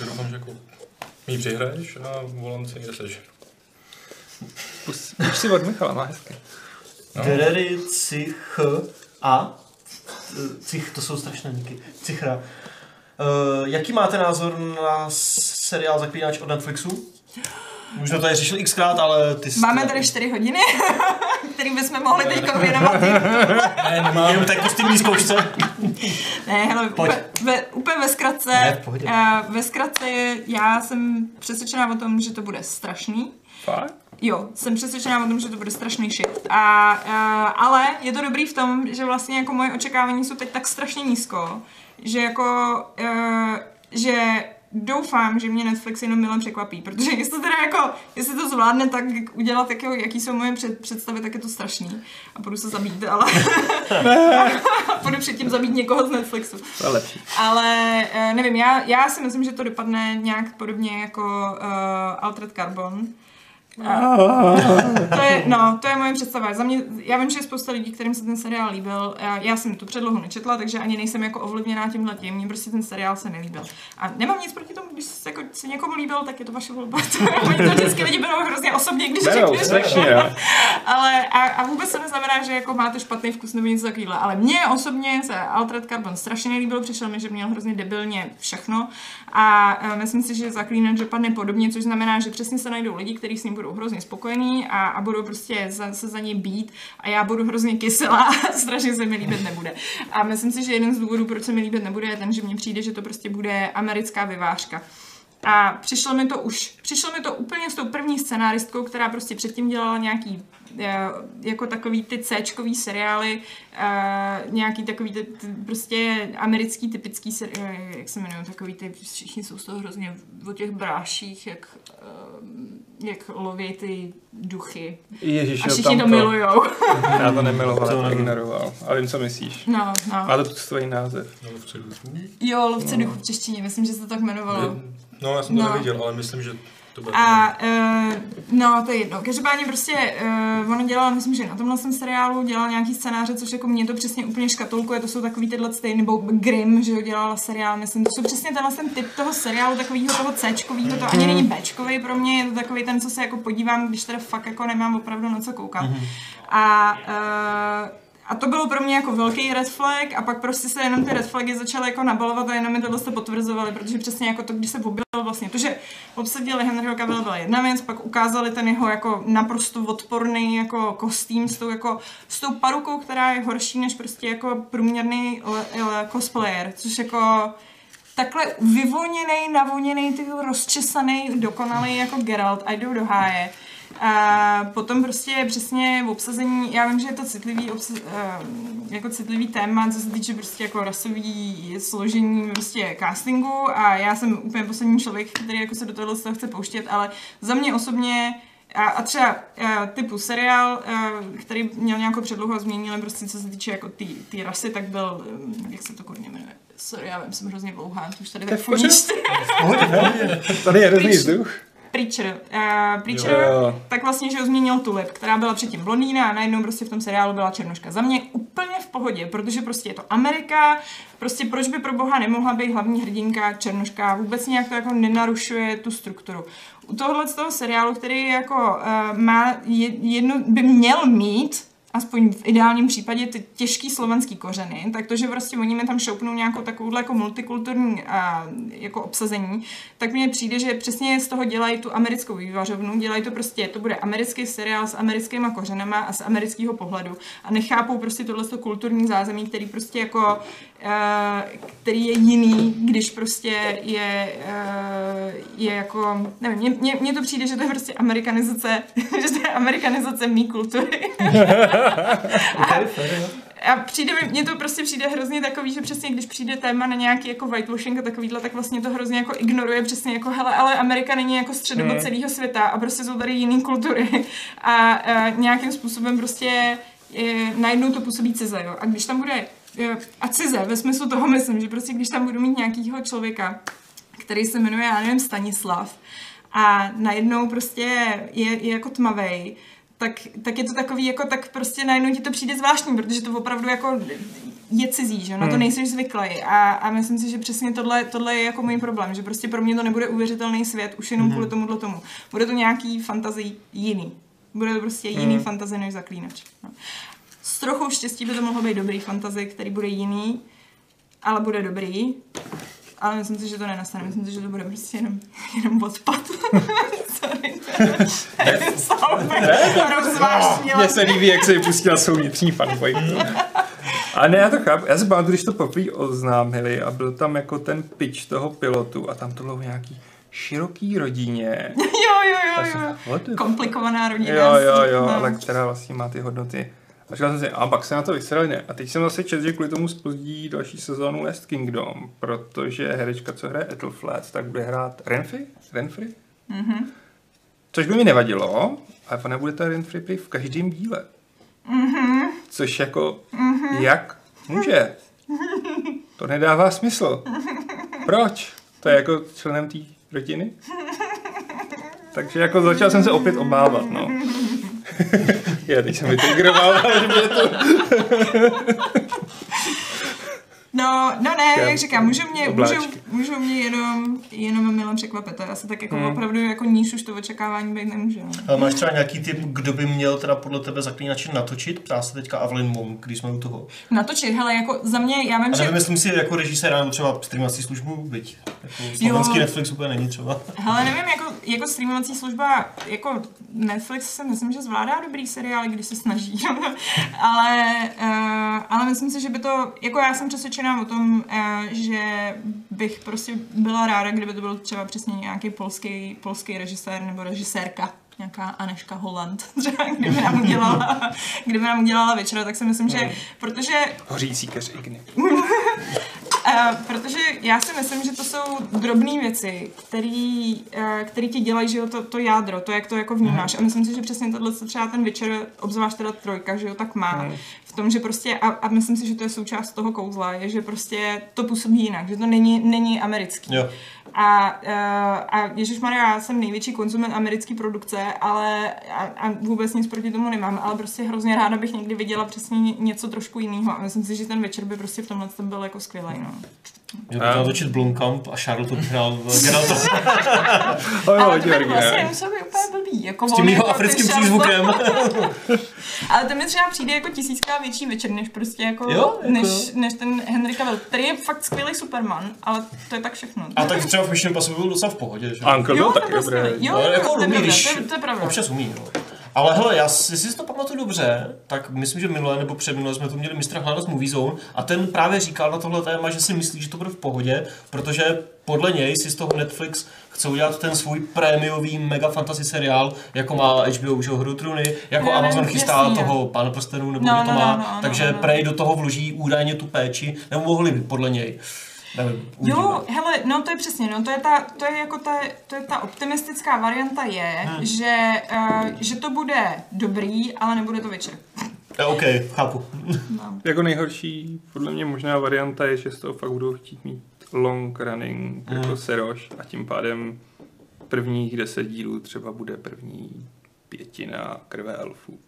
Doufám, že jako mi přihraješ a volant si někde sežeru. Pus- Píš si od Michala, má hezky. No. Derery, Cich a Cich, to jsou strašné niky. Cichra. Uh, jaký máte názor na seriál Zaklínač od Netflixu? Už to tady řešili xkrát, ale ty jsi... Máme tady 4 hodiny, který bychom mohli teď věnovat. Ne, nemám. Jenom té kostýmní zkoušce. Ne, hele, Pojď. úplně, ve, úplně ve zkratce, Ne, uh, ve zkratce já jsem přesvědčená o tom, že to bude strašný. Fakt? Jo, jsem přesvědčená o tom, že to bude strašný shit. A, uh, ale je to dobrý v tom, že vlastně jako moje očekávání jsou teď tak strašně nízko, že jako, uh, že doufám, že mě Netflix jenom milé překvapí, protože jestli teda jako, jestli to zvládne tak udělat, jak, jaký jsou moje před, představy, tak je to strašný. A budu se zabít, ale budu předtím zabít někoho z Netflixu. To je lepší. Ale eh, nevím, já, já si myslím, že to dopadne nějak podobně jako uh, Altered Carbon. To je, no, to je moje představa. Za mě, já vím, že je spousta lidí, kterým se ten seriál líbil. Já, já jsem tu předlohu nečetla, takže ani nejsem jako ovlivněná tímhle tím. Mně prostě ten seriál se nelíbil. A nemám nic proti tomu, když se, jako, se někomu líbil, tak je to vaše volba. Oni to vždycky lidi berou hrozně osobně, když Berou, řekneš. strašně, ale a, a, vůbec to neznamená, že jako máte špatný vkus nebo něco takového. Ale mně osobně se Altered Carbon strašně nelíbil, přišel mi, že měl hrozně debilně všechno a a myslím si, že Zaklínač dopadne podobně, což znamená, že přesně se najdou lidi, kteří s ním budou hrozně spokojení a, a budou prostě za, se za něj být a já budu hrozně kyselá a strašně se mi líbit nebude. A myslím si, že jeden z důvodů, proč se mi líbit nebude, je ten, že mně přijde, že to prostě bude americká vyvážka. A přišlo mi to už, přišlo mi to úplně s tou první scenáristkou, která prostě předtím dělala nějaký jako takový ty c seriály, uh, nějaký takový ty, ty prostě americký typický seriály, eh, jak se jmenují, takový ty, všichni jsou z toho hrozně o těch bráších, jak, jak loví ty duchy. Ježiš, a všichni to, milujou. Já to nemiloval, to ignoroval. Ale vím, co myslíš. No, no. Má to tu svůj název. Lovce duchů? Jo, lovce no. duchů v češtině, myslím, že se to tak jmenovalo. No, já jsem to no. neviděl, ale myslím, že. A uh, no, to je jedno. Každopádně prostě uh, ona dělala, myslím, že na tomhle jsem seriálu dělala nějaký scénáře, což jako mě to přesně úplně škatulkuje, to jsou takový tyhle stejný, nebo Grimm, že jo, dělala seriál, myslím, to jsou přesně tenhle ten typ toho seriálu, takového toho c to ani není b pro mě, je to takový ten, co se jako podívám, když teda fakt jako nemám opravdu na co koukat. Mm-hmm. A uh, a to bylo pro mě jako velký red flag a pak prostě se jenom ty red flagy začaly jako nabalovat a jenom mi tohle se potvrzovaly, protože přesně jako to, když se objevil vlastně to, že obsadili Henryho Cavill byla jedna věc, pak ukázali ten jeho jako naprosto odporný jako kostým s tou jako s tou parukou, která je horší než prostě jako průměrný le, le, cosplayer, což jako takhle vyvoněný, navoněný, ty rozčesaný, dokonalý jako Geralt a jdou do háje. A potom prostě přesně v obsazení, já vím, že je to citlivý, obsa, eh, jako citlivý téma, co se týče prostě jako rasový složení prostě castingu a já jsem úplně poslední člověk, který jako se do tohohle chce pouštět, ale za mě osobně a, a třeba a, eh, typu seriál, a, eh, který měl nějakou předlohu a změnili prostě co se týče jako ty rasy, tak byl, jak se to kurně jmenuje, sorry, já vím, jsem hrozně dlouhá, už tady ve Tady je hrozný vzduch. Preacher. Uh, Preacher, jo, jo. tak vlastně, že ho změnil Tulip, která byla předtím blondýna a najednou prostě v tom seriálu byla černoška. Za mě úplně v pohodě, protože prostě je to Amerika, prostě proč by pro boha nemohla být hlavní hrdinka černoška, vůbec nějak to jako nenarušuje tu strukturu. U tohohle z toho seriálu, který jako uh, má jedno, by měl mít aspoň v ideálním případě ty těžký slovanský kořeny, tak to, že prostě oni mi tam šoupnou nějakou takovouhle jako multikulturní a, jako obsazení, tak mně přijde, že přesně z toho dělají tu americkou vývařovnu, dělají to prostě, to bude americký seriál s americkýma kořenama a z amerického pohledu a nechápou prostě tohle kulturní zázemí, který prostě jako který je jiný, když prostě je, je jako, nevím, mně, mně to přijde, že to je prostě amerikanizace, že to je amerikanizace mý kultury. a, a přijde mi, mně to prostě přijde hrozně takový, že přesně když přijde téma na nějaký jako whitewashing a takovýhle, tak vlastně to hrozně jako ignoruje přesně jako hele, ale Amerika není jako středobo hmm. celého světa a prostě jsou tady jiný kultury a, a nějakým způsobem prostě je, najednou to působí cize, jo. A když tam bude a cize, ve smyslu toho myslím, že prostě když tam budu mít nějakýho člověka, který se jmenuje, já nevím, Stanislav, a najednou prostě je, je jako tmavej, tak, tak je to takový, jako tak prostě najednou ti to přijde zvláštní, protože to opravdu jako je cizí, že na to hmm. nejsi zvyklý a, a myslím si, že přesně tohle, tohle je jako můj problém, že prostě pro mě to nebude uvěřitelný svět už jenom hmm. kvůli tomuhle tomu. Bude to nějaký fantazii jiný. Bude to prostě jiný hmm. fantazie než zaklínač. No s trochou štěstí by to mohlo být dobrý fantazy, který bude jiný, ale bude dobrý. Ale myslím si, že to nenastane. Myslím si, že to bude prostě jenom, jenom odpad. Sorry. Mně se líbí, jak se vypustila svou vnitřní fanboy. A ne, já to chápu. Já si pamatuju, když to poprvé oznámili a byl tam jako ten pitch toho pilotu a tam to bylo nějaký široký rodině. jo, jo, jo, jo. Komplikovaná rodina. Jo, jo, jo, no. ale která vlastně má ty hodnoty a říkal jsem si, a pak se na to vysrali, ne. A teď jsem zase četl, že kvůli tomu spozdí další sezónu Last Kingdom, protože herečka, co hraje Ethelflaed, tak bude hrát Renfrey? Renfrey? Mm-hmm. Což by mi nevadilo, ale ona bude ta Renfrey v každém díle. Mm-hmm. Což jako, mm-hmm. jak může? To nedává smysl. Proč? To je jako členem té rodiny? Takže jako začal jsem se opět obávat, no. Já teď jsem vytrigroval, ale mě to... No, no ne, jak říkám, můžu mě, můžu, můžou mě jenom, jenom milé překvapit. To je asi tak jako Hmm. opravdu jako níž už to očekávání být nemůže. No. Ale máš třeba nějaký typ, kdo by měl teda podle tebe zaklínače natočit? Ptá se teďka Avelin Monk, když jsme u toho. Natočit, hele, jako za mě, já vím, že... nevím, jestli si jako režisér nebo třeba streamovací službu, byť jako slovenský Jo. Netflix úplně není třeba. Hele, nevím, jako, jako streamovací služba, jako Netflix si myslím, že zvládá dobrý seriály, když se snaží. ale, uh, ale myslím si, že by to, jako já jsem přesvědčená o tom, uh, že bych prostě byla ráda, kdyby to byl třeba přesně nějaký polský, polský režisér nebo režisérka nějaká Aneška Holland, třeba kdyby nám udělala, kdyby nám udělala večera, tak si myslím, že, protože Hořící keř Igny. Uh, protože já si myslím, že to jsou drobné věci, který, uh, který ti dělají, že jo, to, to jádro, to, jak to jako vnímáš. A myslím si, že přesně tohle co třeba ten večer, obzvlášť teda trojka, že jo, tak má. Tom, že prostě, a, a myslím si, že to je součást toho kouzla, je, že prostě to působí jinak, že to není, není americký. Jo. A, uh, a Ježíš Maria, já jsem největší konzument americké produkce, ale a, a vůbec nic proti tomu nemám, ale prostě hrozně ráda bych někdy viděla přesně ně- něco trošku jiného a myslím si, že ten večer by prostě v tomhle tom byl jako skvělý. No. Že bych natočit Blomkamp a Charlotte hrál v Geralta s Ale to by vlastně originální. nemuselo být úplně blbý. Jako tím on jeho jako africkým přízvukem. Ale to mi třeba přijde jako tisíckrát větší večer, než prostě jako, Jo, jako než, jo. než ten Henry Cavill, který je fakt skvělý Superman, ale to je tak všechno. A tak třeba v Mission Impossible byl docela v pohodě, že? Uncle byl jo, to taky skvělý. Jo, Ale jo, jako to je umí, to je- to je pravda. Občas umí, no. Ale hele, já si, jestli si to pamatuju dobře, tak myslím, že minule nebo předminule jsme tu měli mistra Hlada z Movie Zone a ten právě říkal na tohle téma, že si myslí, že to bude v pohodě, protože podle něj si z toho Netflix chce udělat ten svůj prémiový mega fantasy seriál, jako má HBO, jo, Hru trůny, jako vím, Amazon chystá jasný, toho Pána prstenů, nebo No, kdo to no, má, no, no, takže no, no. prej do toho vloží údajně tu péči, nebo mohli by podle něj. Nevím. Jo, hele, no to je přesně, no to je ta, to je jako ta, to je ta optimistická varianta je, Hmm. že, uh, že to bude dobrý, ale nebude to večer. Eh, OK, chápu. No. Jako nejhorší, podle mě možná varianta je, že z toho fakt budou chtít mít long running jako seroš a tím pádem prvních deset dílů třeba bude první pětina krve elfů.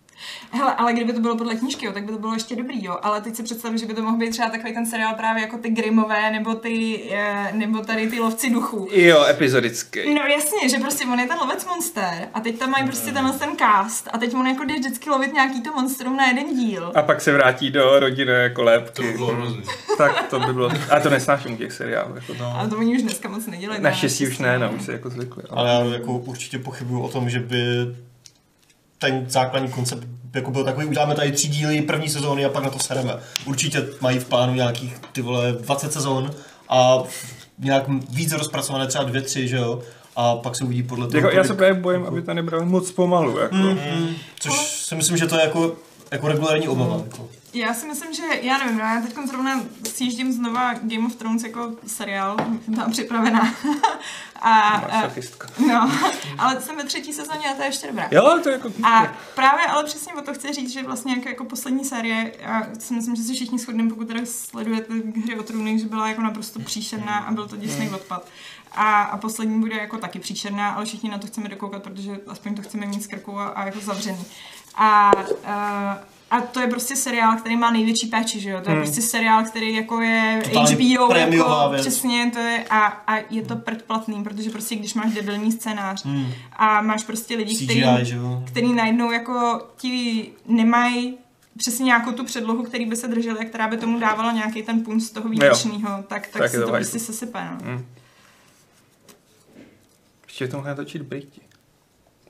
Hele, ale kdyby to bylo podle knížky, jo, tak by to bylo ještě dobrý, jo. Ale teď si představím, že by to mohl být třeba takový ten seriál právě jako ty Grimové, nebo ty, eh, nebo tady ty lovci duchů. Jo, epizodický. No jasně, že prostě on je ten lovec monster a teď tam mají prostě tenhle ten cast a teď on jako jde vždycky lovit nějaký to monstrum na jeden díl. A pak se vrátí do rodinné To kolébky. by bylo hrozný. Tak to by bylo. A to nesnáším u těch seriálů. Jako. No. Ale to oni už dneska moc nedělají. Naštěstí už ne, no, už se jako zvykli. Ale já jako určitě pochybuju o tom, že by ten základní koncept jako byl takový, uděláme tady tři díly první sezóny a pak na to sereme. Určitě mají v plánu nějakých ty vole 20 sezón a nějak víc rozpracované třeba dvě, tři, že jo? A pak se uvidí podle toho, Jako, já se právě bojím, aby to nebrali moc pomalu. Jako. Mm, což si myslím, že to je jako, jako regulární obava. Jako. Já si myslím, že, já nevím, no, já teď zrovna sjíždím znova Game of Thrones jako seriál, jsem tam připravená. a, a, no, ale jsem ve třetí sezóně a to je ještě dobrá. Jo, to je jako... A právě ale přesně o to chci říct, že vlastně jako, jako poslední série, já si myslím, že si všichni shodneme, pokud teda sledujete hry o trůny, že byla jako naprosto příšerná a byl to děsný odpad. A, a poslední bude jako taky příšerná, ale všichni na to chceme dokoukat, protože aspoň to chceme mít z krku a, a jako zavřený. A, a, a to je prostě seriál, který má největší péči, že jo? To je Hmm. prostě seriál, který jako je Totálně HBO, jako věc. přesně to je a, a je to predplatný, protože prostě když máš debilní scénář Hmm. a máš prostě lidi, CGI, jo? který najednou jako ti nemají přesně nějakou tu předlohu, který by se drželi a která by tomu dávala nějaký ten punc z toho výjimečného, tak, tak, Tak si je to, to prostě sesype. No. Hm. Ještě to mohli natočit Briti.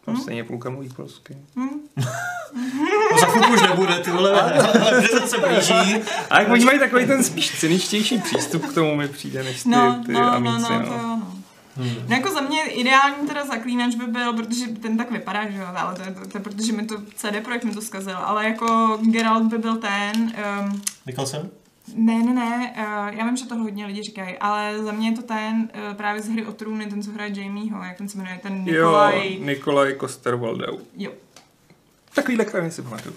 Tam Hm? stejně půlka mluví polsky. Hm? No za chvilku už nebude, ty vole, ale se blíží. A jak oni mají takový ten spíš cyničtější přístup k tomu mi přijde, než ty, No, ty no, no, amíci, no, no. to jo, no. No jako za mě ideální teda zaklínač by byl, protože ten tak vypadá, že jo, ale to, je- to, to, je protože mi to CD Projekt mi to zkazil, ale jako Geralt by byl ten, um, Nicholson? Ne, ne, ne, uh, já vím, že to hodně lidi říkají, ale za mě je to ten uh, právě z hry o trůny, ten, co hraje Jamieho, jak ten se jmenuje, ten Jo, Nikolaj, Nikolaj Koster-Waldau. jo, Takovýhle krajiny si pamatuju.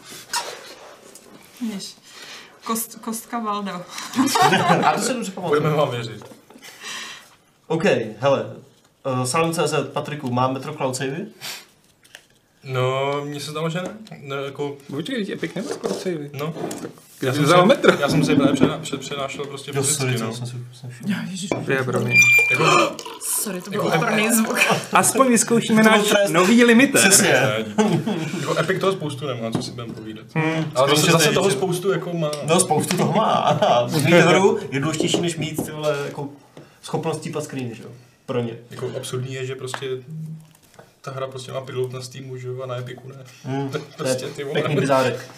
Víš, Kost, kostka Valdo. A to se dobře pamatuju. Budeme vám věřit. OK, hele. Uh, Sám.cz, Patriku, má Metro Cloud Savey? No, mně se zdalo, že ne. No, jako, Počkej, Epic nemá skoro savey. no. Já jsem si- vzal metr. Já jsem si právě přena, před, přenášel prostě Jo, fyzicky, to no. jsem si jsem všiml. Je, promiň. Jako, Sorry, to byl ohromný zvuk. Aspoň vyzkoušíme náš nový limiter. Přesně. jako Epic toho spoustu nemá, co si budeme povídat. Hmm, ale zase, zase toho spoustu jako má. No, spoustu toho má. Mít hru je důležitější, než mít tyhle jako schopnost típat screeny, že jo? Pro ně. Jako absurdní je, že prostě ta hra prostě má pilot na Steamu, že jo, a na Epiku ne. Je prostě ty vole. pěkný bizárek.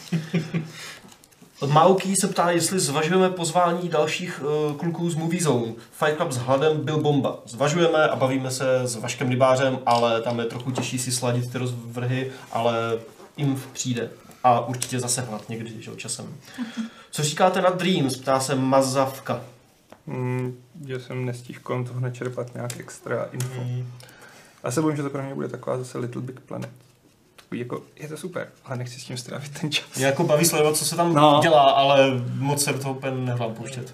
Od Mauký se ptá, jestli zvažujeme pozvání dalších uh, kluků z Movie Zone. Fight Club s Hladem byl bomba. Zvažujeme a bavíme se s Vaškem Rybářem, ale tam je trochu těžší si sladit ty rozvrhy, ale jim přijde. A určitě zase hlad někdy, že jo, časem. Co říkáte na Dreams? Ptá se Mazavka. Hmm, že jsem nestihl kolem toho načerpat nějak extra info. Hmm. A se bojím, že to pro mě bude taková zase Little Big Planet. Takový jako, je to super, ale nechci s tím strávit ten čas. Mě jako baví sledovat, co se tam No. dělá, ale moc se do toho úplně nehlám pouštět.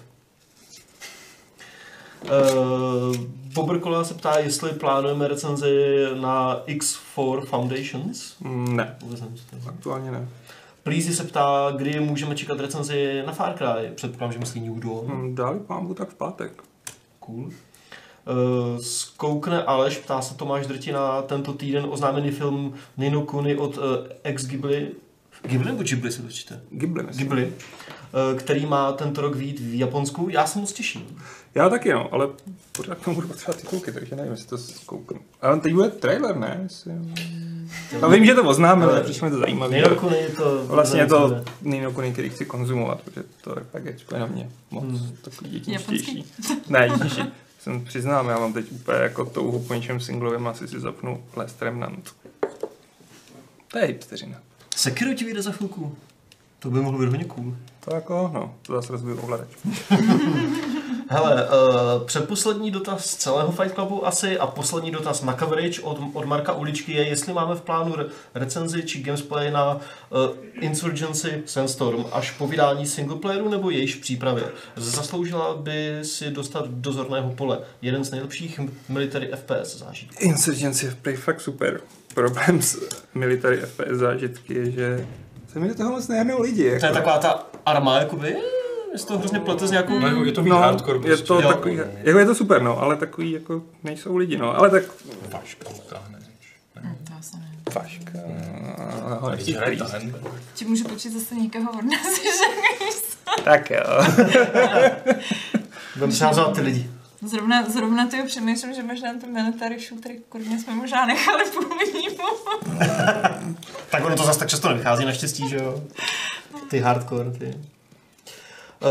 Uh, Bobrkola se ptá, jestli plánujeme recenzi na X4 Foundations. Mm, Ne, aktuálně ne. Pleasy se ptá, kdy můžeme čekat recenzi na Far Cry. Předpokládám, že myslí New Dawn. Hmm, dali pambu tak v pátek. Cool. Uh, zkoukne Aleš, ptá se Tomáš Drtina, tento týden oznámený film Nino Kuni od uh, ex Ghibli. Ghibli nebo Ghibli se to čte? Ghibli, myslím. Ghibli, eh, který má tento rok vít v Japonsku. Já se moc těším. Já taky no, ale pořád k tomu budu potřebovat titulky, takže nevím, jestli to zkouknu. Ale teď bude trailer, ne? Jestli... No, vím, že to oznámili, ale přišlo mi to zajímavé. Nejrokuny to... Vlastně je to nejnokony, který chci konzumovat, protože to je fakt je na mě moc Hmm. takový jedničtější. Ne, jedničtější. Jsem přiznám, já mám teď úplně jako touhu po něčem singlovém, asi si zapnu Last Remnant. To je hipsteřina. Sekiro ti vyjde za chvilku. To by mohlo být hodně cool. To jako, no, to zase rozbiju ovladač. Hele, uh, předposlední dotaz z celého Fight Clubu asi a poslední dotaz na coverage od, od Marka Uličky je, jestli máme v plánu re- recenzi či gamesplay na uh, Insurgency Sandstorm až po vydání singleplayeru nebo jejíž přípravě. Zasloužila by si dostat dozorného pole. Jeden z nejlepších military FPS zážitků. Insurgency je fakt super. Problém s military FPS zážitky je, že se mi do toho moc nehrnou lidi. Jako. To je taková ta arma, jakoby, je z toho hrozně plete s nějakou... No, jako je to víc No, hardcore je prostě. to Jo. takový, jako je to super, no, ale takový jako nejsou lidi, no, ale tak Vaška utáhne. To asi ne. Vaška, nechci hraje plíst. tahen. Ti můžu počít zase někoho od nás, že Tak jo. Budeme přehazovat ty lidi. Zrovna, zrovna ty přemýšlím, že možná ten military shooter kurně jsme možná nechali původnímu. Tak ono to zase tak často nevychází, naštěstí, že jo? Ty hardcore, ty. Uh,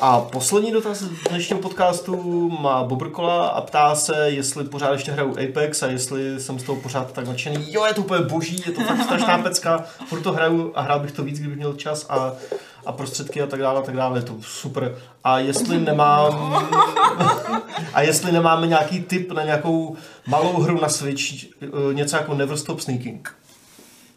a poslední dotaz dnešního podcastu má Bobrkola a ptá se, jestli pořád ještě hraju Apex a jestli jsem z toho pořád tak nadšený. Jo, je to úplně boží, je to fakt strašná pecka, furt to hraju a hrál bych to víc, kdybych měl čas a, a prostředky a tak dále, a tak dále, je to super. A jestli nemám, a jestli nemáme nějaký tip na nějakou malou hru na Switch, eh, něco jako Never Stop Sneaking.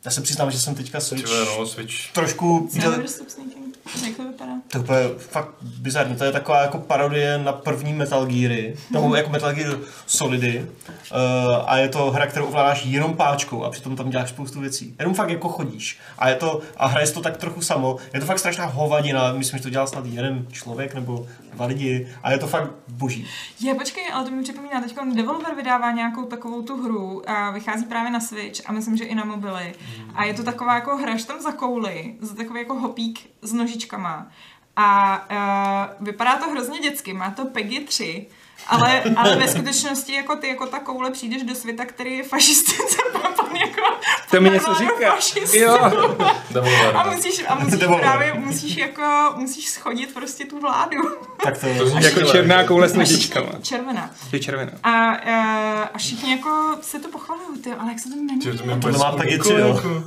Já se přiznám, že jsem teďka Switch Tyhle, no, Switch. trošku... Never stop sneaking. Jak to vypadá? To je úplně fakt bizarní. To je taková jako parodie na první Metal Geary. Nebo jako Metal Gear Solidy. Uh, a je to hra, kterou ovládáš jenom páčkou a přitom tam děláš spoustu věcí. Jenom fakt jako chodíš. A je to, a hraješ to tak trochu samo. Je to fakt strašná hovadina. Myslím, že to dělal snad jeden člověk nebo dva lidi. A je to fakt boží. Je, počkej, ale to mi připomíná, teď Devolver vydává nějakou takovou tu hru a vychází právě na Switch a myslím, že i na mobily. A je to taková jako hraš tam za kouli, za takový jako hopík s nožičkama. A uh, vypadá to hrozně dětsky, má to PEGI 3, ale, ale ve skutečnosti jako ty jako ta koule přijdeš do světa, který je fašistice pan jako To mi něco říká. Jo. A musíš, a musíš právě, musíš jako, musíš schodit prostě tu vládu. Tak to, To zní Jako černá koule s nožičkama. Červená. Je červená. A, a, a všichni jako se to pochvalují, ty, ale jak se to Ty, jmenuje? to, mě To vůbec má taky jako- tři, jo. jako-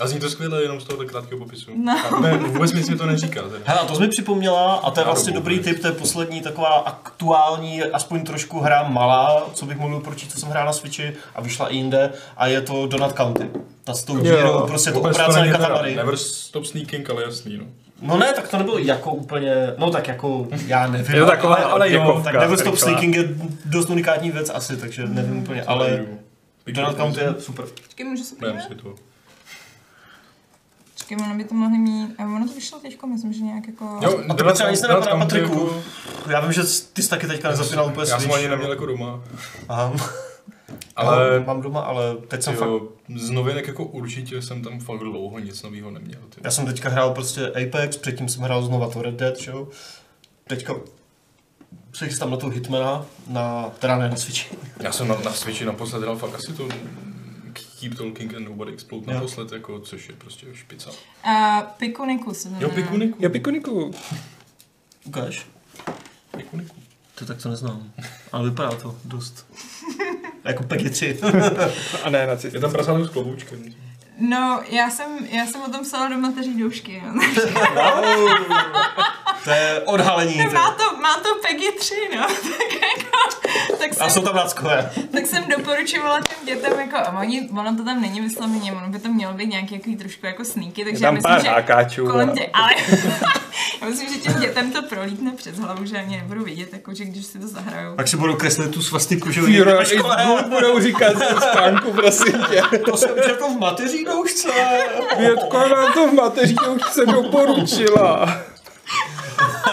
A zní to skvěle jenom z tohoto krátkého popisu. No. A ne, vůbec mi to neříká. Teda. Hele, a to jsi mi připomněla, a to je vlastně dobrý tip, to je poslední taková aktuální, aspoň trošku hra malá, co bych mohl pročít, co jsem hrál na Switchi a vyšla i jinde, a je to Donut County. Ta s tou dírou, prostě to obrácené katamary. Never stop sneaking, ale jasný, no. No ne, tak to nebylo jako úplně, no tak jako, já nevím. Je to taková ale, ale jo, tak Never Stop. Sneaking je dost unikátní věc asi, takže nevím úplně, ale. Donald Count je super. Počkej, můžu se podívat? Počkej, ono by to mohli mít, a ono to vyšlo teďko, myslím, že nějak jako... Jo, A to třeba nic nenapadá Patriku. jako- Já vím, že ty jsi taky teďka nezapínal úplně Já jsem ani neměl jako doma. Aha. Ale mám doma, ale teď jsem fakt... jo, z novinek jako určitě jsem tam fakt dlouho nic nového neměl. Ty. Já jsem teďka hrál prostě Apex, předtím jsem hrál znova to Red Dead, že jo. Teďka se chystám na tu Hitmana, na, teda ne na Switchi. Já jsem na, na Switchi naposled hrál fakt asi to Keep Talking and Nobody Explode Jo. naposled, jako, což je prostě špica. A Pikuniku se jmenuje. Jo, Pikuniku. Já pikuniku. Ukáž? Pikuniku. To tak to neznám. Ale vypadá to dost. jako Peggy 3. A ne, Je nacisti. tam prasátů s kloboučkem. No, já jsem, já jsem o tom psala do mateří doušky, no. to je odhalení. to. má, to, má to Peggy 3, no. tak jako, tak A jsem, jsou tam náckové. tak jsem doporučovala těm dětem, jako, a oni, ono to tam není vysloveně, ono by to mělo být nějaký jako trošku jako sneaky, takže Je tam já myslím, pár že hákáčů. kolem a- tě, ale já myslím, že těm dětem to prolítne přes hlavu, že ani nebudou vidět, jako, že když si to zahrajou. Pak si budou kreslit tu svastiku, že jo, budou říkat ze spánku, prosím tě. To jsem četl v mateří doušce. Větko nám to v mateří už se doporučila.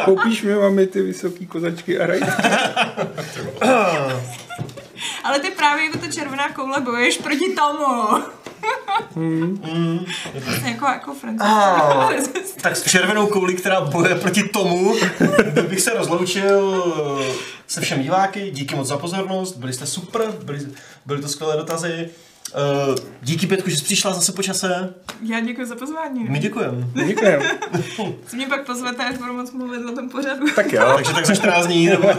Koupíš mi mami ty vysoký kozačky a rajtky? Ale ty právě jako ta červená koule bojuješ proti tomu. Mm. Vlastně jako, jako Ah. francouzský. Tak s červenou kouli, která boje proti tomu, bych se rozloučil se všemi diváky. Díky moc za pozornost, byli jste super, byli, byly to skvělé dotazy. Uh, díky Pětku, že jsi přišla zase po čase. Já děkuji za pozvání. My děkujeme. Děkujem. Si mě pak pozvete, až budu moc mluvit na tom pořadu. Tak jo. Takže tak za 14 dní. Nebo... uh,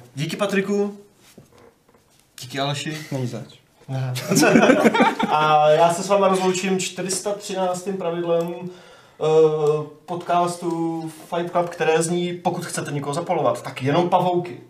díky Patriku. Díky Aleši. Není zač. A já se s váma rozloučím 413. pravidlem uh, podcastu Fight Club, které zní, pokud chcete někoho zapalovat, tak jenom pavouky.